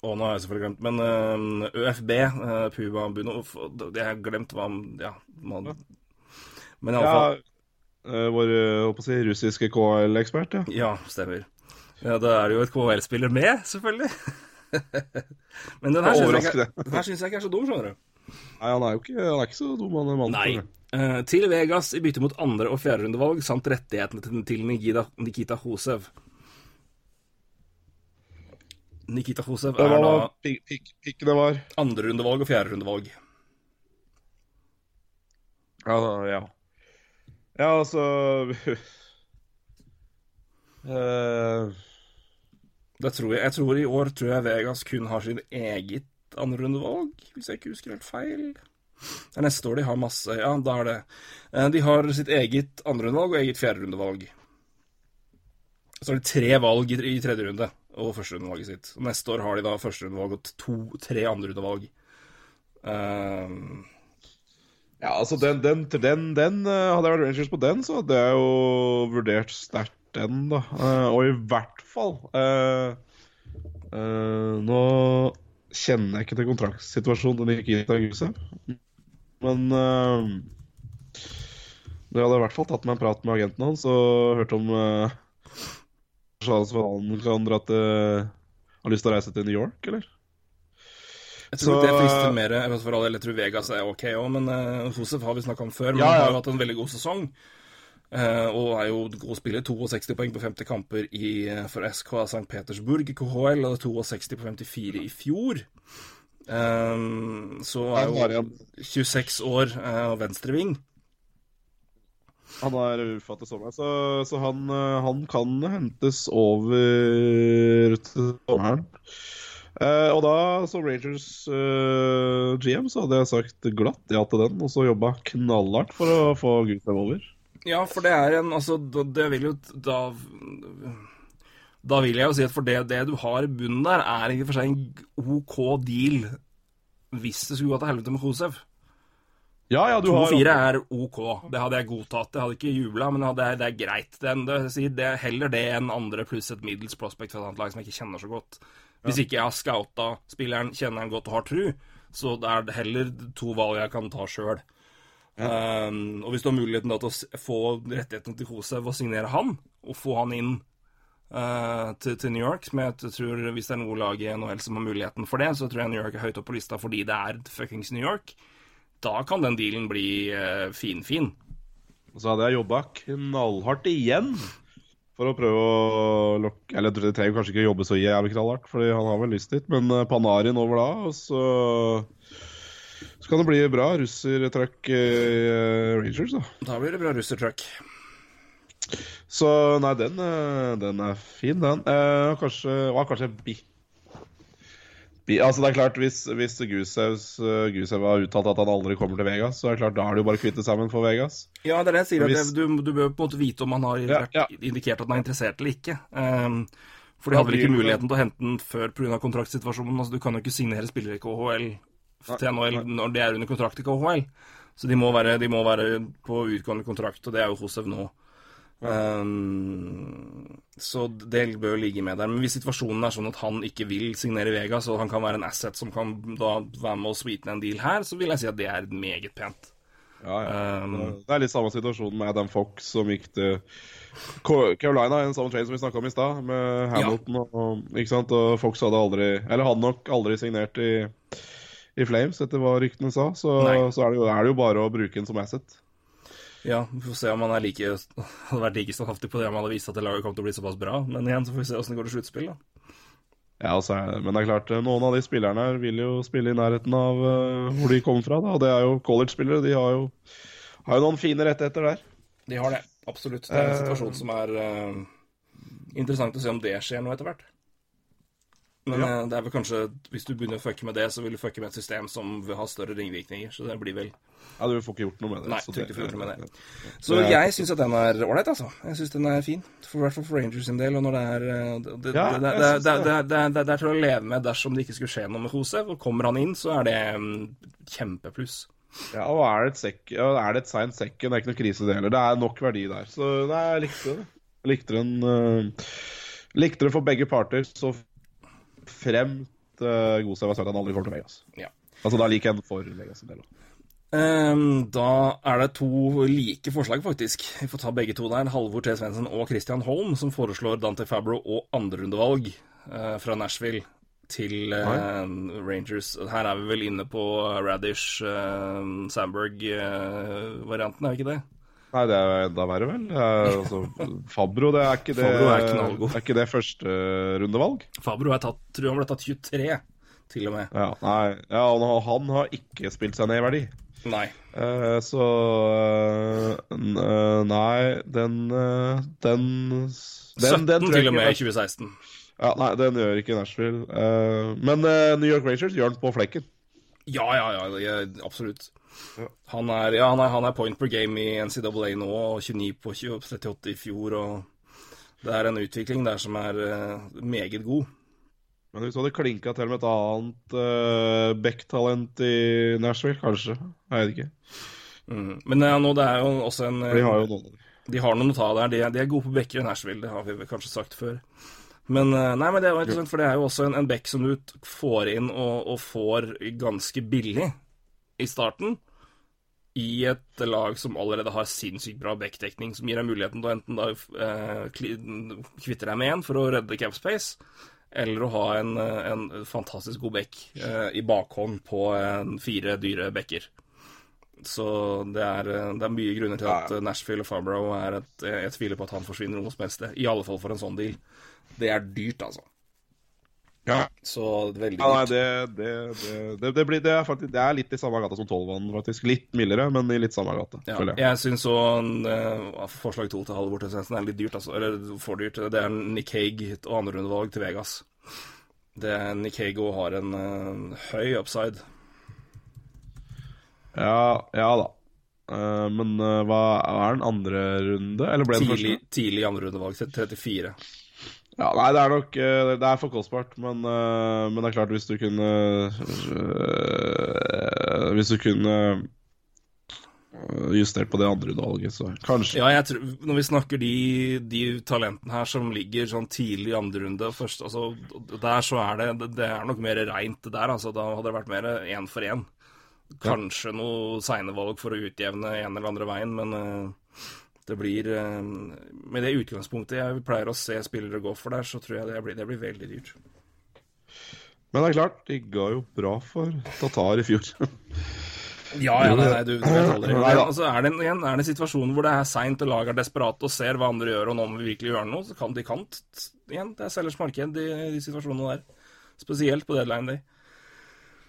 og nå har jeg selvfølgelig glemt Men uh, ØFB, uh, Puma Bunov Jeg har glemt hva Ja, man, men Ja, iallfall uh, vår eh, si, russiske KL-ekspert, ja. Ja, stemmer. Ja, da er det jo et KL-spiller med, selvfølgelig. Men den her syns jeg, jeg ikke er så dum, skjønner du. Nei, han er jo ikke, er ikke så dum, han mannen. mann. Nei. Uh. Eh, til Vegas i bytte mot andre- og fjerderundevalg samt rettighetene til, Nikita Hosev. Nikita Khosev er da pik, pik, pikkene var. andrerundevalg og fjerderundevalg. Ja, ja. Ja, altså eh, Det tror jeg, jeg tror I år tror jeg Vegas kun har sitt eget andrerundevalg, hvis jeg ikke husker helt feil. Det er neste år de har masse Ja, da er det. Eh, De har sitt eget andrerundevalg og eget fjerderundevalg. Så er det tre valg i tredje runde og førsterundevalget sitt. Neste år har de da førsterundevalg og to-tre andrerundevalg. Um, Ja, altså, den, den, den, den eh, Hadde jeg vært Rangers på den, så hadde jeg jo vurdert sterkt den, da. Eh, og i hvert fall eh, Nå kjenner jeg ikke til kontraktsituasjonen til Nikita Gusev, men eh, jeg hadde i hvert fall tatt meg en prat med agenten hans og hørt om uh, at han kan dra til Har lyst til å reise til New York, eller? jeg tror Så- det frister mer. Jeg tror Vegas er ok òg, men uh, Hosev har vi snakka om før. Men Ja, han har jo hatt en veldig god sesong. Uh, og er jo god spiller. 62 poeng på 50 kamper i, eh, for SK St. Petersburg i KHL, og 62 på 54 i fjor. Um, så er jo 26 år og venstreving. Han er ufattet som meg, så, så han, eh, han kan hentes over til sommeren. Eh, og da, som Rangers eh, GM, så hadde jeg sagt glatt ja til den, og så jobba knallhardt for å få Gustav over. Ja, for det er en Altså, det vil jo da Da vil jeg jo si at for det, det du har i bunnen der, er i og for seg en OK deal hvis det skulle gå til helvete med Kosev. Ja, ja, du har 2-4 er OK. Det hadde jeg godtatt. Jeg hadde ikke jubla, men det er, det er greit. Det, er- det, det er heller det enn andre pluss et middels prospect fra et annet lag som jeg ikke kjenner så godt. Hvis ikke jeg har scouta spilleren, kjenner han godt og har tru, så det er heller to valg jeg kan ta sjøl. Um, og hvis du har muligheten da til å få rettighetene til Kosev og signere han, og få han inn uh, til, til New York, som jeg tror hvis det er noe lag i NHL som har muligheten for det, så tror jeg New York er høyt oppe på lista fordi det er fuckings New York. Da kan den dealen bli uh, fin-fin. Så hadde jeg jobba knallhardt igjen for å prøve å lokke Eller jeg trenger kanskje ikke jobbe så jævlig knallhardt, Fordi han har vel lyst dit, men eh, Panarin over da, og så Så kan det bli bra russertruck uh, Rangers, da. Da blir det bra russertruck. Så nei, den, eh, den er fin, den. Eh, kanskje var kanskje bi... altså det er klart, Hvis, hvis Gusevs, eh, har uttalt at han aldri kommer til Vegas, så er det klart, da er det jo bare å kvitte sammen for Vegas. Ja, det er det jeg sier. Hvis- du, du bør på en måte vite om han har Ja, ja. indikert at han er interessert eller ikke. Um, for de hadde vel ikke muligheten til å hente den før pga. kontraktsituasjonen. Altså, du kan jo ikke signere spillere i KHL til NHL når de er under kontrakt i KHL. Så de må være, de må være på utgående kontrakt, og det er jo Josef nå. Um, så det bør ligge med der. Men hvis situasjonen er sånn at han ikke vil signere Vegas, og han kan være en asset som kan da være med å sweetene en deal her, så vil jeg si at det er meget pent. Ja, ja. Um, det er litt samme situasjon med Adam Fox som gikk til Carolina Carolina, en samme trade som vi snakka om i stad, med Hamilton og, og Ikke sant? Og Fox hadde aldri Eller hadde nok aldri signert i, i Flames, etter hva ryktene sa. Så, så er, det jo, er det jo bare å bruke den som asset. Ja, vi får se om han er like, hadde vært like standhaftig på det om han hadde visst at det laget kom til å bli såpass bra. Men igjen så får vi se åssen det går til sluttspill, da. Ja, altså, men det er klart, noen av de spillerne her vil jo spille i nærheten av uh, hvor de kommer fra. da, og Det er jo college-spillere. De har jo, har jo noen fine rettigheter der. De har det. Absolutt. Det er en Eh. situasjon som er uh, interessant å se om det skjer nå etter hvert. Men Ja. eh, det er vel kanskje, hvis du begynner å fucke med det, så vil du fucke med et system som vil ha større ringvirkninger. Så det blir vel Ja, Du får ikke gjort noe med det. Nei, så det, gjort noe med det. Så er- jeg syns at den er ålreit, altså. Jeg syns den er fin. I hvert fall for Rangers sin del. Og når det er Ja, det er til å leve med dersom det ikke skulle skje noe med Josef. Og kommer han inn, så er det mm, kjempepluss. Ja, og er det et, sek er det et seint sekken, det er ikke noe krise det heller. Det er nok verdi der. Så nei, jeg likte det. Jeg likte den uh, Likte det for begge parter, så fremt uh, god at han aldri kommer til Vegas. Ja. Altså, da liker jeg den for Vegas en del. Ehm, da er det to like forslag, faktisk. Vi får ta begge to der. Halvor T. Svendsen og Christian Holm, som foreslår Dante Fabro og andrerundevalg uh, fra Nashville til uh, Rangers. Her er vi vel inne på Radish, uh, Sandberg-varianten, er vi ikke det? Nei, det er enda verre, vel. Det altså, Fabro, det er ikke det er. Er ikke det første rundevalg? Fabro er tatt, tror han ble tatt 23, til og med. Ja, nei. Ja, han har ikke spilt seg ned i verdi. Nei. Uh, så uh, eh, Nei, den uh, Den, den, 17 den tror til og med i 2016. Ja, nei, den gjør ikke Nashville. Eh, men eh, New York Rangers gjør den på flekken. Ja, ja, ja, absolutt. Han er, ja, han, er, han er point per game i NCAA nå, og 29 på 20, 38 i fjor. og Det er en utvikling der som er uh, meget god. Men hvis du hadde klinka til med et annet uh, Beck-talent i Nashville, kanskje. Jeg vet ikke. Mm. Men ja, nå, det er jo også en de har jo noen. De har noen å ta der. De er, de er gode på backer i Nashville, det har vi kanskje sagt før. Men eh, nei, men det var interessant, for det er jo også en, en back som du får inn og, og får ganske billig i starten. I et lag som allerede har sinnssykt bra backdekning, som gir deg muligheten til å enten da eh, kvitte deg med én for å redde capspace, eller å ha en, eh, en fantastisk god back eh, i bakhånd på en fire dyre backer. Så det er, eh, det er mye grunner til at Nashville og Farbrow er et Jeg tviler på at han forsvinner noe som helst sted. I alle fall for en sånn deal. Det er dyrt, altså. Ja. Så veldig Ja, nei, det, det, det, det, det, blir, det, er faktisk, det er litt i samme gata som Tolvan, faktisk. Litt mildere, men i litt samme gate, Ja, jeg. jeg syns òg forslag to til Halvor Tønsensen er litt dyrt, altså. Eller for dyrt. Det er Nick Hague og andrerundevalg til Vegas. Det Nick Hago har en eh, høy upside. Ja, ja da. Uh, men uh, hva er den andre runde? Eller ble det den Tidlig, første? tidlig andre rundevalg, 34. Ja, nei, det er nok eh, Det er for kostbart, men, eh, men det er klart, hvis du kunne eh, Hvis du kunne justert på det andre valget, så kanskje. Ja, jeg tror, når vi snakker de, de talentene her som ligger sånn tidlig i andre runde først, altså, Der så er det Det er nok mer reint der, altså. Da hadde det vært mer én for én. Kanskje noe seine valg for å utjevne en eller andre veien, men det blir eh, Med det utgangspunktet jeg pleier å se spillere gå for der, så tror jeg det blir, det blir veldig dyrt. Men det er klart, de ga jo bra for Tatar i fjor. Ja, ja, nei, nei, du, du vet aldri. Men, altså, er det en, igjen, er det en situasjon hvor det er seint og laget er desperate og ser hva andre gjør, og nå må vi virkelig gjøre noe, så kan de kant. Igjen, det er selgers marked, de, de situasjonene der. Spesielt på deadline day.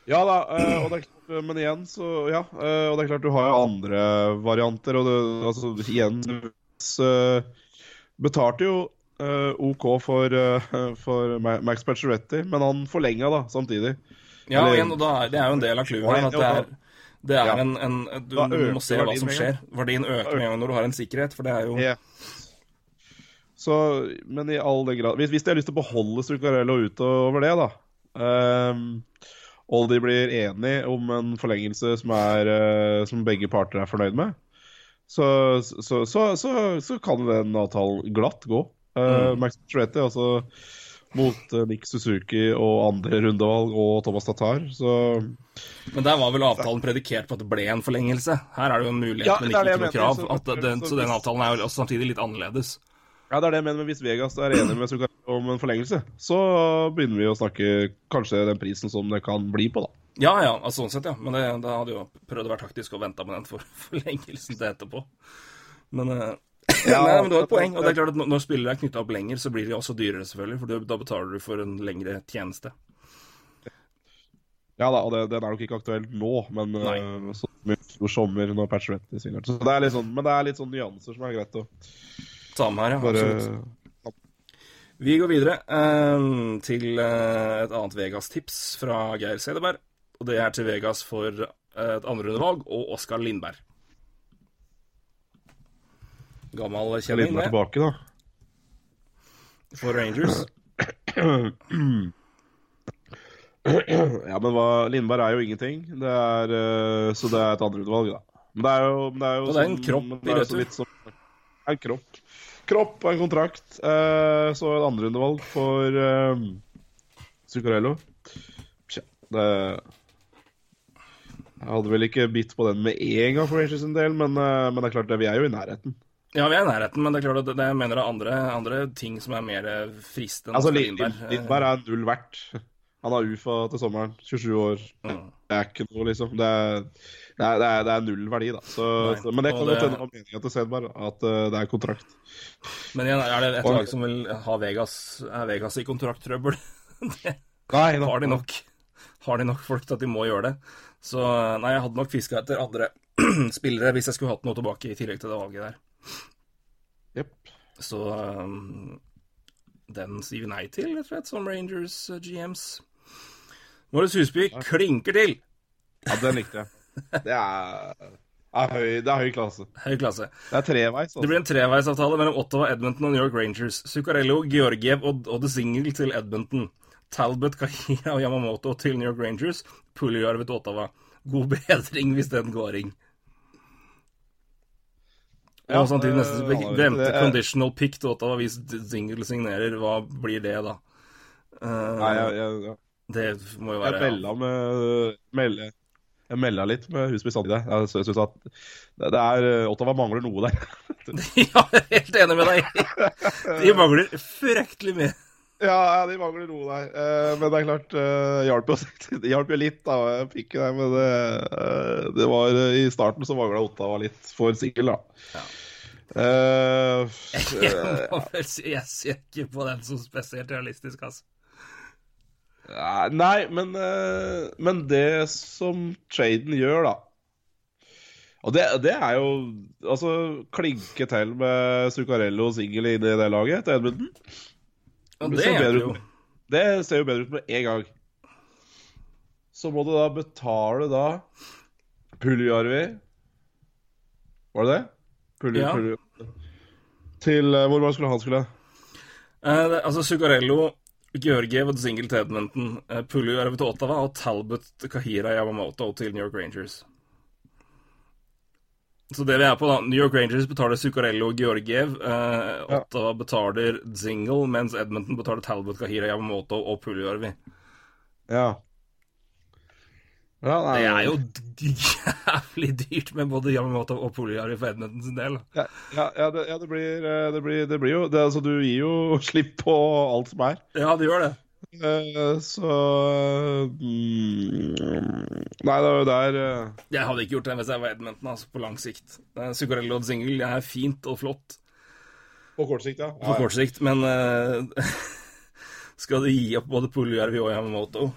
Ja da, eh, og det er klart, men igjen så Ja, eh, og det er klart du har jo andre varianter, og det, altså igjen du eh, betalte jo eh, OK for, eh, for Max Pacioretty, men han forlenga da samtidig. Ja, Eller- igjen, og da det er jo en del av clouet her. At det er, det er Ja. en, en du, du må se hva som skjer. Verdien øker med en gang når du har en sikkerhet, for det er jo Ja. Så, men i all den grad Hvis, hvis de har lyst til å beholde Zuccarello utover det, da ehm, og de blir enige om en forlengelse som, er, eh, som begge parter er fornøyd med, så, så, så, så, så kan den avtalen glatt gå. Uh, Max Tretti, altså mot eh, Nick Suzuki og andre rundevalg og Thomas Tatar, så Men der var vel avtalen predikert på at det ble en forlengelse. Her er det jo en mulighet, Ja, men ikke, noe krav. den, så den avtalen er jo også samtidig litt annerledes. Ja, det er det men hvis Vegas er enig med Zuccarello om en forlengelse, så begynner vi å snakke kanskje den prisen som det kan bli på, da. Ja, ja, altså, sånn sett, ja. Men det, da hadde jo prøvd å være taktisk og venta med den for forlengelsen til etterpå. Men, ja, nei, men du har et poeng. Og det er klart at når- spillere er knytta opp lenger, så blir de også dyrere, selvfølgelig. For da betaler du for en lengre tjeneste. Ja da, og det, den er nok ikke aktuell nå, men uh, sommer når Pacioretty svinger. Så det er litt sånn, men det er litt sånn nyanser som er greit å Med her, ja. bare Absolutt. Vi går videre eh, til eh, et annet Vegas-tips fra Geir Sedeberg. Og det er til Vegas for eh, et andrerundevalg og Oskar Lindberg. Gammel kjenning, Lindberg tilbake, da. for Rangers. Ja, men hva, Lindberg er jo ingenting. Det er, uh, så det er et andreutvalg, da. Men det er jo, det er jo Og det er en sånn- kropp i retur. vidt det er en kropp. Kropp og en kontrakt. Uh, så et andrerundevalg for uh, Zuccarello. Tja, det Jeg hadde vel ikke bitt på den med en gang for Rangers sin del, men, uh, men det er klart, det, vi er jo i nærheten. Ja, vi er i nærheten, men det er klart at det, jeg mener det er andre, andre ting som er mer fristende. Altså. Lindberg er null verdt. Han har UFA til sommeren. 27 år. Det er ikke noe, liksom. Det er, det er, det er, det er null verdi, da. Så, så, men det kan jo hende var meninga til Sedberg, at uh, det er kontrakt. Men igjen, er det et lag som vil ha Vegas Er Vegas i kontrakttrøbbel? det Nei, da. har de nok. Har de nok folk til at de må gjøre det. Så nei, jeg hadde nok fiska etter andre spillere hvis jeg skulle hatt noe tilbake i tillegg til det valget der. Yep. Så um, den sier vi nei til, rett og slett, som Rangers uh, GMs. Marius Husby klinker til! Ja, den likte jeg. Det er, er, høy, det er høy klasse. Høy klasse. Det er treveis, Det altså. blir en treveisavtale mellom Ottawa, Edmonton og New York Rangers. Zuccarello, Georgiev og, og The Single til Edmonton. Talbot, Kahira og Yamamoto til New York Rangers. Puljarv til Ottawa. God bedring hvis den går. Og Ja, samtidig eh, nesten han glemte det. conditional pick til Ottawa hvis Single signerer. Hva blir det, da? Uh, Nei, jeg, jeg, jeg, Det må jo jeg være melda med melde, Jeg melda litt med Husby samtidig. Jeg syns at det, det er eh, Ottawa mangler noe der. Ja, jeg er helt enig med deg. De mangler fryktelig mye. Ja, ja, de mangler noe der. Eh, men det er klart, uh, hjalp jo, det hjalp jo litt, da. Jeg fikk det, men det, eh, det var eh, I starten så mangla Ottawa litt for sikkert, da. Eh, Jeg eh, må vel si jeg ser ikke på den som spesielt realistisk, altså. Ja, nei, men, eh, men det som traden gjør, da Og det, det er jo Altså, klinke til med Zuccarello og Singel i det laget til Edmundton. Det det ut. Det ser jo bedre ut med en gang. Så må du da betale da Puljarvi Var det det? Pulli, Ja. Pulli. Til eh, Hvor mange skulle han skulle? Eh, altså Zuccarello, Georgiev og Single til Edmonton, uh, Pulju er til Ottawa, og Talbot, Kahira Yamamoto til New York Rangers. Så det vi er på, da New York Rangers betaler Zuccarello og Georgiev. eh, Ja. Ottawa betaler Zingle, mens Edmonton betaler Talbot, Kahira Yamamoto og Puljuarvi. Ja. Ja nei, Det er jo jævlig dyrt med både Yamamoto og Poliari for Edmonton sin del. Ja, ja, ja, det, ja det, blir, eh, det, blir, det blir jo det, altså, Du gir jo slipp på alt som er. Ja, det gjør det. Eh, så mm, Nei, det er jo der eh, Jeg hadde ikke gjort det hvis jeg var Edmonton, altså, på lang sikt. Zuccarello og Single er fint og flott På kort sikt, ja. på kort sikt, men uh, skal du gi opp både Puljuarvi og Yamamoto?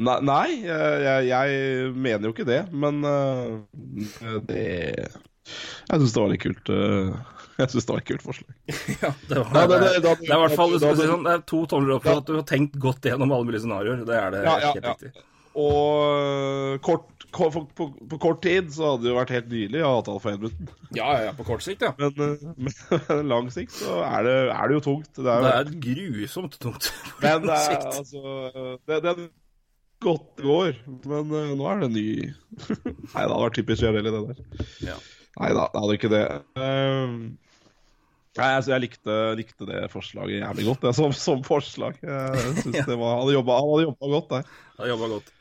Nei, nei jeg, jeg, mener jo ikke det, men eh, det Jeg syns det var litt kult. eh, jeg syns det var et kult forslag. Ja, det, var, det- det, er i hvert fall sånn, to tomler opp for at du har tenkt godt gjennom alle mulige scenarioer. Det er det Ja, ja, helt ja. riktig. Og kort, kort, på, på, på kort tid så hadde det jo vært helt nydelig å ha avtale for Edmundton. Ja, ja, på kort sikt, ja. Men eh, lang sikt så er det, er det jo tungt. Det er, Det er grusomt tungt. på men det er altså det, den, godt det går. Men uh, nå er det ny Nei, det hadde vært typisk Jarelli, det der. Ja. Nei da, det hadde ikke det. Uh, nei, altså, jeg likte, likte det forslaget jævlig godt, det, som, som forslag. Jeg synes Ja. det var, Han hadde jobba, han hadde jobba godt der. Hadde jobba godt.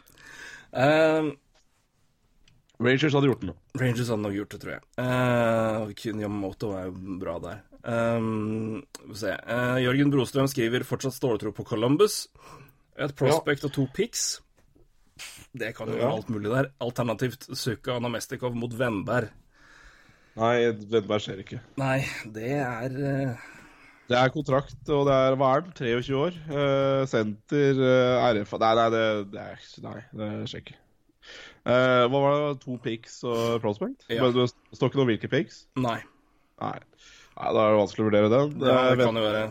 Eh, Rangers hadde gjort det. Rangers hadde nok gjort det, tror jeg. Uh, Kun Yamamoto er jo bra der. Um, se. Uh, Jørgen Brostrøm skriver fortsatt ståltro på Columbus. Et prospect og to picks. Det kan jo være Ja. alt mulig der. Alternativt Suka Anamestikov mot Vennberg. Nei, Vennberg skjer ikke. Nei, det er uh... Det er kontrakt, og det er hva er den? 23 år. Uh, senter, uh, RF Nei, nei, det, det er Nei, det skjer ikke. Eh, hva var det? To picks og prospect? Ja. Men det står ikke noe hvilke picks? Nei. Nei. nei. Da er det vanskelig å vurdere den. Det, Eh, det kan jo være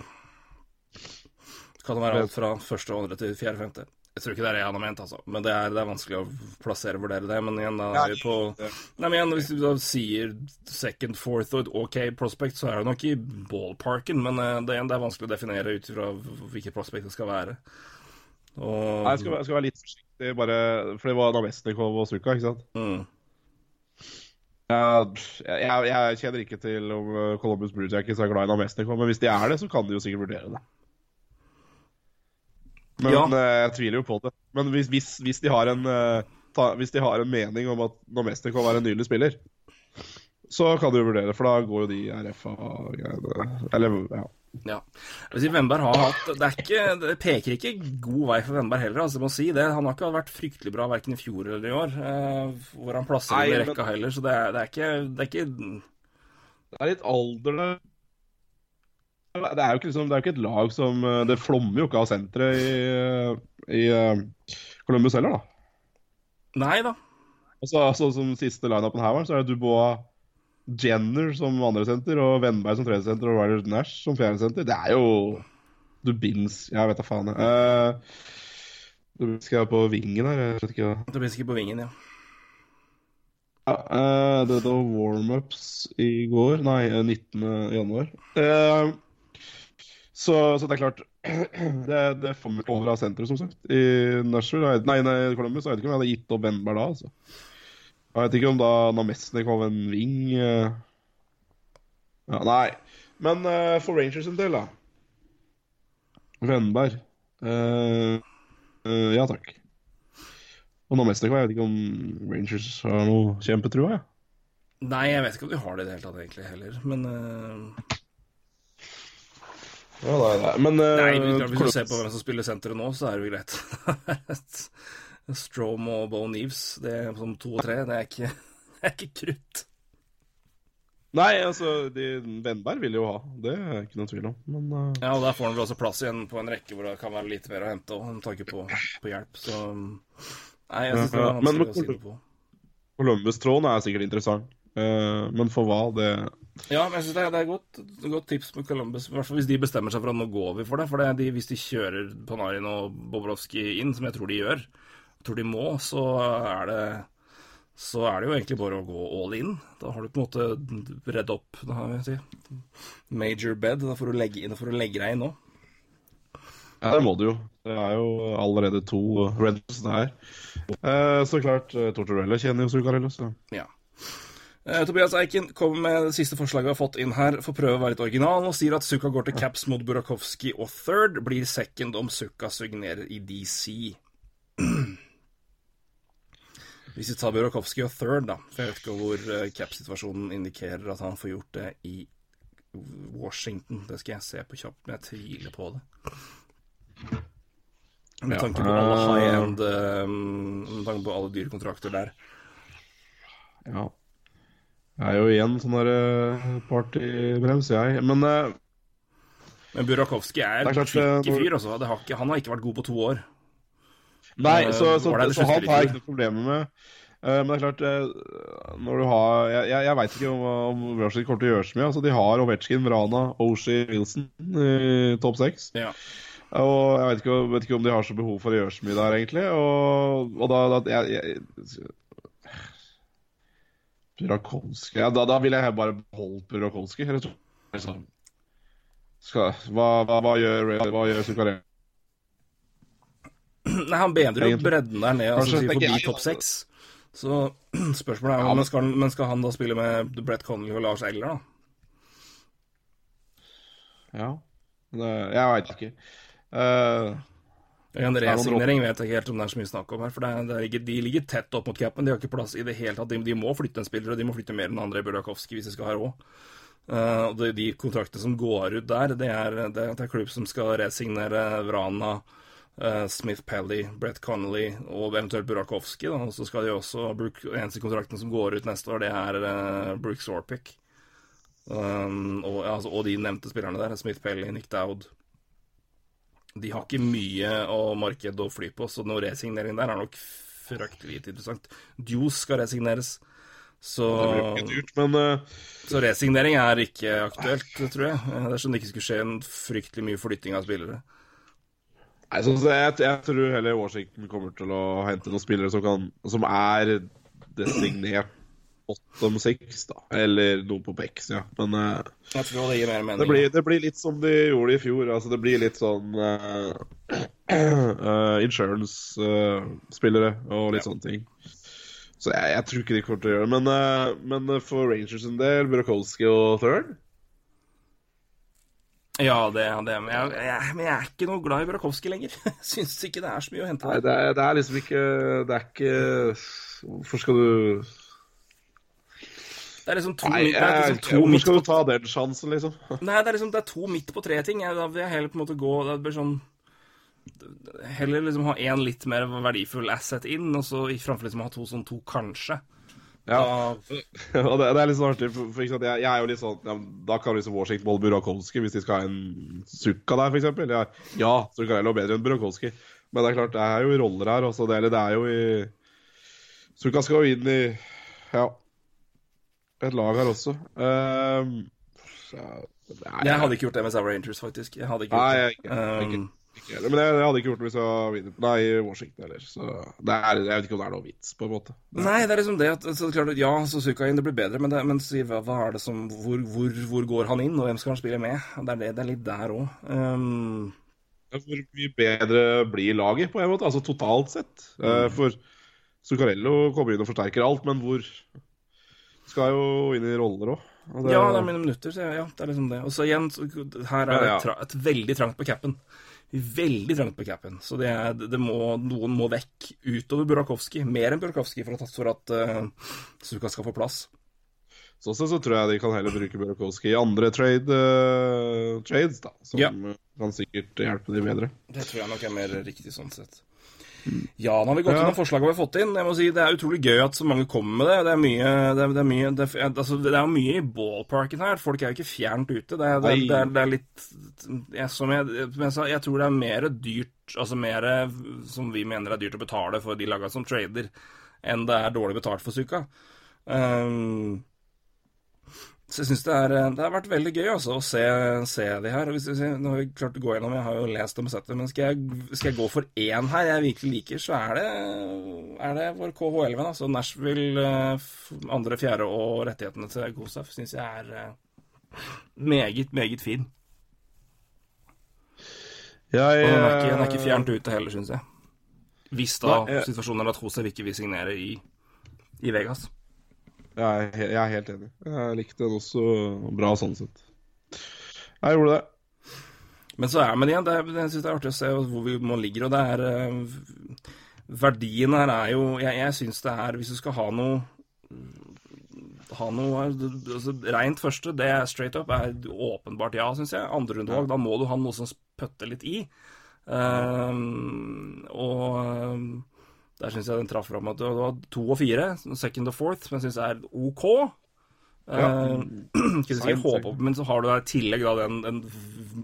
Det kan jo være alt fra første andre til fjerde femte. Jeg tror ikke det er det han har ment, altså. Men det er, det er vanskelig å plassere og vurdere det. Men igjen, da er vi på Nei, men igjen, hvis du da sier second, fourth og et OK prospect, så er det nok i ballparken. Men eh, det, igjen, det er vanskelig å definere ut ifra hvilket prospect det skal være. Og Nei, jeg skal, jeg skal være litt forsiktig, bare For det var Namestnikov og Suka, ikke sant? mm, Jeg, jeg, jeg kjenner ikke til om eh, Columbus Blue Jackets er glad i Namestnikov, men hvis de er det, så kan de jo sikkert vurdere det. Men Ja. eh, jeg tviler jo på det. Men hvis, hvis, hvis, de har en, eh, ta, hvis de har en mening om at Domestic kan være en nydelig spiller, så kan du jo vurdere, for da går jo de RFA-greiene Eller, ja. Ja. Si har hatt det, er ikke, det peker ikke god vei for Vennberg heller, altså, jeg må si det. Han har ikke vært fryktelig bra verken i fjor eller i år, eh, hvor han plasser i rekka men- heller. Så det er, det er ikke Det er ikke Det er litt alder der. Det er jo ikke, liksom, det er ikke et lag som eh, Det flommer jo ikke av senteret i, i eh, Columbus heller, da. Nei da. Altså, altså Som siste lineupen her var, så er det Dubois Jenner som andre senter, og Vennberg som tredje senter, og Ryder Nash som fjerde senter. Det er jo Dubins Jeg vet da faen. jeg. Uh, Dubinsk er på vingen her, jeg vet ikke Dubinsk på vingen, ja. Ja, eh, det var warm-ups i går, nei, eh, 19. januar. Eh, så, så det er klart Det, det får ikke over av senteret, som sagt. I Nashville, nei, nei, Columbus. Jeg vet ikke om jeg hadde gitt opp Vennberg da, altså. Jeg vet ikke om da Namesnik Namestnikov en wing eh. ja, Nei. Men uh, for Rangers en del, da. Vennberg. Uh, uh, ja takk. Og Namesnik jeg vet ikke om Rangers har noe kjempetrua, jeg. Nei, jeg vet ikke om de har det i det hele tatt, egentlig, heller. Men eh, Ja, nei, nei. Men uh, Nei, hvis du ser på hvem som spiller senteret nå, så er det jo greit. Strom og Bo Neves, det er som to og tre, det er ikke, det er ikke krutt. Nei, altså, de, Vennberg vil jo ha. Det er ikke noen tvil om. Men uh... Ja, og der får han vel også plass igjen på en rekke hvor det kan være litt mer å hente, òg, med tanke på, på hjelp, så Nei, jeg syns det Ja, er men- vanskelig å si det på. Columbus-tråden er sikkert interessant. uh, men for hva, det Ja, men jeg synes det er, det er godt, godt tips med Columbus, i hvert fall hvis de bestemmer seg for at nå går vi for det. For det, de, hvis de kjører Panarin og Bobrovskij inn, som jeg tror de gjør, tror de må, så er det så er det jo egentlig bare å gå all in. Da har du på en måte redd opp da har vi si, major bed. Da får du legge, da får du legge deg inn nå. Ja, det må du jo. Det er jo allerede to Reds her. Eh, så klart, uh, Tortorella kjenner jo Zuccarello, så Ja. Eh, Tobias Eiken kommer med det siste forslaget vi har fått inn her, for å prøve å være litt original, og sier at Sukka går til caps mot Burakovsky og third, blir second om Sukka signerer i DC. Hvis vi tar Burakovsky og third, da, for jeg vet ikke hvor eh, cap-situasjonen indikerer at han får gjort det i Washington. Det skal jeg se på kjapt, men jeg tviler på det. Med tanke på alle high end eh, Med tanke på alle dyre kontrakter der. ja. Jeg er jo igjen sånn der uh, partybrems, jeg. Men uh, Men Burakovsky er, er klart, eh, tricky fyr, altså. Det har ikke, han har ikke vært god på to år. Nei, Eh, så, så, det det så han har jeg ikke noe problemer med. Uh, men det er klart, uh, når du har Jeg, jeg, jeg veit ikke om, om Rushing kommer til å gjøre så mye. Altså, de har Ovetsjkin, Vrana, Oshi, Wilson i topp seks. Ja. Og jeg vet ikke, vet ikke om de har så behov for å gjøre så mye der, egentlig. Og, og da, da jeg, jeg, Burakovsky ja, da, da ville jeg bare beholdt Burakovsky. Liksom. Skal, hva, hva, hva gjør Hva gjør Zuccarello? Nei, han bedrer jo bredden der ned, altså Kanskje, forbi topp altså. seks. Så spørsmålet er ja, men, skal men skal han da spille med Brett Connolly og Lars Eller, da? Ja. Det, jeg veit ikke. Eh, En er resignering vet jeg ikke helt om det er så mye snakk om her. For det er, det er ikke, de ligger tett opp mot capen. De har ikke plass i det hele tatt. De, de må flytte en spiller, og de må flytte mer enn Andrej Burakovsky hvis de skal ha råd. Uh, de, de kontraktene som går ut der, det er, det, det er klubb som skal resignere Vrana, uh, Smith Pelly, Brett Connolly og eventuelt Burakowski Da. Og så skal de også bruke eneste kontrakten som går ut neste år, det er uh, Brooks Orpic. Um, og, altså, og de nevnte spillerne der, Smith Pelly, Nick Dowd. De har ikke mye å marked å fly på, så noe resignering der er nok fryktelig lite interessant. Juice skal resigneres, så, dyrt, men uh... så resignering er ikke aktuelt, tror jeg. Dersom er sånn det ikke skulle skje en fryktelig mye flytting av spillere. Nei, så, så jeg, jeg tror heller Washington kommer til å hente noen spillere som, kan, som er designert bottom six, da. Eller noe på Bex, ja. Men uh, Jeg tror det gir mer mening. det, blir, det blir litt som de gjorde i fjor. Altså, det blir litt sånn uh, uh, insurance-spillere og litt sånne ting. Så jeg, jeg tror ikke de kommer til å gjøre det. Men, eh, men for Rangers en del, Burakovsky og Third Ja, det er det. Men jeg, jeg, men jeg er ikke noe glad i Burakovsky lenger. Syns ikke det er så mye å hente Nei, det er, det er liksom ikke Det er ikke Hvorfor skal du Det er liksom to, Nei, det er liksom to midt skal du ta den sjansen, liksom? Nei, det er liksom det er to midt på tre ting. Da vil jeg heller på en måte gå Det blir sånn Heller liksom ha én litt mer verdifull asset inn, og så framfor liksom ha to sånn to kanskje. Ja. Og det, det er litt sånn artig, for, for jeg, jeg er jo litt sånn ja, Da kan liksom Washington beholde Burakovsky hvis de skal ha en Sukka der, eksempel. Ja, ja Zuccarello er bedre enn Burakovsky. Men det er klart, det er jo roller her. Også, det, eller det er jo i Sukka skal jo inn i Ja et lag her også. Ehm, så, nei, jeg hadde ikke gjort det med Sour Rangers, faktisk. Jeg hadde ikke Nei, gjort jeg, det. Jeg, ikke, Um, ikke. Men jeg, jeg hadde ikke gjort det hvis jeg var vinner Nei, Washington heller. Så det er, jeg vet ikke om det er noe vits, på en måte. Nei, det er liksom det at så klart, Ja, Suzuka inn, det blir bedre, men, det, men så, hva, hva er det som hvor, hvor, hvor går han inn, og hvem skal han spille med? Det er, det, det er litt der òg. Um, Ja, Hvor mye bedre blir laget, på en måte? Altså totalt sett. Mm. for Zuccarello kommer inn og forsterker alt, men hvor Skal jo inn i roller òg. ja, det er mine minutter, så ja, det er liksom det. Og så igjen, så, her er det et, et veldig trangt på capen. Veldig trangt på capen. Så det er, det må, noen må vekk utover Burakovsky. Mer enn Burakovsky for at, for at uh, Suka skal få plass. Sånn sett så tror jeg de kan heller bruke Burakovsky i andre trade, uh, trades, da. Som Ja. kan sikkert hjelpe de bedre. Det tror jeg nok er mer riktig sånn sett. Ja, nå har vi gått Ja. gjennom forslagene vi har fått inn. Jeg må si Det er utrolig gøy at så mange kommer med det. Det er mye Det er, det er mye det er, altså, det er mye i ballparken her. Folk er jo ikke fjernt ute. Det er, litt jeg, Som jeg, jeg sa, jeg tror det er mer dyrt Altså mer som vi mener er dyrt å betale for de laga som trader, enn det er dårlig betalt for Suka. Um, så jeg syns det, er- det har vært veldig gøy altså, å se, se de her. Hvis hvis Nå har vi klart å gå gjennom, jeg har jo lest dem og sett dem, men skal jeg, skal jeg gå for én her jeg virkelig liker, så er det, er det vår KH11. Altså Nashville, eh, andre, fjerde og rettighetene til Gosef syns jeg er eh, meget, meget fin. Jeg, Og den er ikke, den er ikke fjernt ute heller, syns jeg. Hvis da Nei, jeg- situasjonen er at Josef ikke vil signere i, i Vegas. Jeg, er jeg er helt enig. Jeg likte den også bra sånn sett. Jeg gjorde det. Men så er men igjen, det, jeg synes det er artig å se hvor vi man ligger, og det er eh, Verdien her er jo Jeg, jeg syns det er Hvis du skal ha noe ha noe altså, Rent første, det er straight up, er åpenbart ja, syns jeg. Andre Andrerundevalg, da må du ha noe som putter litt i. Um, og ehm, der syns jeg den traff fram at det var to og fire, second og fourth, som jeg syns er OK. Ja. vi si, håpe, men så har du i tillegg da den, den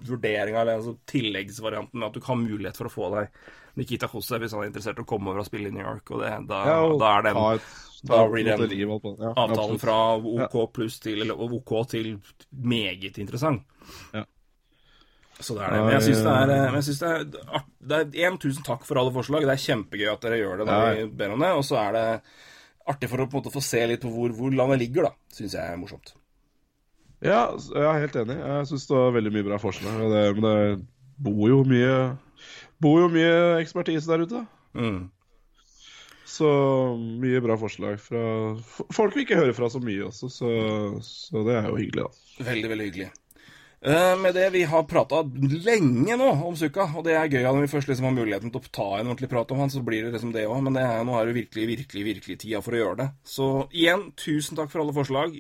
vurderinga, eller altså tilleggsvarianten med at du kan ha mulighet for å få deg Nikita Jose hvis han er interessert i å komme over og spille i New York. Og det, da, Ja, og da er den et, da blir den avtalen fra OK pluss til Eller OK til meget interessant. Ja. Så det er det. Men jeg syns det er, men jeg synes det er Det er en tusen takk for alle forslag. Det er kjempegøy at dere gjør det når Ja. vi ber om det. Og så er det artig for å på en måte få se litt på hvor, hvor landet ligger, da. Syns jeg er morsomt. Ja, jeg er helt enig. Jeg syns det var veldig mye bra forslag. Det, men det bor jo mye bor jo mye ekspertise der ute. Mm. Så mye bra forslag fra folk vi ikke hører fra så mye også, så, så det er jo hyggelig, da. Veldig, veldig hyggelig. Eh, med det, vi har prata lenge nå om Sukka, og det er gøy når vi først liksom har muligheten til å ta en ordentlig prat om han, så blir det liksom det òg. Men det er, nå er det virkelig, virkelig, virkelig tida for å gjøre det. Så igjen, tusen takk for alle forslag.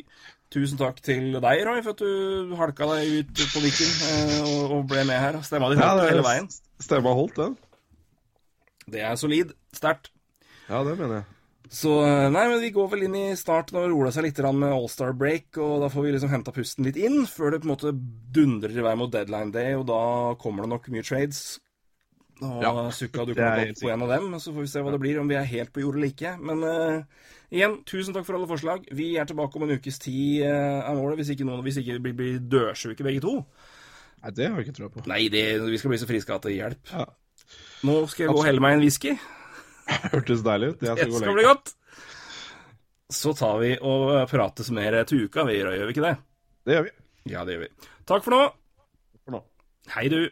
Tusen takk til deg, Roy, for at du halka deg ut på Viken eh, og, ble med her. Stemma di holdt hele veien. Stemma holdt, den. Det er solid. Sterkt. Ja, det mener jeg. Så eh, nei, men vi går vel inn i start når roer seg litt med All-Star break, og da får vi liksom henta pusten litt inn før det på en måte dundrer i vei mot deadline day, og da kommer det nok mye trades. Og Ja, Sukka dukker er opp på en av dem, så får vi se hva det blir, om vi er helt på jordet ikke. Men uh, igjen, tusen takk for alle forslag. Vi er tilbake om en ukes tid, uh, er målet, hvis ikke, noen, hvis ikke vi blir dødsjuke begge to. Nei, det har jeg ikke trua på. Nei, det, vi skal bli så friske at det hjelper. Ja. Nå skal jeg gå og helle meg en whisky. Hørtes deilig ut. Jeg Det skal skal bli godt. Så tar vi og prates mer til uka, vi gjør vi ikke det? Det gjør vi. Ja, det gjør vi. Takk for nå. Takk For nå. Hei, du.